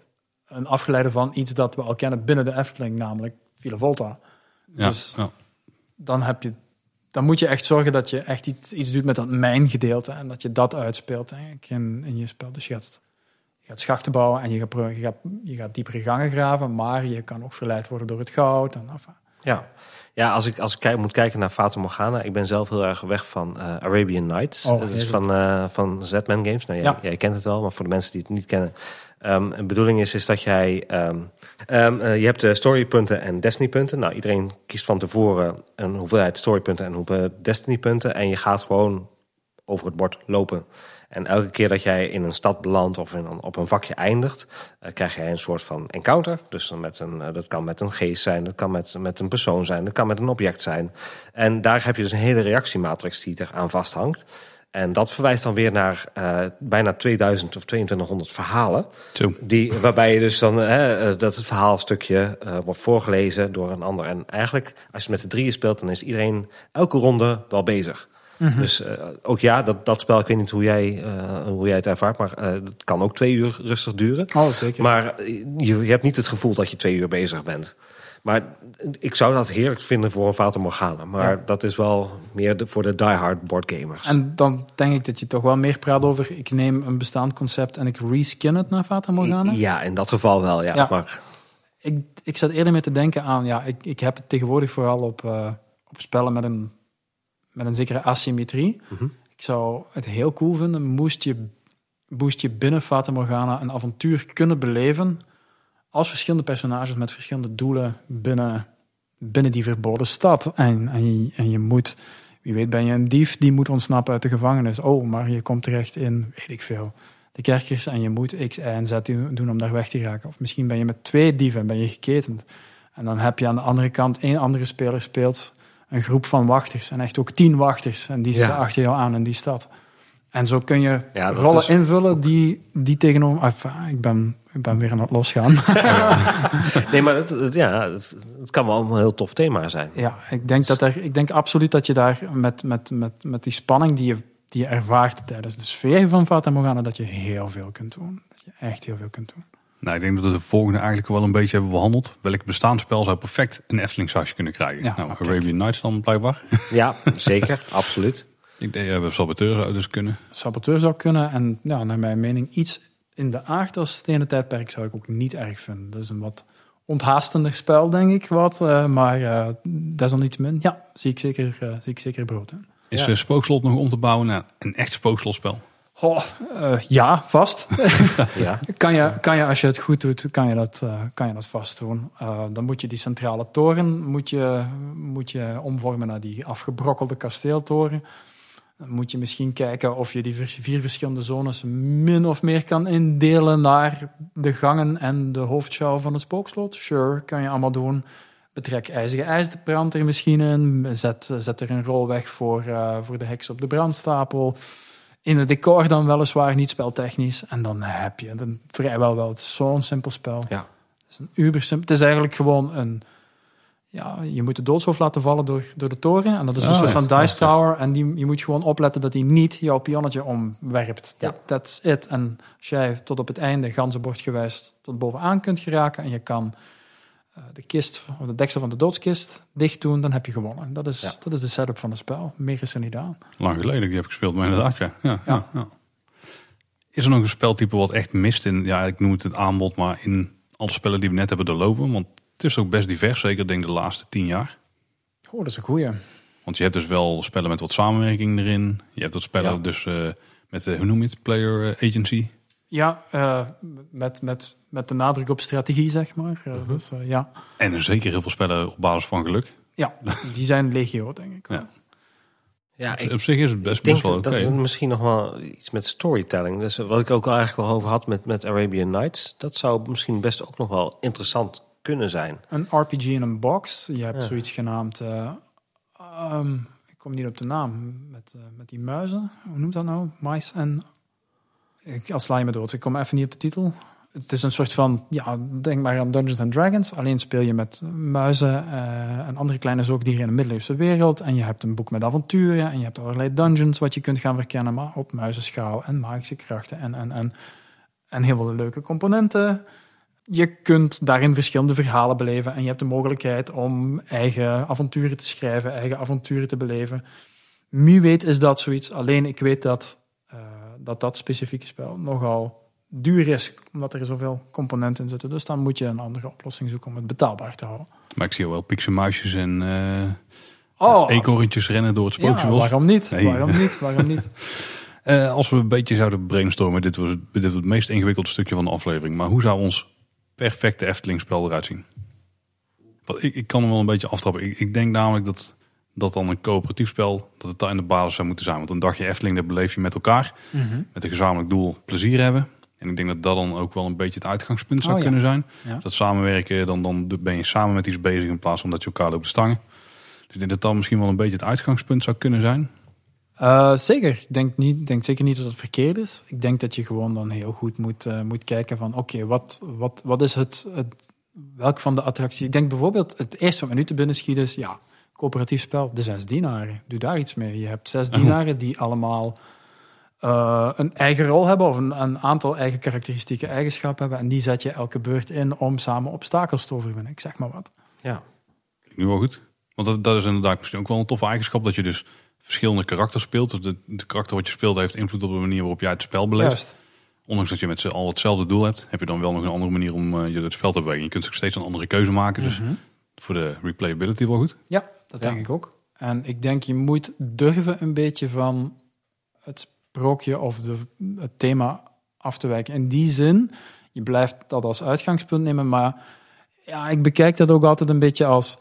een afgeleide van iets dat we al kennen binnen de Efteling, namelijk Villa Volta. ja, dus- ja. Dan, heb je, dan moet je echt zorgen dat je echt iets, iets doet met dat mijngedeelte en dat je dat uitspeelt eigenlijk in, in je spel. Dus je gaat, je gaat schachten bouwen en je gaat, je, gaat, je gaat diepere gangen graven, maar je kan ook verleid worden door het goud. En, enfin, Ja, ja als ik, als ik kijk, moet kijken naar Fata Morgana, ik ben zelf heel erg weg van eh, Arabian Nights. Oh, dat is van, eh van Z-Man Games. Nou, jij, Ja. jij kent het wel, maar voor de mensen die het niet kennen. ehm, de bedoeling is, is dat jij... ehm, ehm, eh, je hebt de storypunten en destinypunten. Nou, iedereen kiest van tevoren een hoeveelheid storypunten en hoeveelheid destinypunten. En je gaat gewoon over het bord lopen. En elke keer dat jij in een stad belandt of in een, op een vakje eindigt, uh, krijg jij een soort van encounter. Dus met een, uh, dat kan met een geest zijn, dat kan met, met een persoon zijn, dat kan met een object zijn. En daar heb je dus een hele reactiematrix die eraan vasthangt. En dat verwijst dan weer naar uh, bijna 2000 of 2200 verhalen. Zo. Die, waarbij je dus dan dat het verhaalstukje uh, wordt voorgelezen door een ander. En eigenlijk, als je met de drieën speelt, dan is iedereen elke ronde wel bezig. Mm -hmm. Dus ook ja, dat, dat spel, ik weet niet hoe jij, hoe jij het ervaart, maar het kan ook twee uur rustig duren. Oh, zeker. Maar je, je hebt niet het gevoel dat je twee uur bezig bent. Maar ik zou dat heerlijk vinden voor een Fata Morgana. Maar ja. dat is wel meer de, voor de diehard boardgamers. En dan denk ik dat je toch wel meer praat over... ik neem een bestaand concept en ik reskin het naar Fata Morgana. Ja, in dat geval wel, ja. ja. Maar... Ik, ik zat eerder mee te denken aan... Ja, ik, ik heb het tegenwoordig vooral op, uh, op spellen met een, met een zekere asymmetrie. Mm -hmm. Ik zou het heel cool vinden... moest je, moest je binnen Fata Morgana een avontuur kunnen beleven als verschillende personages met verschillende doelen binnen, binnen die verboden stad. En, en, je, en je moet, wie weet ben je een dief die moet ontsnappen uit de gevangenis. Oh, maar je komt terecht in, weet ik veel, de kerkers en je moet X, Y en Z doen om daar weg te raken. Of misschien ben je met twee dieven en ben je geketend. En dan heb je aan de andere kant één andere speler speelt een groep van wachters. En echt ook tien wachters. En die zitten ja. achter jou aan in die stad. En zo kun je ja, rollen is... invullen die, die tegenover... Ah, ik, ben, ik ben weer aan het losgaan. [LAUGHS] nee, maar het, het, ja, het, het, kan wel een heel tof thema zijn. Ja, ik denk, dat er, ik denk absoluut dat je daar met, met, met, met die spanning die je, die je ervaart tijdens de sfeer van Fata Morgana, dat je heel veel kunt doen. Dat je echt heel veel kunt doen. Nou, ik denk dat we de volgende eigenlijk wel een beetje hebben behandeld. Welk bestaand spel zou perfect een Efteling sausje kunnen krijgen? Ja, nou, Arabian Nights dan blijkbaar. [LAUGHS] Ja, zeker, absoluut. Ik denk dat saboteur zou dus kunnen. Saboteur zou kunnen. En ja, naar mijn mening iets in de aard als stenen tijdperk zou ik ook niet erg vinden. Dat is een wat onthaastender spel, denk ik. Wat, uh, maar uh, desalniettemin, ja, zie ik zeker, uh, zie ik zeker brood in. Is ja. Spookslot nog om te bouwen naar een echt spookslotspel? Oh, ja, vast. [LAUGHS] ja. Kan, je, kan je, als je het goed doet, kan je dat, kan je dat vast doen. dan moet je die centrale toren moet je, moet je omvormen naar die afgebrokkelde kasteeltoren. Dan moet je misschien kijken of je die vier verschillende zones min of meer kan indelen naar de gangen en de hoofdschouw van het spookslot. Sure, kan je allemaal doen. Betrek ijzige ijsbrand er misschien in. Zet, zet er een rol weg voor, voor de heks op de brandstapel. In het decor dan weliswaar, niet speltechnisch. En dan heb je dan vrijwel wel. Het is zo'n simpel spel. Ja. Het is een uber simpel. Het is eigenlijk gewoon een ja, je moet de doodshoofd laten vallen door, door de toren. En dat is een Oh, soort van dice tower. En die, je moet gewoon opletten dat hij niet jouw pionnetje omwerpt. Ja. That's it. En als jij tot op het einde ganzenbord gewijs tot bovenaan kunt geraken... en je kan de kist, of de deksel van de doodskist dicht doen... dan heb je gewonnen. Dat is, Ja. dat is de setup van het spel. Meer is er niet aan. Lang geleden, die heb ik gespeeld, maar inderdaad, ja. ja, ja. Ja. ja. Is er nog een speltype wat echt mist in, ja, ik noem het het aanbod, maar in alle spellen die we net hebben doorlopen? Want het is ook best divers, zeker denk ik de laatste tien jaar. Oh, dat is een goeie. Want je hebt dus wel spellen met wat samenwerking erin. Je hebt wat spellen Ja. dus eh, met, de, hoe noem je het, player eh, agency. Ja, eh, met, met, met de nadruk op strategie, zeg maar. Mhm. Eh, dus, eh, ja. En zeker heel veel spellen op basis van geluk. ja, die zijn legio, denk ik. Ja. Ja, Op- ik, op zich is het best, ik denk best wel oké. dat het misschien nog wel iets met storytelling. Dus wat ik ook al eigenlijk wel over had met, met Arabian Nights. Dat zou misschien best ook nog wel interessant kunnen zijn. Een RPG in een box. Je hebt Ja. zoiets genaamd. eh, ehm, ik kom niet op de naam. Met, met die muizen. Hoe noemt dat nou? Mice en. Ik, als sla je me dood. Ik kom even niet op de titel. Het is een soort van. Ja, denk maar aan Dungeons and Dragons. Alleen speel je met muizen eh, en andere kleine zoogdieren in de middeleeuwse wereld. En je hebt een boek met avonturen. En je hebt allerlei dungeons wat je kunt gaan verkennen. Maar op muizenschaal en magische krachten. En, en, en, en heel veel leuke componenten je kunt daarin verschillende verhalen beleven en je hebt de mogelijkheid om eigen avonturen te schrijven, eigen avonturen te beleven. Wie weet is dat zoiets. Alleen ik weet dat eh, dat, dat specifieke spel nogal duur is, omdat er zoveel componenten in zitten. Dus dan moet je een andere oplossing zoeken om het betaalbaar te houden. Maar ik zie al wel pixelmuisjes en eh Oh, eekhoorntjes rennen door het ja, spookslot. waarom niet? Nee. Waarom niet? Waarom niet? [LAUGHS] Eh, als we een beetje zouden brainstormen, dit was, dit was het meest ingewikkelde stukje van de aflevering. Maar hoe zou ons perfecte Efteling spel eruit zien? Want ik, ik kan hem wel een beetje aftrappen. Ik, ik denk namelijk dat dat dan een coöperatief spel, dat het daar in de basis zou moeten zijn. Want een dagje Efteling, dat beleef je met elkaar. Met een gezamenlijk doel plezier hebben. En ik denk dat dat dan ook wel een beetje het uitgangspunt zou Oh, ja. kunnen zijn. Ja. Dat samenwerken, dan, dan ben je samen met iets bezig in plaats van dat je elkaar loopt stangen. Dus ik denk dat dat misschien wel een beetje het uitgangspunt zou kunnen zijn. Eh, zeker. Ik denk, niet, denk zeker niet dat het verkeerd is. Ik denk dat je gewoon dan heel goed moet, eh, moet kijken van oké, wat, wat, wat is het, het, welk van de attracties? Ik denk bijvoorbeeld het eerste wat me nu te binnen schiet is, ja, coöperatief spel, de zes dienaren. Doe daar iets mee. Je hebt zes dienaren die allemaal eh, een eigen rol hebben of een, een aantal eigen karakteristieke eigenschappen hebben. En die zet je elke beurt in om samen obstakels te overwinnen. Ik zeg maar wat. Ja. Nu wel goed. Want dat, dat is inderdaad misschien ook wel een toffe eigenschap. Dat je dus verschillende karakters speelt. Dus de, de karakter wat je speelt heeft invloed op de manier waarop jij het spel beleeft. Juist. Ondanks dat je met z'n al hetzelfde doel hebt, heb je dan wel nog een andere manier om eh, je het spel te bewegen. Je kunt ook steeds een andere keuze maken. Dus Mhm. voor de replayability wel goed. Ja, dat Ja. denk ik ook. En ik denk je moet durven een beetje van het sprookje of de, het thema af te wijken. In die zin, je blijft dat als uitgangspunt nemen, maar ja, ik bekijk dat ook altijd een beetje als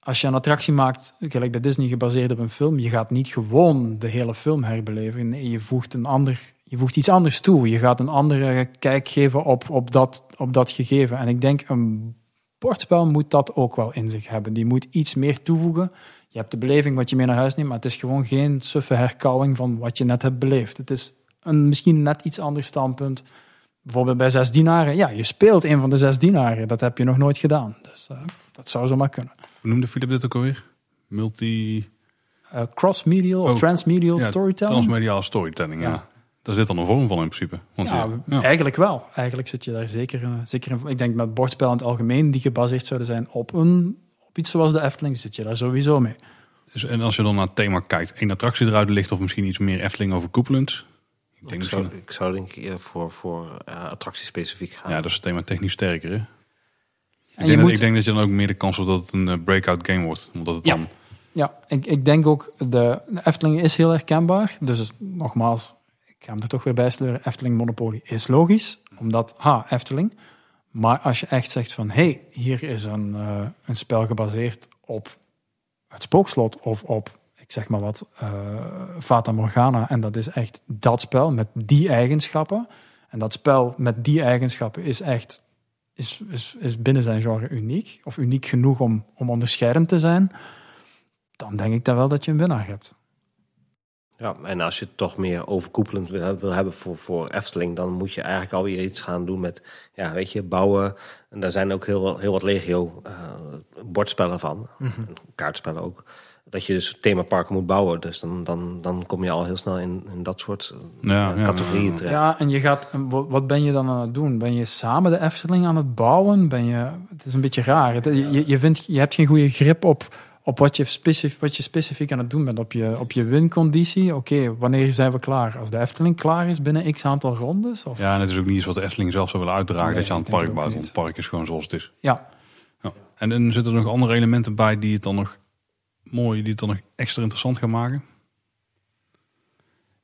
als je een attractie maakt, gelijk bij Disney gebaseerd op een film, je gaat niet gewoon de hele film herbeleven. Nee, je voegt een ander, je voegt iets anders toe. Je gaat een andere kijk geven op, op, dat, op dat gegeven. En ik denk een bordspel moet dat ook wel in zich hebben. Die moet iets meer toevoegen. Je hebt de beleving wat je mee naar huis neemt, maar het is gewoon geen suffe herkauwing van wat je net hebt beleefd. Het is een misschien net iets ander standpunt. Bijvoorbeeld bij zes dienaren. Ja, je speelt een van de zes dienaren. Dat heb je nog nooit gedaan. Dus eh, dat zou zomaar kunnen. Hoe noemde Philip dit ook alweer? Multi... Eh, cross-medial of Oh, transmedial ja, storytelling? Transmediale storytelling, ja. Ja. Daar zit dan een vorm van in principe. Want ja, je- ja. eigenlijk wel. Eigenlijk zit je daar zeker, zeker in. Ik denk met bordspel in het algemeen, die gebaseerd zouden zijn op, een, op iets zoals de Efteling, zit je daar sowieso mee. Dus, en als je dan naar het thema kijkt, één attractie eruit ligt of misschien iets meer Efteling overkoepelend. Ik denk Ik zou, misschien, ik zou denk ik eerder voor, voor uh, attractiespecifiek gaan. ja, dat is het thema technisch sterker. Hè? Ik, En denk je dat, moet, ik denk dat je dan ook meer de kans hebt dat het een eh, breakout game wordt. Omdat het Ja. dan... ja, ik, ik denk ook, de, de Efteling is heel herkenbaar. Dus nogmaals, ik ga hem er toch weer bij sleuren. Efteling Monopoly is logisch, omdat, ha, Efteling. Maar als je echt zegt van, hé, hey, hier is een, eh, een spel gebaseerd op het spookslot of op, ik zeg maar wat, eh Fata Morgana. En dat is echt dat spel met die eigenschappen. En dat spel met die eigenschappen is echt is, is, is binnen zijn genre uniek. Of uniek genoeg om, om onderscheidend te zijn. Dan denk ik dan wel dat je een winnaar hebt. Ja, en als je het toch meer overkoepelend wil, wil hebben voor, voor Efteling, dan moet je eigenlijk alweer iets gaan doen met, ja, weet je, bouwen. En daar zijn ook heel, heel wat legio eh, bordspellen van, en kaartspellen ook. Dat je dus themaparken moet bouwen. Dus dan, dan, dan kom je al heel snel in, in dat soort eh, Ja, ja, categorieën ja, terecht. Ja, en je gaat, wat ben je dan aan het doen? Ben je samen de Efteling aan het bouwen? Ben je, het is een beetje raar. Het- je, je, vindt, je hebt geen goede grip op, op wat, je specifiek, wat je specifiek aan het doen bent. Op je, op je winconditie. Oké, wanneer zijn we klaar? Als de Efteling klaar is binnen x aantal rondes? Of? Ja, en het is ook niet iets wat de Efteling zelf zou willen uitdragen. Nee, dat je aan het park bouwt. Want het park is gewoon zoals het is. Ja, Ja. En dan zitten er nog andere elementen bij die het dan nog mooi, die het dan nog extra interessant gaan maken.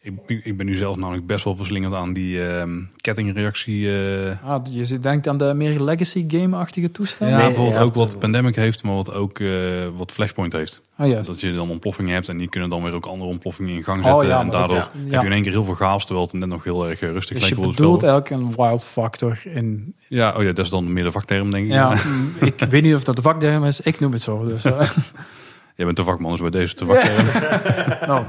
Ik, ik, ik ben nu zelf namelijk best wel verslingerd aan die ehm, kettingreactie. eh, ah, je denkt aan de meer legacy game-achtige toestand? ja, Nee, bijvoorbeeld ja, ook wat Pandemic heeft, maar wat ook eh, wat Flashpoint heeft. Ah, juist. Dat je dan ontploffingen hebt en die kunnen dan weer ook andere ontploffingen in gang zetten. Oh ja, en daardoor dat- heb ja. je in één keer heel veel chaos, terwijl het net nog heel erg eh, rustig Dus je leek op het bedoelt eigenlijk een wild factor in... Ja, oh ja, dat is dan meer de vakterm, denk ik. Ja, mm, ik weet niet of dat de vakterm is. Ik noem het zo. Dus, [LAUGHS] Jij bent de vakman, dus bij deze de vakterm. [LAUGHS] [LAUGHS] nou,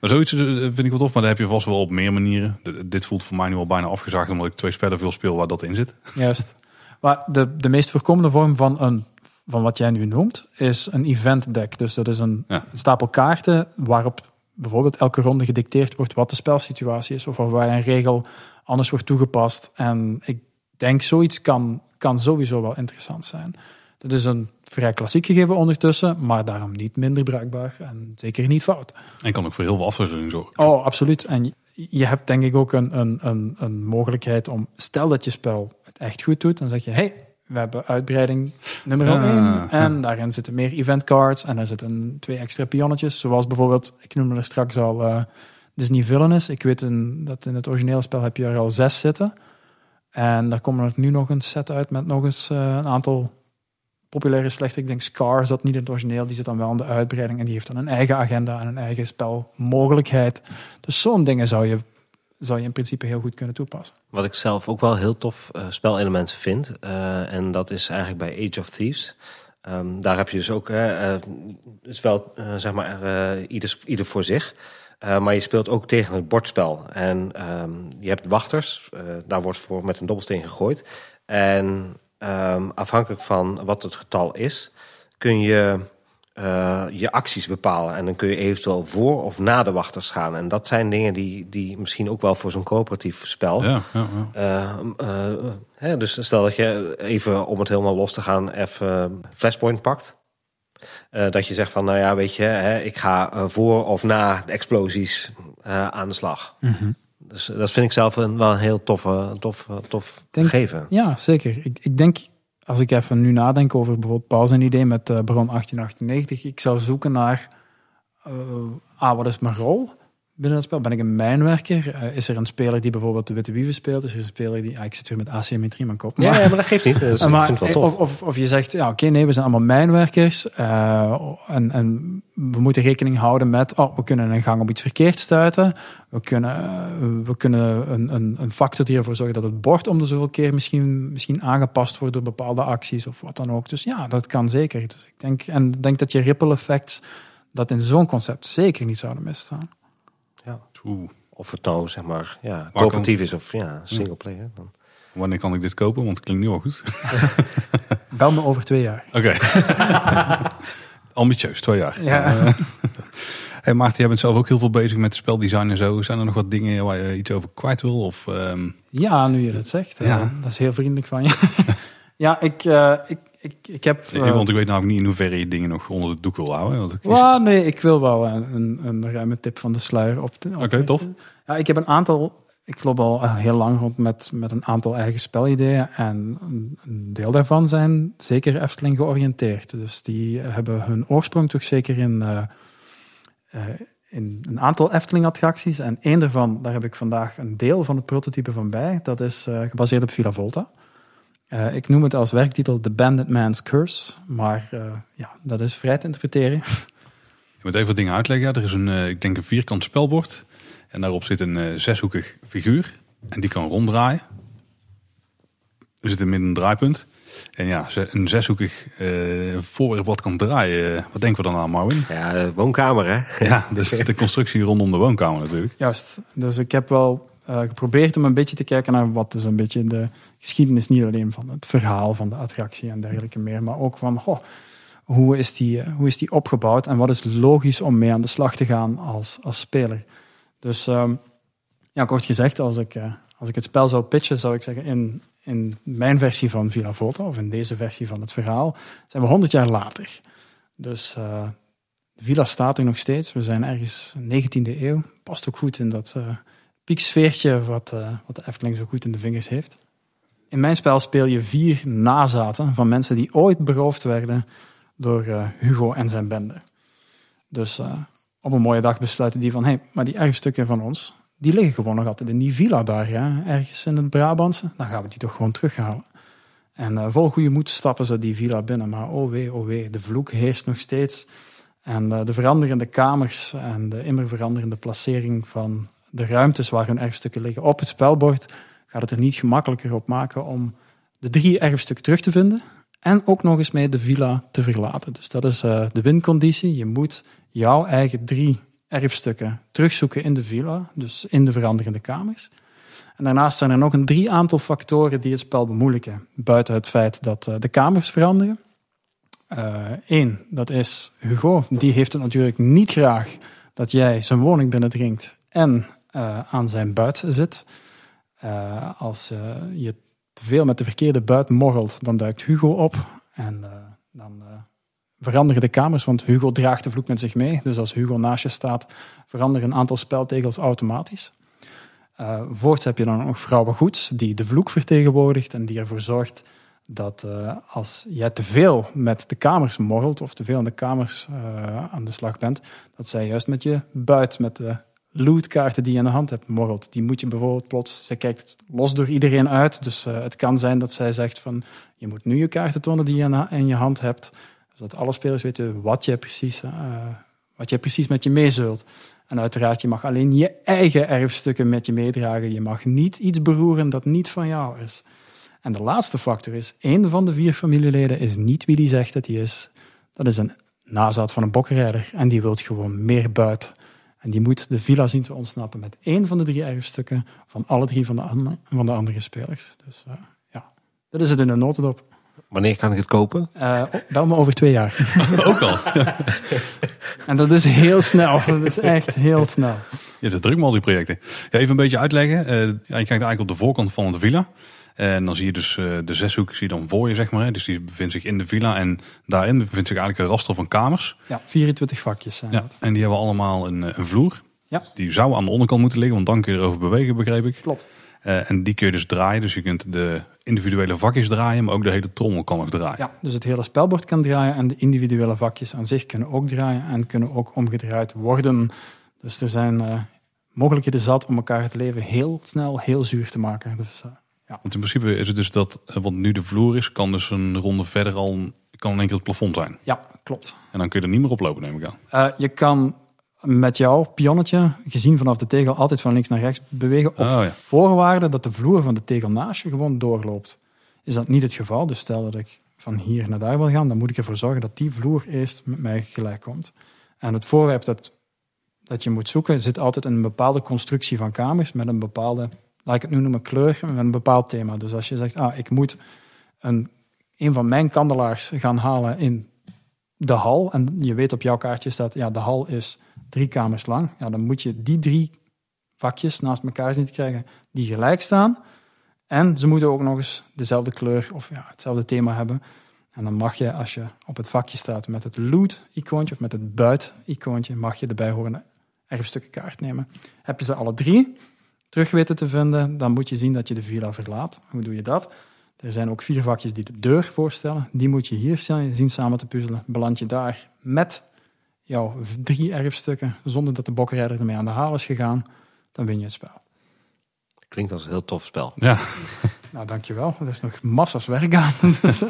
Maar zoiets eh, vind ik wel tof, maar daar heb je vast wel op meer manieren. Dit voelt voor mij nu al bijna afgezaagd, omdat ik twee spellen veel speel waar dat in zit. Juist. Maar de, de meest voorkomende vorm van, een, van wat jij nu noemt, is een event deck. Dus dat is een Ja. stapel kaarten waarop bijvoorbeeld elke ronde gedicteerd wordt wat de spelsituatie is. Of waar een regel anders wordt toegepast. En ik denk zoiets kan, kan sowieso wel interessant zijn. Dat is een vrij klassiek gegeven ondertussen, maar daarom niet minder bruikbaar en zeker niet fout. En kan ook voor heel veel afwisseling zorgen. Oh, absoluut. En je- hebt denk ik ook een, een, een, een mogelijkheid om, stel dat je spel het echt goed doet, dan zeg je, hey, we hebben uitbreiding nummer Ja, 1 ja. en daarin zitten meer event cards en er zitten twee extra pionnetjes, zoals bijvoorbeeld, ik noemde er straks al eh, Disney Villainous. Ik weet een, dat in het originele spel heb je er al zes zitten. En daar komen er nu nog een set uit met nog eens eh, een aantal populaire slechter. Ik denk Scar zat niet in het origineel, die zit dan wel in de uitbreiding en die heeft dan een eigen agenda en een eigen spelmogelijkheid. Dus zo'n dingen zou je, zou je in principe heel goed kunnen toepassen. Wat ik zelf ook wel heel tof uh, spelelementen vind, uh, en dat is eigenlijk bij Age of Thieves. Um, daar heb je dus ook, uh, is wel zeg maar ieder, ieder voor zich. Maar je speelt ook tegen het bordspel. En um, je hebt wachters, daar wordt voor met een dobbelsteen gegooid. En um, afhankelijk van wat het getal is, kun je uh, je acties bepalen. En dan kun je eventueel voor of na de wachters gaan. En dat zijn dingen die, die misschien ook wel voor zo'n coöperatief spel. Ja, ja, ja. Hè, dus stel dat je even om het helemaal los te gaan, even Flashpoint pakt. Uh, dat je zegt van, nou ja, weet je, hè, ik ga uh, voor of na de explosies uh, aan de slag. Mm -hmm. Dus dat vind ik zelf een, wel een heel toffe, tof, tof denk, gegeven. Ja, zeker. Ik, ik denk, als ik even nu nadenk over bijvoorbeeld pauze een idee met Bron 1898, ik zou zoeken naar, ah, wat is mijn rol? Binnen het spel? Ben ik een mijnwerker? Uh, is er een speler die bijvoorbeeld de Witte Wieven speelt? Is er een speler die... Ah, ik zit weer met asymmetrie mijn kop. Maar, ja, ja, maar dat geeft niet. [LAUGHS] Dus maar, ik vind het wel tof. Of, of, of je zegt, ja, oké, nee, we zijn allemaal mijnwerkers. Uh, en, en we moeten rekening houden met... Oh, we kunnen een gang op iets verkeerd stuiten. We kunnen, uh, we kunnen een, een, een factor die ervoor zorgt dat het bord om de zoveel keer misschien, misschien aangepast wordt door bepaalde acties of wat dan ook. Dus ja, dat kan zeker. Dus ik denk, en denk dat je ripple effects dat in zo'n concept zeker niet zouden misstaan. Ja. Oeh. Of het nou zeg maar ja, coöperatief is of ja, single player. Dan. Wanneer kan ik dit kopen? Want het klinkt nu al goed. [LAUGHS] Bel me over twee jaar. Oké. Okay. [LAUGHS] Ambitieus, twee jaar. Ja. Uh, [LAUGHS] hey Maarten, jij bent zelf ook heel veel bezig met speldesign en zo. Zijn er nog wat dingen waar je iets over kwijt wil? Of, um... Ja, nu je dat zegt. Ja. Uh, dat is heel vriendelijk van je. ja, ik, uh, ik, ik, ik heb... Uh, want ik weet namelijk niet in hoeverre je dingen nog onder de doek wil houden. Want is... well, nee, ik wil wel een, een ruime tip van de sluier op. Oké, okay, tof. Ja, ik heb een aantal... Ik loop al heel lang rond met, met een aantal eigen spelideeën. En een deel daarvan zijn zeker Efteling georiënteerd. Dus die hebben hun oorsprong toch zeker in, uh, uh, in een aantal Efteling-attracties. En één daarvan, daar heb ik vandaag een deel van het prototype van bij. Dat is uh, gebaseerd op Villa Volta. Uh, ik noem het als werktitel The Bandit Man's Curse, maar uh, ja, dat is vrij te interpreteren. [LAUGHS] Je moet even wat dingen uitleggen. Er is een, uh, ik denk een vierkant spelbord en daarop zit een zeshoekig figuur en die kan ronddraaien. Er zit in midden een draaipunt. En ja, een zeshoekig voorwerp wat kan draaien. Wat denken we dan aan, Marvin? Ja, de woonkamer hè? [LAUGHS] Ja, dus de constructie rondom de woonkamer natuurlijk. Juist. Dus ik heb wel geprobeerd om een beetje te kijken naar wat is een beetje de geschiedenis niet alleen van het verhaal van de attractie en dergelijke meer, maar ook van goh, hoe, is die, eh, hoe is die opgebouwd en wat is logisch om mee aan de slag te gaan als, als speler. Dus um, ja, kort gezegd, als ik, uh, als ik het spel zou pitchen, zou ik zeggen in, in mijn versie van Villa Volta, of in deze versie van het verhaal, zijn we 100 jaar later. Dus de villa staat er nog steeds. We zijn ergens 19e eeuw. Past ook goed in dat pieksfeertje wat, wat de Efteling zo goed in de vingers heeft. In mijn spel speel je vier nazaten van mensen die ooit beroofd werden door uh, Hugo en zijn bende. Dus uh, op een mooie dag besluiten die van, hé, hey, maar die erfstukken van ons, die liggen gewoon nog altijd in die villa daar, ja, ergens in het Brabantse. Dan gaan we die toch gewoon terughalen. En uh, vol goede moed stappen ze die villa binnen. Maar oh wee, oh wee, de vloek heerst nog steeds. En de veranderende kamers en de immer veranderende placering van de ruimtes waar hun erfstukken liggen op het spelbord gaat het er niet gemakkelijker op maken om de drie erfstukken terug te vinden en ook nog eens mee de villa te verlaten. Dus dat is uh, de winconditie. Je moet jouw eigen drie erfstukken terugzoeken in de villa, dus in de veranderende kamers. En daarnaast zijn er nog een drie aantal factoren die het spel bemoeilijken, buiten het feit dat uh, de kamers veranderen. Eén, uh, dat is Hugo. Die heeft het natuurlijk niet graag dat jij zijn woning binnendringt en aan zijn buit zit. Uh, als uh, je te veel met de verkeerde buit morrelt, dan duikt Hugo op. En uh, dan veranderen de kamers, want Hugo draagt de vloek met zich mee. Dus als Hugo naast je staat, veranderen een aantal speltegels automatisch. voorts heb je dan nog vrouwen goeds, die de vloek vertegenwoordigt en die ervoor zorgt dat als jij te veel met de kamers morrelt of te veel in de kamers aan de slag bent, dat zij juist met je buit, met de lootkaarten die je in de hand hebt morrelt. Die moet je bijvoorbeeld plots, zij kijkt los door iedereen uit. Dus uh, het kan zijn dat zij zegt van, je moet nu je kaarten tonen die je in je hand hebt. Zodat alle spelers weten wat je precies, uh, wat je precies met je meezult. En uiteraard, je mag alleen je eigen erfstukken met je meedragen. Je mag niet iets beroeren dat niet van jou is. En de laatste factor is, één van de vier familieleden is niet wie die zegt dat hij is. Dat is een nazaat van een bokkenrijder en die wil gewoon meer buit. En die moet de villa zien te ontsnappen met één van de drie erfstukken van alle drie van de, andere, van de andere spelers. Dus uh, ja, dat is het in een notendop. Wanneer kan ik het kopen? Uh, bel me over twee jaar. [LAUGHS] Ook al. [LAUGHS] en dat is heel snel. Dat is echt heel snel. Je zit druk met al die projecten. Ja, even een beetje uitleggen. Uh, ja, je kijkt eigenlijk op de voorkant van de villa. En dan zie je dus uh, de zeshoek zie je dan voor je, zeg maar. Dus die bevindt zich in de villa. En daarin bevindt zich eigenlijk een raster van kamers. Ja, 24 vakjes zijn ja, dat. En die hebben allemaal een, een vloer. Ja. Die zou aan de onderkant moeten liggen, want dan kun je erover bewegen, begreep ik. Klopt. Uh, en die kun je dus draaien. Dus je kunt de individuele vakjes draaien, maar ook de hele trommel kan nog draaien. Ja, dus het hele spelbord kan draaien en de individuele vakjes aan zich kunnen ook draaien en kunnen ook omgedraaid worden. Dus er zijn uh, mogelijkheden zat om elkaar het leven heel snel heel zuur te maken. Dus, uh, ja. Want in principe is het dus dat, wat nu de vloer is, kan dus een ronde verder al, kan in één keer het plafond zijn. Ja, klopt. En dan kun je er niet meer oplopen, neem ik aan. Uh, je kan met jouw pionnetje, gezien vanaf de tegel, altijd van links naar rechts bewegen. Op Oh, ja. voorwaarde dat de vloer van de tegel naast je gewoon doorloopt. Is dat niet het geval, dus stel dat ik van hier naar daar wil gaan, dan moet ik ervoor zorgen dat die vloer eerst met mij gelijk komt. En het voorwerp dat, dat je moet zoeken zit altijd in een bepaalde constructie van kamers met een bepaalde, laat ik het nu noemen, kleur, met een bepaald thema. Dus als je zegt, ah, ik moet een, een van mijn kandelaars gaan halen in de hal, en je weet op jouw kaartje staat, ja, de hal is drie kamers lang, ja, dan moet je die drie vakjes naast elkaar zien te krijgen die gelijk staan. En ze moeten ook nog eens dezelfde kleur of ja, hetzelfde thema hebben. En dan mag je, als je op het vakje staat met het loot-icoontje of met het buit-icoontje, mag je de bijhorende erfstukkenkaart nemen. Heb je ze alle drie terug weten te vinden, dan moet je zien dat je de villa verlaat. Hoe doe je dat? Er zijn ook vier vakjes die de deur voorstellen. Die moet je hier zien samen te puzzelen. Beland je daar met jouw drie erfstukken, zonder dat de bokkenrijder ermee aan de haal is gegaan, dan win je het spel. Klinkt als een heel tof spel. Ja. [LAUGHS] Nou, dankjewel. Er is nog massa's werk aan. Dus,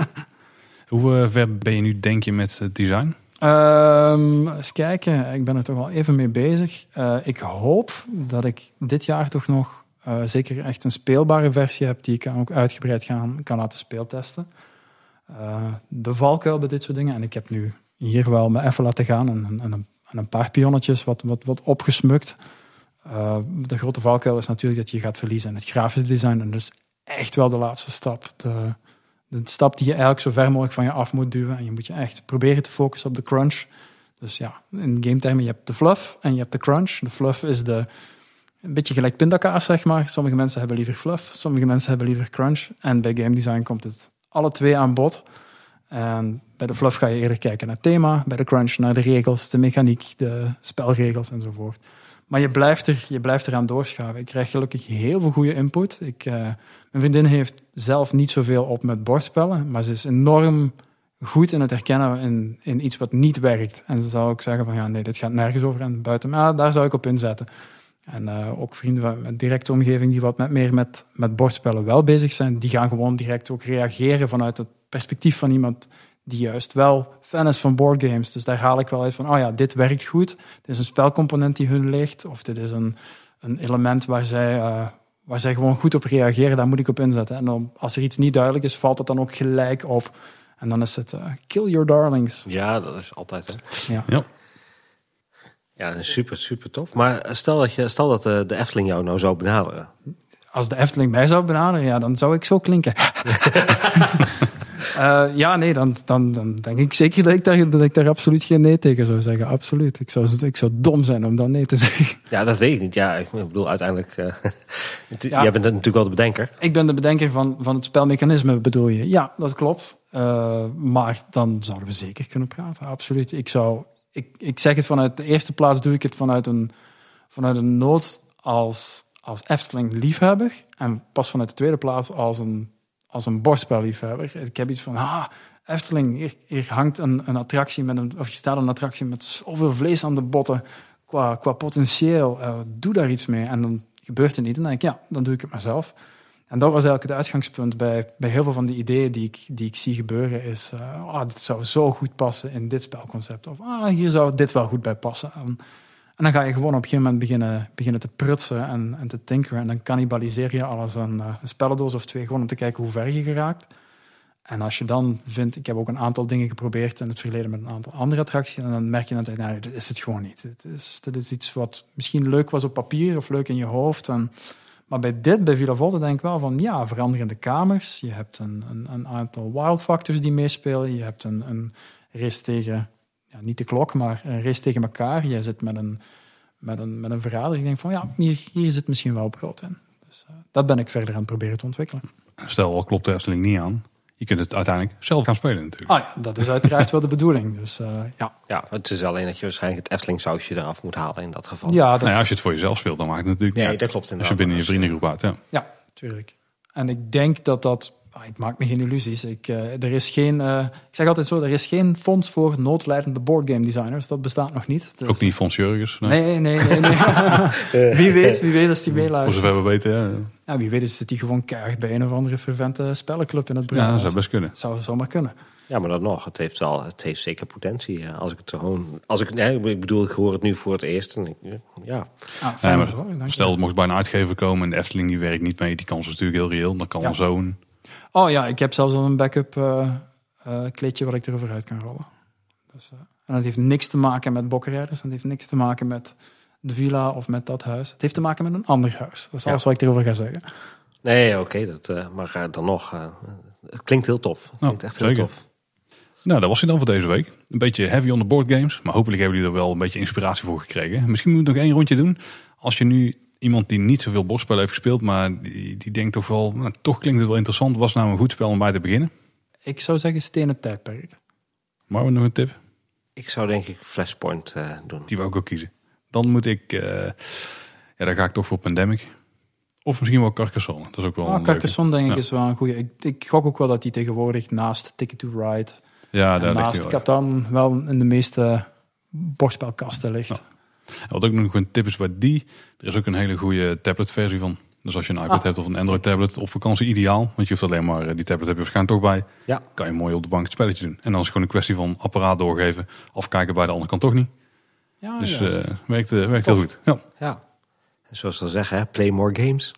Hoe uh, ver ben je nu, denk je, met het design? Um, eens kijken, ik ben er toch al even mee bezig. Uh, ik hoop dat ik dit jaar toch nog uh, zeker echt een speelbare versie heb die ik ook uitgebreid gaan, kan laten speeltesten. de valkuil bij dit soort dingen. En ik heb nu hier wel me even laten gaan en, en, en een paar pionnetjes wat, wat, wat opgesmukt. De grote valkuil is natuurlijk dat je gaat verliezen in het grafische design. En dat is echt wel de laatste stap. De, de stap die je eigenlijk zo ver mogelijk van je af moet duwen. En je moet je echt proberen te focussen op de crunch. Dus ja, in game termen, je hebt de fluff en je hebt de crunch. De fluff is de, een beetje gelijk pindakaas, zeg maar. Sommige mensen hebben liever fluff, sommige mensen hebben liever crunch. En bij game design komt het alle twee aan bod. En bij de fluff ga je eerder kijken naar het thema, bij de crunch naar de regels, de mechaniek, de spelregels enzovoort. Maar je blijft, er, je blijft eraan doorschaven. Ik krijg gelukkig heel veel goede input. Ik, uh, mijn vriendin heeft zelf niet zoveel op met bordspellen, maar ze is enorm goed in het herkennen in, in iets wat niet werkt. En ze zou ook zeggen van ja, nee, dit gaat nergens over en buiten. Maar daar zou ik op inzetten. En uh, ook vrienden van mijn directe omgeving die wat met, meer met, met bordspellen wel bezig zijn, die gaan gewoon direct ook reageren vanuit het perspectief van iemand die juist wel fan is van boardgames. Dus daar haal ik wel uit van, oh ja, dit werkt goed. Dit is een spelcomponent die hun ligt. Of dit is een, een element waar zij, uh, waar zij gewoon goed op reageren. Daar moet ik op inzetten. En dan, als er iets niet duidelijk is, valt het dan ook gelijk op. En dan is het uh, kill your darlings. Ja, dat is altijd hè. Ja. Ja. Ja, super, super tof. Maar stel dat, je, stel dat de, de Efteling jou nou zou benaderen. Als de Efteling mij zou benaderen, ja, dan zou ik zo klinken. Uh, [LAUGHS] ja, nee, dan, dan, dan denk ik zeker dat ik, daar, dat ik daar absoluut geen nee tegen zou zeggen. Absoluut. Ik zou, ik zou dom zijn om dan nee te zeggen. Ja, dat weet ik niet. Ja, ik bedoel, uiteindelijk... [LAUGHS] Uh, ja, jij bent natuurlijk wel de bedenker. Ik ben de bedenker van, van het spelmechanisme, bedoel je. Ja, dat klopt. Uh, maar dan zouden we zeker kunnen praten. Absoluut. Ik zou... Ik, ik zeg het vanuit de eerste plaats, doe ik het vanuit een, vanuit een nood als, als Efteling-liefhebber. En pas vanuit de tweede plaats als een als een bordspelliefhebber. Ik heb iets van, ah, Efteling, hier, hangt een, een attractie met een, of je staat een attractie met zoveel vlees aan de botten. qua, qua potentieel, uh, doe daar iets mee. En dan gebeurt het niet. En dan denk ik, ja, dan doe ik het mezelf. En dat was eigenlijk het uitgangspunt bij, bij heel veel van die ideeën die ik, die ik zie gebeuren. Is, uh, oh, dit zou zo goed passen in dit spelconcept. Of ah, hier zou dit wel goed bij passen. En, en dan ga je gewoon op een gegeven moment beginnen, beginnen te prutsen en, en te tinkeren. En dan cannibaliseer je alles aan uh, een spellendoos of twee, gewoon om te kijken hoe ver je geraakt. En als je dan vindt, ik heb ook een aantal dingen geprobeerd in het verleden met een aantal andere attracties, en dan merk je dat, nou, is het gewoon niet. Dit is, dit is iets wat misschien leuk was op papier of leuk in je hoofd. En, maar bij dit, bij Villa Volta, denk ik wel van, ja, veranderende kamers. Je hebt een, een, een aantal wild factors die meespelen. Je hebt een, een race tegen, ja, niet de klok, maar een race tegen elkaar. Je zit met een, met een, met een verhaal. Ik denk van, ja, hier, hier zit misschien wel brood in. Dus uh, dat ben ik verder aan het proberen te ontwikkelen. Stel, al klopt de Efteling niet aan je kunt het uiteindelijk zelf gaan spelen natuurlijk. Ah, ja, dat is uiteraard wel de bedoeling. Dus, uh, ja. ja, het is alleen dat je waarschijnlijk het Efteling sausje eraf moet halen in dat geval. Ja, dat... nou ja, als je het voor jezelf speelt, dan maakt het natuurlijk nee, niet dat klopt Als je binnen je vriendengroep uit, ja. Ja, tuurlijk. En ik denk dat dat Ah, ik maak me geen illusies. Ik, uh, er is geen, uh, ik zeg altijd zo, er is geen fonds voor noodlijdende boardgame designers. Dat bestaat nog niet. Dus... Ook niet Fons Jurgens? Nee, nee, nee. nee, nee. [LAUGHS] [LAUGHS] wie weet, wie weet als die meeluistert. Voor zover we weten, ja. ja wie weet is het die gewoon keihard bij een of andere fervente spellenclub in het Brabant. Ja, dat zou best kunnen. Zou zomaar kunnen. Ja, maar dan nog, het heeft wel, het heeft zeker potentie. Als ik het gewoon, als ik, nee, ik bedoel, ik hoor het nu voor het eerst. En ik, ja. Ah, fijn ja, maar, stel, het mocht bij een uitgever komen en de Efteling die werkt niet mee. Die kans is natuurlijk heel reëel. Dan kan ja. zo'n Oh ja, ik heb zelfs al een backup uh, uh, kleedje wat ik erover uit kan rollen. Dus, uh, en dat heeft niks te maken met bokkenrijders. Dat heeft niks te maken met de villa of met dat huis. Het heeft te maken met een ander huis. Dat is alles wat ik erover ga zeggen. Nee, oké. dat maar dan nog, het klinkt heel tof. Het oh, klinkt echt heel tof. Nou, dat was hij dan voor deze week. Een beetje heavy on the board games. Maar hopelijk hebben jullie er wel een beetje inspiratie voor gekregen. Misschien moet ik nog één rondje doen. Als je nu iemand die niet zoveel bordspel heeft gespeeld, maar die, die denkt toch wel, nou, toch klinkt het wel interessant. Was nou een goed spel om bij te beginnen? Ik zou zeggen Stenen Tijdperk. Maar we nog een tip? Ik zou denk ik Flashpoint uh, doen. Die wou ik ook kiezen. Dan moet ik, uh, ja, daar ga ik toch voor Pandemic. Of misschien wel Carcassonne. Dat is ook wel ah, Carcassonne denk ik ja. is wel een goede. Ik, ik gok ook wel dat die tegenwoordig naast Ticket to Ride, ja, daar naast Catan wel in de meeste bordspelkasten ligt. Ja. Wat ook nog een tip is bij die, er is ook een hele goede tabletversie van. Dus als je een iPad ah. hebt of een Android tablet op vakantie ideaal. Want je hoeft alleen maar, die tablet heb je waarschijnlijk toch bij. Ja. Kan je mooi op de bank het spelletje doen. En dan is het gewoon een kwestie van apparaat doorgeven. Afkijken bij de andere kant toch niet. Ja, dus uh, werkt, uh, werkt heel goed. Ja. ja. En zoals ze al zeggen, play more games.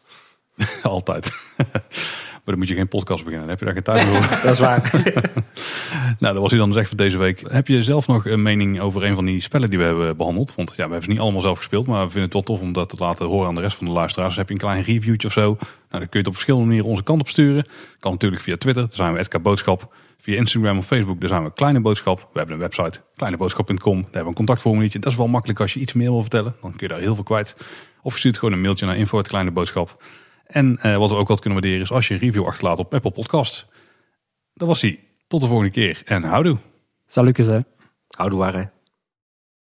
[LAUGHS] Altijd. [LAUGHS] Maar dan moet je geen podcast beginnen. Dan heb je daar geen tijd voor. [LAUGHS] dat is waar. [LAUGHS] nou, dat was hij dan dus echt voor deze week. Heb je zelf nog een mening over een van die spellen die we hebben behandeld? Want ja, we hebben ze niet allemaal zelf gespeeld. Maar we vinden het wel tof om dat te laten horen aan de rest van de luisteraars. Dus heb je een klein reviewtje of zo? Nou, dan kun je het op verschillende manieren onze kant op sturen. Kan natuurlijk via Twitter. Daar zijn we Edka Boodschap. Via Instagram of Facebook, daar zijn we Kleine Boodschap. We hebben een website, kleineboodschap.com. Daar hebben we een contactformuliertje. Dat is wel makkelijk als je iets meer wil vertellen. Dan kun je daar heel veel kwijt. Of je stuurt gewoon een mailtje naar info Kleine Boodschap. En uh, wat we ook wat kunnen waarderen is als je een review achterlaat op Apple Podcasts. Dat was hij. Tot de volgende keer en houdoe. Salut hè. Houdoe waren.